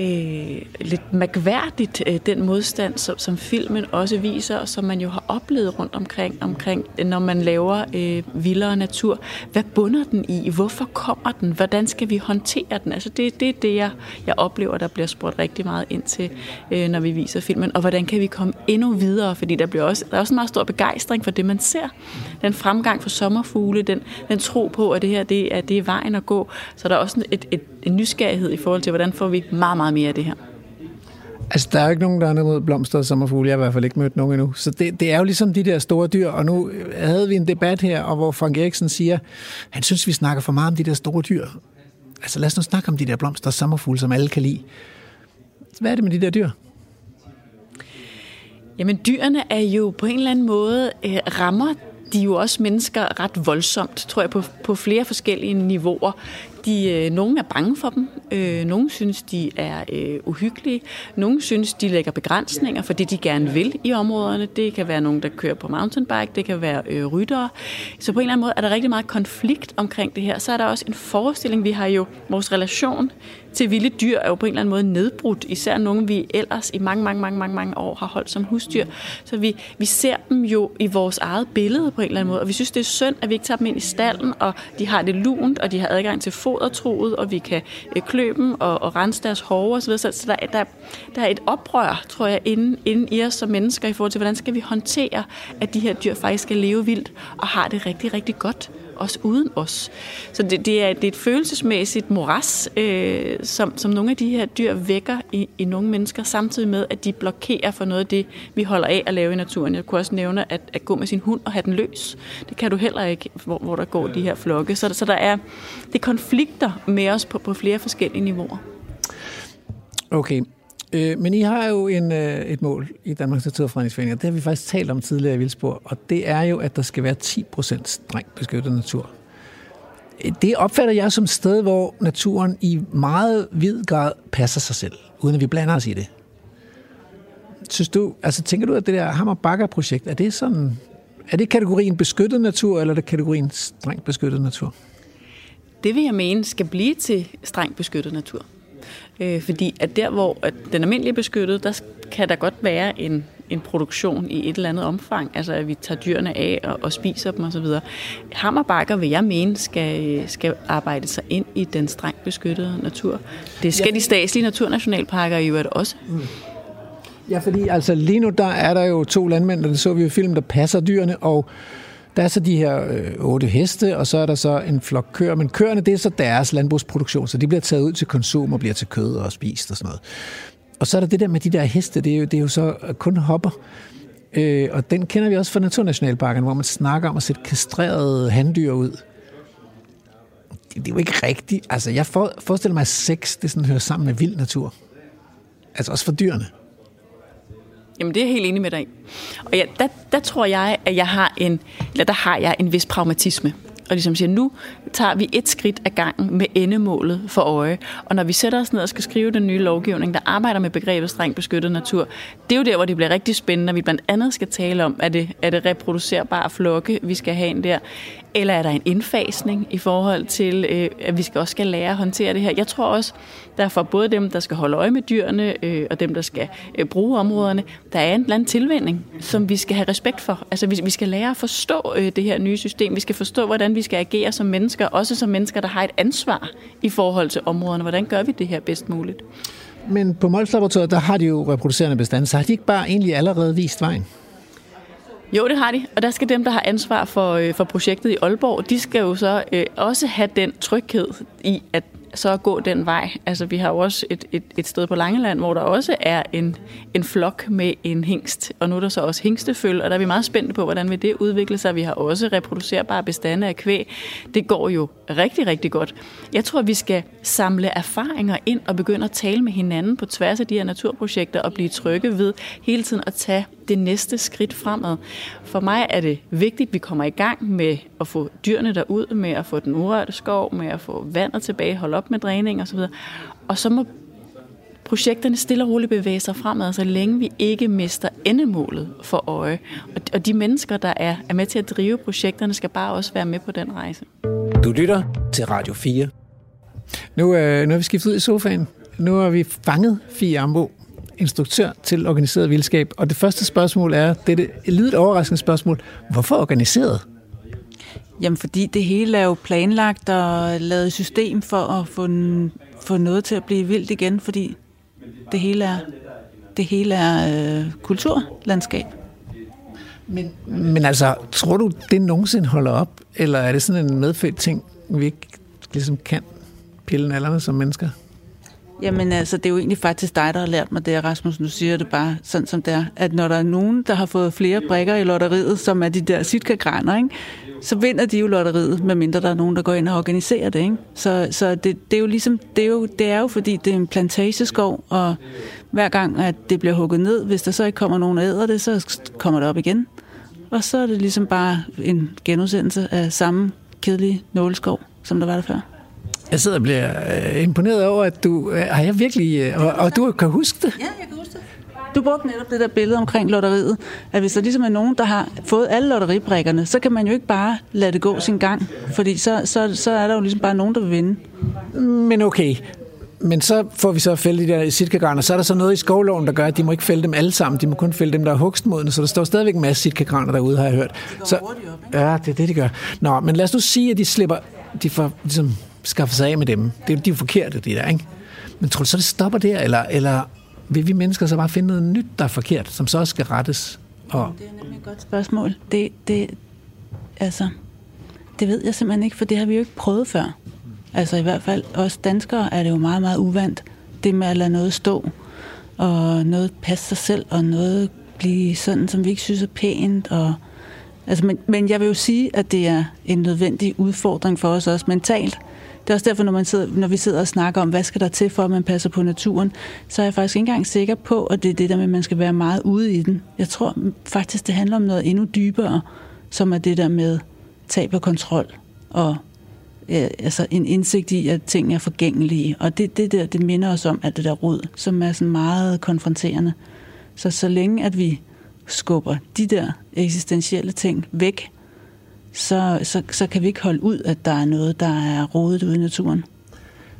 øh, lidt mærkværdigt, øh, den modstand, som, som filmen også viser, og som man jo har oplevet rundt omkring, omkring når man laver øh, vildere natur. Hvad bunder den i? Hvorfor kommer den? Hvordan skal vi håndtere den? Altså det, det er det, jeg, jeg oplever, der bliver spurgt rigtig meget ind til, øh, når vi viser filmen. Og hvordan kan vi komme endnu videre? Fordi der, bliver også, der er også en meget stor begejstring for det, man ser. Den fremgang for sommerfugle, den, den tro på, at det her det er, det er vejen at gå. Så der er også et, et, en nysgerrighed i forhold til, hvordan får vi meget, meget mere af det her. Altså, der er jo ikke nogen, der er mod blomster og sommerfugle. Jeg har i hvert fald ikke mødt nogen endnu. Så det, det er jo ligesom de der store dyr. Og nu havde vi en debat her, og hvor Frank Eriksen siger, han synes, vi snakker for meget om de der store dyr. Altså, lad os nu snakke om de der blomster og sommerfugle, som alle kan lide. Hvad er det med de der dyr? Jamen, dyrene er jo på en eller anden måde øh, rammer de er jo også mennesker ret voldsomt, tror jeg, på, på flere forskellige niveauer. De, øh, nogle er bange for dem, øh, nogle synes, de er øh, uhyggelige, nogle synes, de lægger begrænsninger for det, de gerne vil i områderne. Det kan være nogen, der kører på mountainbike, det kan være øh, ryttere. Så på en eller anden måde er der rigtig meget konflikt omkring det her. Så er der også en forestilling, vi har jo vores relation til vilde dyr er jo på en eller anden måde nedbrudt, især nogle, vi ellers i mange, mange, mange, mange, mange år har holdt som husdyr. Så vi, vi ser dem jo i vores eget billede på en eller anden måde, og vi synes, det er synd, at vi ikke tager dem ind i stallen, og de har det lunt, og de har adgang til fodertroet, og vi kan øh, klø dem og, og rense deres hove osv. Så, så der, der, der er et oprør, tror jeg, inden, inden i os som mennesker i forhold til, hvordan skal vi håndtere, at de her dyr faktisk skal leve vildt og har det rigtig, rigtig godt også uden os. Så det, det, er, det er et følelsesmæssigt moras, øh, som, som nogle af de her dyr vækker i, i nogle mennesker, samtidig med, at de blokerer for noget af det, vi holder af at lave i naturen. Jeg kunne også nævne at, at gå med sin hund og have den løs. Det kan du heller ikke, hvor, hvor der går de her flokke. Så, så der er det konflikter med os på, på flere forskellige niveauer. Okay, Øh, men I har jo en, øh, et mål i Danmarks Naturfredningsforening, og det har vi faktisk talt om tidligere i Vildsborg, og det er jo, at der skal være 10% strengt beskyttet natur. Det opfatter jeg som et sted, hvor naturen i meget vid grad passer sig selv, uden at vi blander os i det. Synes du, altså tænker du, at det der Hammer Bakker projekt, er det sådan, er det kategorien beskyttet natur, eller er det kategorien strengt beskyttet natur? Det vil jeg mene skal blive til strengt beskyttet natur. Øh, fordi at der, hvor at den almindelige beskyttet, der kan der godt være en, en produktion i et eller andet omfang, altså at vi tager dyrene af og, og spiser dem osv. Hammerbakker vil jeg mene skal, skal arbejde sig ind i den strengt beskyttede natur. Det skal ja. de statslige naturnationalparker i øvrigt også. Mm. Ja, fordi altså lige nu der er der jo to landmænd, der så vi jo film, der passer dyrene, og der er så de her øh, otte heste, og så er der så en flok køer. Men køerne, det er så deres landbrugsproduktion, så de bliver taget ud til konsum og bliver til kød og spist og sådan noget. Og så er der det der med de der heste, det er jo, det er jo så øh, kun hopper. Øh, og den kender vi også fra Naturnationalparken, hvor man snakker om at sætte kastrerede handdyr ud. Det, det er jo ikke rigtigt. Altså, jeg forestiller mig, at sex, det sådan hører sammen med vild natur. Altså også for dyrene. Jamen, det er jeg helt enig med dig i. Og ja, der, der tror jeg, at jeg har en, eller der har jeg en vis pragmatisme. Og ligesom siger, nu tager vi et skridt ad gangen med endemålet for øje. Og når vi sætter os ned og skal skrive den nye lovgivning, der arbejder med begrebet strengt beskyttet natur, det er jo der, hvor det bliver rigtig spændende, når vi blandt andet skal tale om, er det, er det reproducerbare flokke, vi skal have en der, eller er der en indfasning i forhold til, øh, at vi skal også skal lære at håndtere det her? Jeg tror også, der for både dem, der skal holde øje med dyrene, øh, og dem, der skal øh, bruge områderne, der er en eller anden tilvænding, som vi skal have respekt for. Altså, vi, vi skal lære at forstå øh, det her nye system. Vi skal forstå, hvordan vi skal agere som mennesker, også som mennesker, der har et ansvar i forhold til områderne. Hvordan gør vi det her bedst muligt? Men på Molslaboratoriet, der har de jo reproducerende bestande, så har de ikke bare egentlig allerede vist vejen? Jo, det har de, og der skal dem, der har ansvar for, øh, for projektet i Aalborg, de skal jo så øh, også have den tryghed i, at så at gå den vej. Altså, vi har jo også et, et, et sted på Langeland, hvor der også er en, en flok med en hængst, og nu er der så også hingsteføl, og der er vi meget spændte på, hvordan vil det udvikle sig. Vi har også reproducerbare bestande af kvæg. Det går jo rigtig, rigtig godt. Jeg tror, vi skal samle erfaringer ind og begynde at tale med hinanden på tværs af de her naturprojekter og blive trygge ved hele tiden at tage det næste skridt fremad. For mig er det vigtigt, at vi kommer i gang med at få dyrene derud, med at få den urørte skov, med at få vandet tilbage, holde op med dræning osv. Og så må projekterne stille og roligt bevæge sig fremad, så længe vi ikke mister endemålet for øje. Og de mennesker, der er, er med til at drive projekterne, skal bare også være med på den rejse. Du lytter til Radio 4. Nu, øh, nu er vi skiftet ud i sofaen. nu har vi fanget Fie Ambo, instruktør til organiseret vildskab. Og det første spørgsmål er, det er det lidt overraskende spørgsmål. Hvorfor organiseret? Jamen, fordi det hele er jo planlagt og lavet system for at få, få noget til at blive vildt igen, fordi det hele er, det hele er øh, kulturlandskab. Men, men altså, tror du, det nogensinde holder op? Eller er det sådan en medfødt ting, vi ikke ligesom kan pille alderne som mennesker? Jamen altså, det er jo egentlig faktisk dig, der har lært mig det, Rasmus. Nu siger det bare sådan, som det er. At når der er nogen, der har fået flere brikker i lotteriet, som er de der sitka ikke? så vinder de jo lotteriet, medmindre der er nogen, der går ind og organiserer det. Ikke? Så, så det, det, er jo ligesom, det, er jo, det er jo fordi, det er en plantageskov, og hver gang, at det bliver hugget ned, hvis der så ikke kommer nogen og æder det, så kommer det op igen. Og så er det ligesom bare en genudsendelse af samme kedelige nåleskov, som der var der før. Jeg sidder og bliver øh, imponeret over, at du... Øh, har jeg virkelig... Øh, og, og du kan huske det? Ja, jeg kan huske det. Du brugte netop det der billede omkring lotteriet, at hvis der ligesom er nogen, der har fået alle lotteribrikkerne, så kan man jo ikke bare lade det gå sin gang, fordi så, så, så er der jo ligesom bare nogen, der vil vinde. Men okay, men så får vi så fælde de der sitkagraner. Så er der så noget i skovloven, der gør, at de må ikke fælde dem alle sammen. De må kun fælde dem, der er hugstmodne. Så der står stadigvæk en masse sitkagraner derude, har jeg hørt. Så, ja, det er det, de gør. Nå, men lad os nu sige, at de slipper... De får ligesom skaffe sig af med dem. Det er de er forkerte, de der, ikke? Men tror du så, det stopper der, eller, eller vil vi mennesker så bare finde noget nyt, der er forkert, som så også skal rettes? Og... Det er nemlig et godt spørgsmål. Det, det, altså, det ved jeg simpelthen ikke, for det har vi jo ikke prøvet før. Altså i hvert fald os danskere er det jo meget, meget uvandt, det med at lade noget stå, og noget passe sig selv, og noget blive sådan, som vi ikke synes er pænt, og Altså, men, men jeg vil jo sige, at det er en nødvendig udfordring for os også mentalt. Det er også derfor, når, man sidder, når vi sidder og snakker om, hvad skal der til for, at man passer på naturen, så er jeg faktisk ikke engang sikker på, at det er det der med, at man skal være meget ude i den. Jeg tror faktisk, det handler om noget endnu dybere, som er det der med tab af kontrol og altså en indsigt i, at ting er forgængelige. Og det, det der, det minder os om alt det der rod, som er sådan meget konfronterende. Så så længe at vi skubber de der eksistentielle ting væk, så, så, så kan vi ikke holde ud, at der er noget, der er rodet ude i naturen.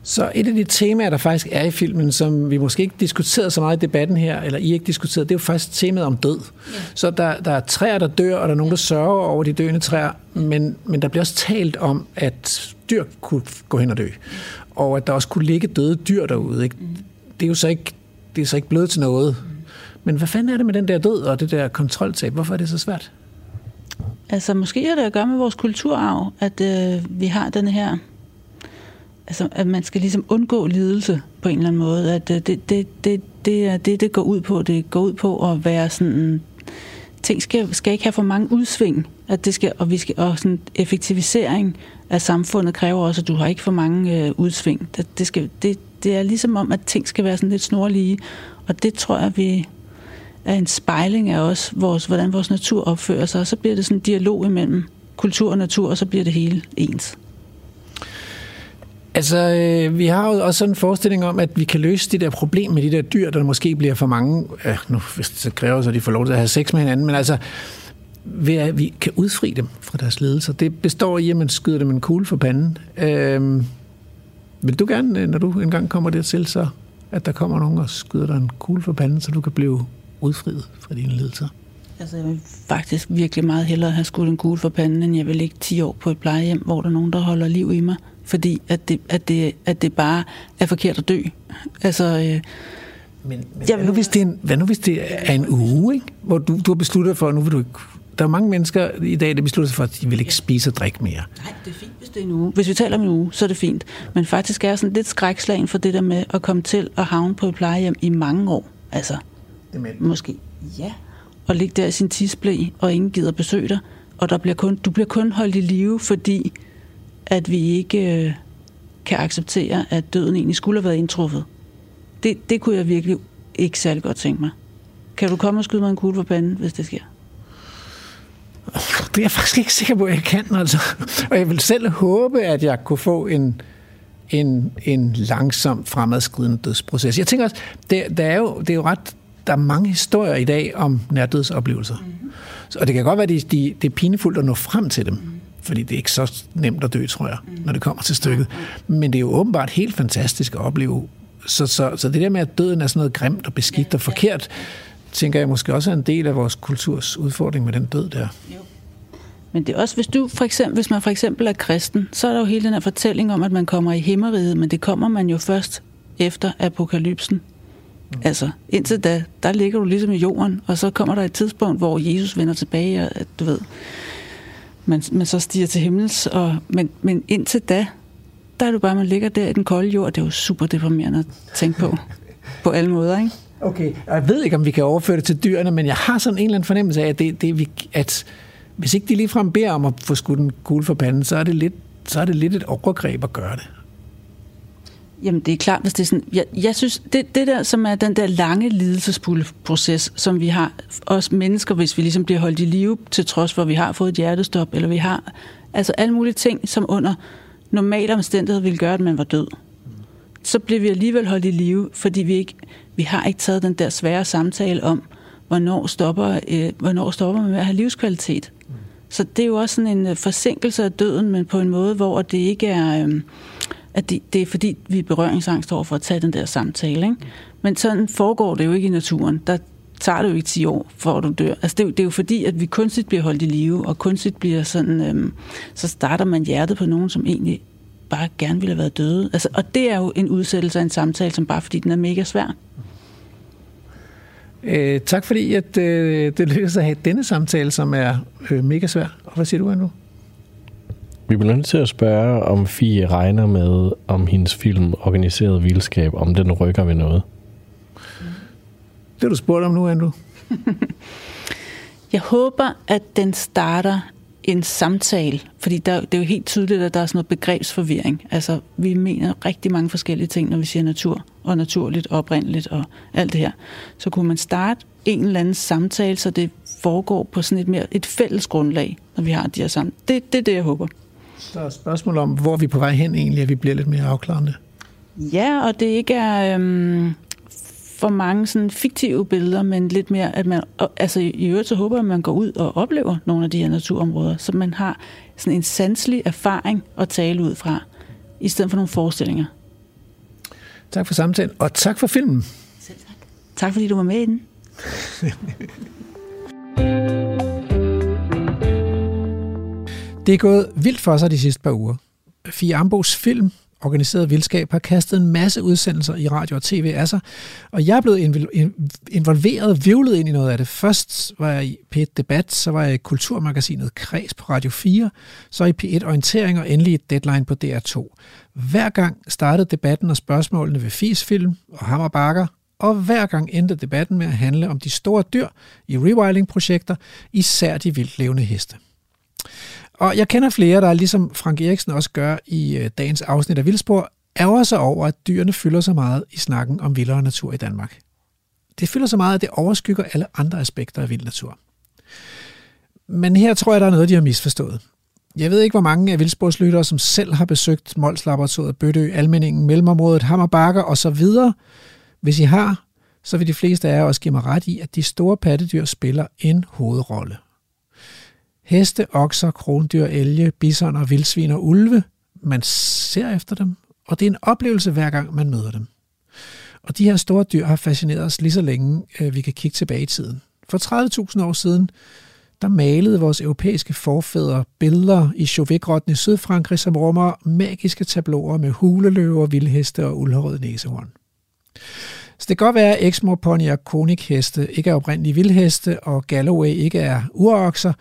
Så et af de temaer, der faktisk er i filmen, som vi måske ikke diskuterede så meget i debatten her, eller I ikke diskuteret, det er jo faktisk temaet om død. Ja. Så der, der er træer, der dør, og der er nogen, der sørger over de døende træer, men, men der bliver også talt om, at dyr kunne gå hen og dø, og at der også kunne ligge døde dyr derude. Ikke? Det er jo så ikke, det er så ikke blevet til noget. Men hvad fanden er det med den der død og det der kontroltab? Hvorfor er det så svært? Altså, måske har det at gøre med vores kulturarv, at øh, vi har den her... Altså, at man skal ligesom undgå lidelse på en eller anden måde. At øh, det, det, det, det er det, det går ud på. Det går ud på at være sådan... Ting skal, skal ikke have for mange udsving. At det skal, og vi skal, og sådan effektivisering af samfundet kræver også, at du har ikke for mange øh, udsving. Det, det, skal, det, det er ligesom om, at ting skal være sådan lidt snorlige. Og det tror jeg, vi, er en spejling af os, vores, hvordan vores natur opfører sig, og så bliver det sådan en dialog imellem kultur og natur, og så bliver det hele ens. Altså, øh, vi har jo også sådan en forestilling om, at vi kan løse det der problem med de der dyr, der måske bliver for mange, øh, nu hvis det så kræver, så de får lov til at have sex med hinanden, men altså, ved at vi kan udfri dem fra deres ledelser. Det består i, at man skyder dem en kugle for panden. Øh, vil du gerne, øh, når du engang kommer dertil, så at der kommer nogen og skyder dig en kugle for panden, så du kan blive udfriet fra dine ledelser? Altså, jeg vil faktisk virkelig meget hellere have skudt en kugle for panden, end jeg vil ligge 10 år på et plejehjem, hvor der er nogen, der holder liv i mig. Fordi at det, at det, at det bare er forkert at dø. Altså, øh, men, men jeg, hvad, nu, hvis det er en, hvad nu hvis det er en uge, ikke? hvor du, du har besluttet for, at nu vil du ikke... Der er mange mennesker i dag, der beslutter sig for, at de vil ikke spise og drikke mere. Nej, det er fint, hvis det er en uge. Hvis vi taler om en uge, så er det fint. Men faktisk er jeg sådan lidt skrækslagen for det der med at komme til at havne på et plejehjem i mange år. Altså, Dement. Måske, ja. Og ligge der i sin tidsblæ, og ingen gider besøge dig. Og der bliver kun, du bliver kun holdt i live, fordi at vi ikke øh, kan acceptere, at døden egentlig skulle have været indtruffet. Det, det kunne jeg virkelig ikke særlig godt tænke mig. Kan du komme og skyde mig en kugle for panden, hvis det sker? Det er jeg faktisk ikke sikker på, at jeg kan. Altså. Og jeg vil selv håbe, at jeg kunne få en, en, en langsom fremadskridende dødsproces. Jeg tænker også, det, det, er jo, det er jo ret der er mange historier i dag om nærdødsoplevelser. Mm. Og det kan godt være, at det, de, det er pinefuldt at nå frem til dem. Mm. Fordi det er ikke så nemt at dø, tror jeg, mm. når det kommer til stykket. Men det er jo åbenbart helt fantastisk at opleve Så, så, så det der med, at døden er sådan noget grimt og beskidt og forkert, tænker jeg måske også er en del af vores kulturs udfordring med den død der. Men det er også, hvis, du for eksempel, hvis man for eksempel er kristen, så er der jo hele den her fortælling om, at man kommer i himmeriget, men det kommer man jo først efter apokalypsen. Mm. Altså, indtil da, der ligger du ligesom i jorden, og så kommer der et tidspunkt, hvor Jesus vender tilbage, og at du ved, man, man så stiger til himmels, og, men, men indtil da, der er du bare, man ligger der i den kolde jord, det er jo super deprimerende at tænke på, på alle måder, ikke? Okay, og jeg ved ikke, om vi kan overføre det til dyrene, men jeg har sådan en eller anden fornemmelse af, at, det, det, at hvis ikke de ligefrem beder om at få skudt en kugle for panden, så er det lidt, så er det lidt et overgreb at gøre det. Jamen, det er klart, hvis det er sådan... Jeg, jeg synes, det, det der, som er den der lange lidelsesproces, som vi har, os mennesker, hvis vi ligesom bliver holdt i live, til trods for, at vi har fået et hjertestop, eller vi har... Altså alle mulige ting, som under normale omstændigheder ville gøre, at man var død. Så bliver vi alligevel holdt i live, fordi vi ikke vi har ikke taget den der svære samtale om, hvornår stopper, øh, hvornår stopper man med at have livskvalitet. Så det er jo også sådan en øh, forsinkelse af døden, men på en måde, hvor det ikke er... Øh, at det, det er fordi, vi er berøringsangst over for at tage den der samtale. Ikke? Men sådan foregår det jo ikke i naturen. Der tager det jo ikke 10 år, for du dør. Altså det, er jo, det er jo fordi, at vi kunstigt bliver holdt i live, og kunstigt bliver sådan... øhm, så starter man hjertet på nogen, som egentlig bare gerne ville have været døde. Altså, og det er jo en udsættelse af en samtale, som bare fordi den er mega svær. Øh, tak fordi, at øh, det lykkedes at have denne samtale, som er øh, mega svær. Og hvad siger du, nu? Vi bliver nødt til at spørge, om Fie regner med, om hendes film Organiseret Vildskab, om den rykker ved noget. Det har du spurgt om nu, Andrew. Jeg håber, at den starter en samtale, fordi der, det er jo helt tydeligt, at der er sådan noget begrebsforvirring. Altså, vi mener rigtig mange forskellige ting, når vi siger natur, og naturligt, og oprindeligt, og alt det her. Så kunne man starte en eller anden samtale, så det foregår på sådan et mere et fælles grundlag, når vi har de her sammen. Det, det er det, jeg håber. Så er spørgsmål om, hvor vi er på vej hen egentlig, at vi bliver lidt mere afklarende. Ja, og det ikke er... Øhm, for mange sådan fiktive billeder, men lidt mere, at man, altså i øvrigt så håber jeg, at man går ud og oplever nogle af de her naturområder, så man har sådan en sanselig erfaring at tale ud fra, i stedet for nogle forestillinger. Tak for samtalen, og tak for filmen. Selv tak. Tak fordi du var med i den. det er gået vildt for sig de sidste par uger. Fie Ambos film organiseret vildskab har kastet en masse udsendelser i radio og tv af sig, og jeg er blevet involveret, vivlet ind i noget af det. Først var jeg i P1 Debat, så var jeg i Kulturmagasinet Kreds på Radio 4, så i P1 Orientering og endelig et deadline på DR2. Hver gang startede debatten og spørgsmålene ved Fisfilm og Hammerbakker, og hver gang endte debatten med at handle om de store dyr i rewilding-projekter, især de vildt levende heste. Og jeg kender flere, der ligesom Frank Eriksen også gør i øh, dagens afsnit af Vildspor, ærger sig over, at dyrene fylder så meget i snakken om vildere natur i Danmark. Det fylder så meget, at det overskygger alle andre aspekter af vild natur. Men her tror jeg, der er noget, de har misforstået. Jeg ved ikke, hvor mange af vildsporslyttere, som selv har besøgt Mols Laboratoriet, Bøtø, Almeningen, Mellemområdet, Hammerbakker osv. Hvis I har, så vil de fleste af jer også give mig ret i, at de store pattedyr spiller en hovedrolle – Heste, okser, krondyr, elge, bisoner, og vildsvin og ulve. Man ser efter dem, og det er en oplevelse hver gang man møder dem. Og de her store dyr har fascineret os lige så længe, øh, vi kan kigge tilbage i tiden. For 30.000 år siden, der malede vores europæiske forfædre billeder i chauvet i Sydfrankrig, som rummer magiske tabloer med huleløver, vildheste og uldhårede næsehorn. Så det kan godt være, at Exmoor Pony og Konik heste ikke er oprindelige vildheste, og Galloway ikke er urokser,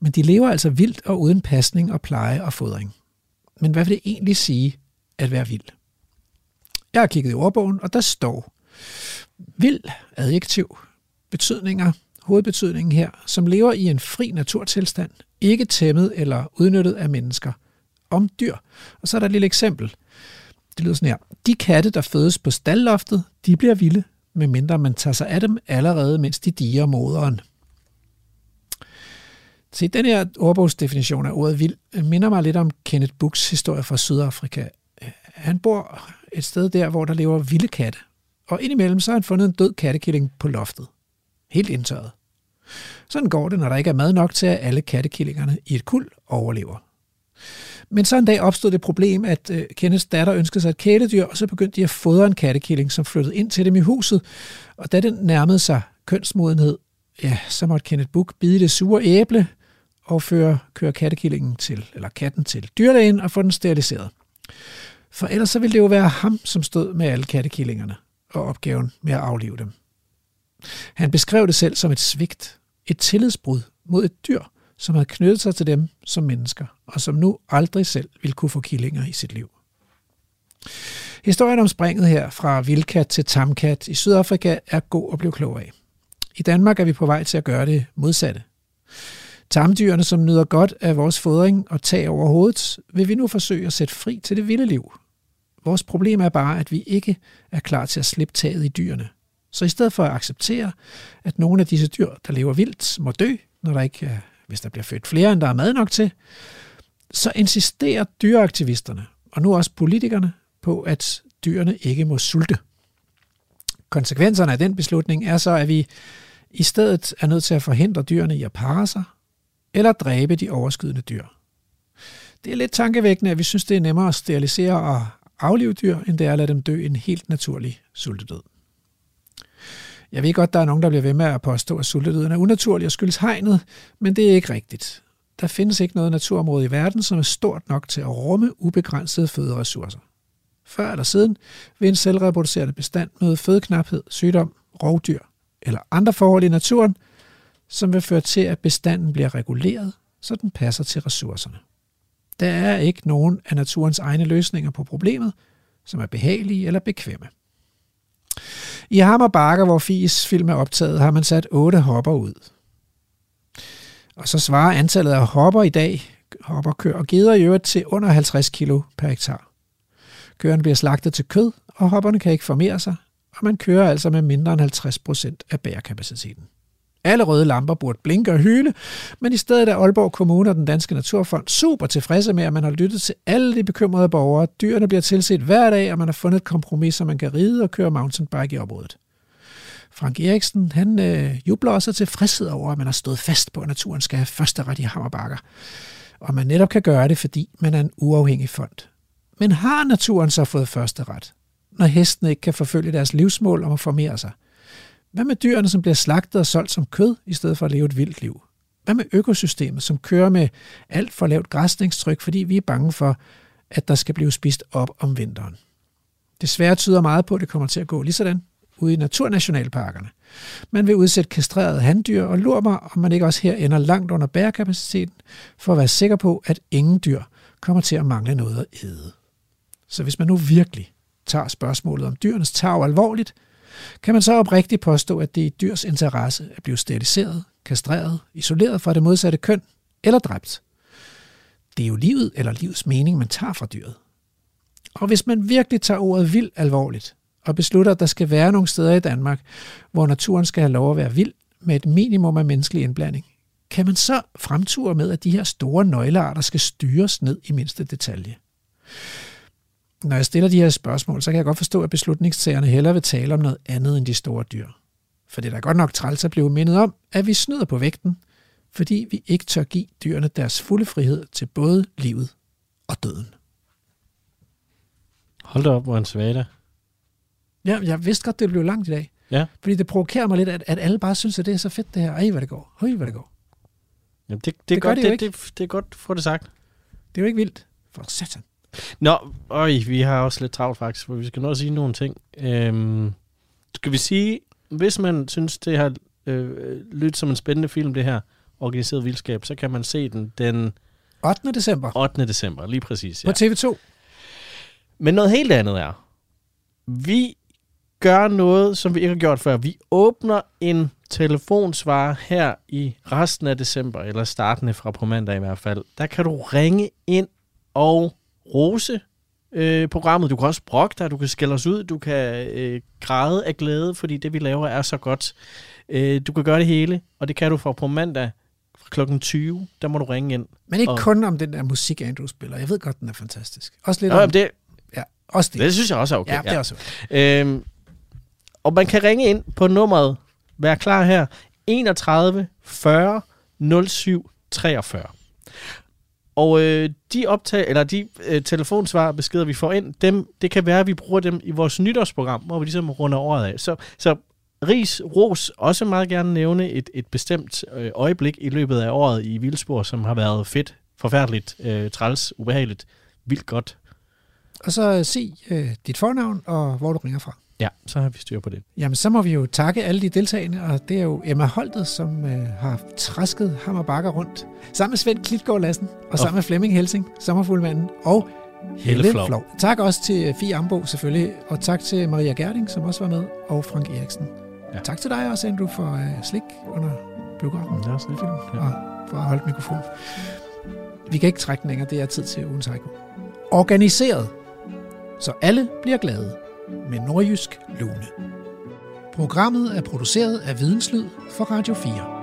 men de lever altså vildt og uden pasning og pleje og fodring. Men hvad vil det egentlig sige at være vild? Jeg har kigget i ordbogen, og der står vild adjektiv, betydninger, hovedbetydningen her, som lever i en fri naturtilstand, ikke tæmmet eller udnyttet af mennesker, om dyr. Og så er der et lille eksempel. Det lyder sådan her. De katte, der fødes på stalloftet, de bliver vilde, medmindre man tager sig af dem allerede, mens de diger moderen. Se, den her ordbogsdefinition af ordet vild øh, minder mig lidt om Kenneth Books historie fra Sydafrika. Øh, han bor et sted der, hvor der lever vilde katte. Og indimellem så har han fundet en død kattekilling på loftet. Helt indtørret. Sådan går det, når der ikke er mad nok til, at alle kattekillingerne i et kul overlever. Men så en dag opstod det problem, at øh, Kenneths datter ønskede sig et kæledyr, og så begyndte de at fodre en kattekilling, som flyttede ind til dem i huset. Og da den nærmede sig kønsmodenhed, ja, så måtte Kenneth Buk bide det sure æble og føre, køre kattekillingen til, eller katten til dyrlægen og få den steriliseret. For ellers så ville det jo være ham, som stod med alle kattekillingerne og opgaven med at aflive dem. Han beskrev det selv som et svigt, et tillidsbrud mod et dyr, som havde knyttet sig til dem som mennesker, og som nu aldrig selv vil kunne få killinger i sit liv. Historien om springet her fra vildkat til tamkat i Sydafrika er god at blive klog af. I Danmark er vi på vej til at gøre det modsatte. Tamdyrene, som nyder godt af vores fodring og tag over hovedet, vil vi nu forsøge at sætte fri til det vilde liv. Vores problem er bare, at vi ikke er klar til at slippe taget i dyrene. Så i stedet for at acceptere, at nogle af disse dyr, der lever vildt, må dø, når der ikke er, hvis der bliver født flere, end der er mad nok til, så insisterer dyreaktivisterne, og nu også politikerne, på, at dyrene ikke må sulte. Konsekvenserne af den beslutning er så, at vi i stedet er nødt til at forhindre dyrene i at parre sig, eller dræbe de overskydende dyr. Det er lidt tankevækkende, at vi synes, det er nemmere at sterilisere og aflive dyr, end det er at lade dem dø en helt naturlig sultedød. Jeg ved godt, der er nogen, der bliver ved med at påstå, at sultedøden er unaturlig og skyldes hegnet, men det er ikke rigtigt. Der findes ikke noget naturområde i verden, som er stort nok til at rumme ubegrænsede føderessourcer. Før eller siden vil en selvreproducerende bestand møde fødeknaphed, sygdom, rovdyr eller andre forhold i naturen, som vil føre til, at bestanden bliver reguleret, så den passer til ressourcerne. Der er ikke nogen af naturens egne løsninger på problemet, som er behagelige eller bekvemme. I Hammerbakker, hvor Fies film er optaget, har man sat otte hopper ud. Og så svarer antallet af hopper i dag, hopper, køer og geder i øvrigt til under 50 kilo per hektar. Køerne bliver slagtet til kød, og hopperne kan ikke formere sig, og man kører altså med mindre end 50 procent af bærekapaciteten. Alle røde lamper burde blinke og hyle, men i stedet er Aalborg Kommune og den Danske Naturfond super tilfredse med, at man har lyttet til alle de bekymrede borgere. Dyrene bliver tilset hver dag, og man har fundet et kompromis, så man kan ride og køre mountainbike i området. Frank Eriksen, han øh, jubler også tilfredshed over, at man har stået fast på, at naturen skal have første ret i hammerbakker. Og man netop kan gøre det, fordi man er en uafhængig fond. Men har naturen så fået første ret, når hestene ikke kan forfølge deres livsmål om at formere sig? Hvad med dyrene, som bliver slagtet og solgt som kød, i stedet for at leve et vildt liv? Hvad med økosystemet, som kører med alt for lavt græsningstryk, fordi vi er bange for, at der skal blive spist op om vinteren? Desværre tyder meget på, at det kommer til at gå lige sådan ude i naturnationalparkerne. Man vil udsætte kastrerede handdyr og lur mig, om man ikke også her ender langt under bærekapaciteten, for at være sikker på, at ingen dyr kommer til at mangle noget at æde. Så hvis man nu virkelig tager spørgsmålet om dyrenes tag alvorligt, kan man så oprigtigt påstå, at det er i dyrs interesse at blive steriliseret, kastreret, isoleret fra det modsatte køn eller dræbt. Det er jo livet eller livets mening, man tager fra dyret. Og hvis man virkelig tager ordet vild alvorligt, og beslutter, at der skal være nogle steder i Danmark, hvor naturen skal have lov at være vild med et minimum af menneskelig indblanding, kan man så fremture med, at de her store nøglearter skal styres ned i mindste detalje? Når jeg stiller de her spørgsmål, så kan jeg godt forstå, at beslutningstagerne hellere vil tale om noget andet end de store dyr. For det er da godt nok træls at blive mindet om, at vi snyder på vægten, fordi vi ikke tør give dyrene deres fulde frihed til både livet og døden. Hold da op, hvor en svada. Ja, jeg vidste godt, det blev langt i dag. Ja. Fordi det provokerer mig lidt, at, at alle bare synes, at det er så fedt det her. Ej, hvad det går. Høj, hvad det går. Jamen, det, det, Det gør godt, det det, det, det, er godt få det sagt. Det er jo ikke vildt. For satan. Nå, øj, vi har også lidt travlt faktisk, for vi skal nå at sige nogle ting. Øhm, skal vi sige, hvis man synes, det har øh, lyttet som en spændende film, det her organiseret vildskab, så kan man se den den 8. december 8. december, lige præcis. på TV2. Men noget helt andet er, vi gør noget, som vi ikke har gjort før. Vi åbner en telefonsvarer her i resten af december, eller startende fra på mandag i hvert fald. Der kan du ringe ind og rose øh, programmet. Du kan også brokke dig, du kan skælde os ud, du kan øh, græde af glæde, fordi det vi laver er så godt. Øh, du kan gøre det hele, og det kan du fra på mandag klokken 20. Der må du ringe ind. Men ikke og, kun om den der musik, Andrew spiller. Jeg ved godt, den er fantastisk. Også lidt Nå, om... det, Ja, også det. Det synes jeg også er okay. Ja, det er også Øhm, og man kan ringe ind på nummeret, vær klar her, 31 40 07 43. Og øh, de optag, eller de øh, telefonsvar beskeder, vi får ind, dem, det kan være, at vi bruger dem i vores nytårsprogram, hvor vi ligesom runder året af. Så, så Ris, Ros, også meget gerne nævne et, et bestemt øh, øjeblik i løbet af året i Vildspor, som har været fedt, forfærdeligt, øh, træls, ubehageligt, vildt godt. Og så øh, sig øh, dit fornavn og hvor du ringer fra. Ja, så har vi styr på det. Jamen, så må vi jo takke alle de deltagende, og det er jo Emma Holtet, som øh, har træsket hammer bakker rundt, sammen med Svend Klitgaard Lassen, og sammen med Flemming Helsing, sommerfuldmanden, og Helle Helle Flov. Flov. Tak også til Fie Ambo selvfølgelig, og tak til Maria Gerding, som også var med, og Frank Eriksen. Ja. Tak til dig også, Andrew, for øh, slik under biografen. Ja, film, ja. og for at holde mikrofonen. Vi kan ikke trække den længere, det er tid til ugens. Organiseret, så alle bliver glade med nordjysk lune. Programmet er produceret af Videnslyd for Radio 4.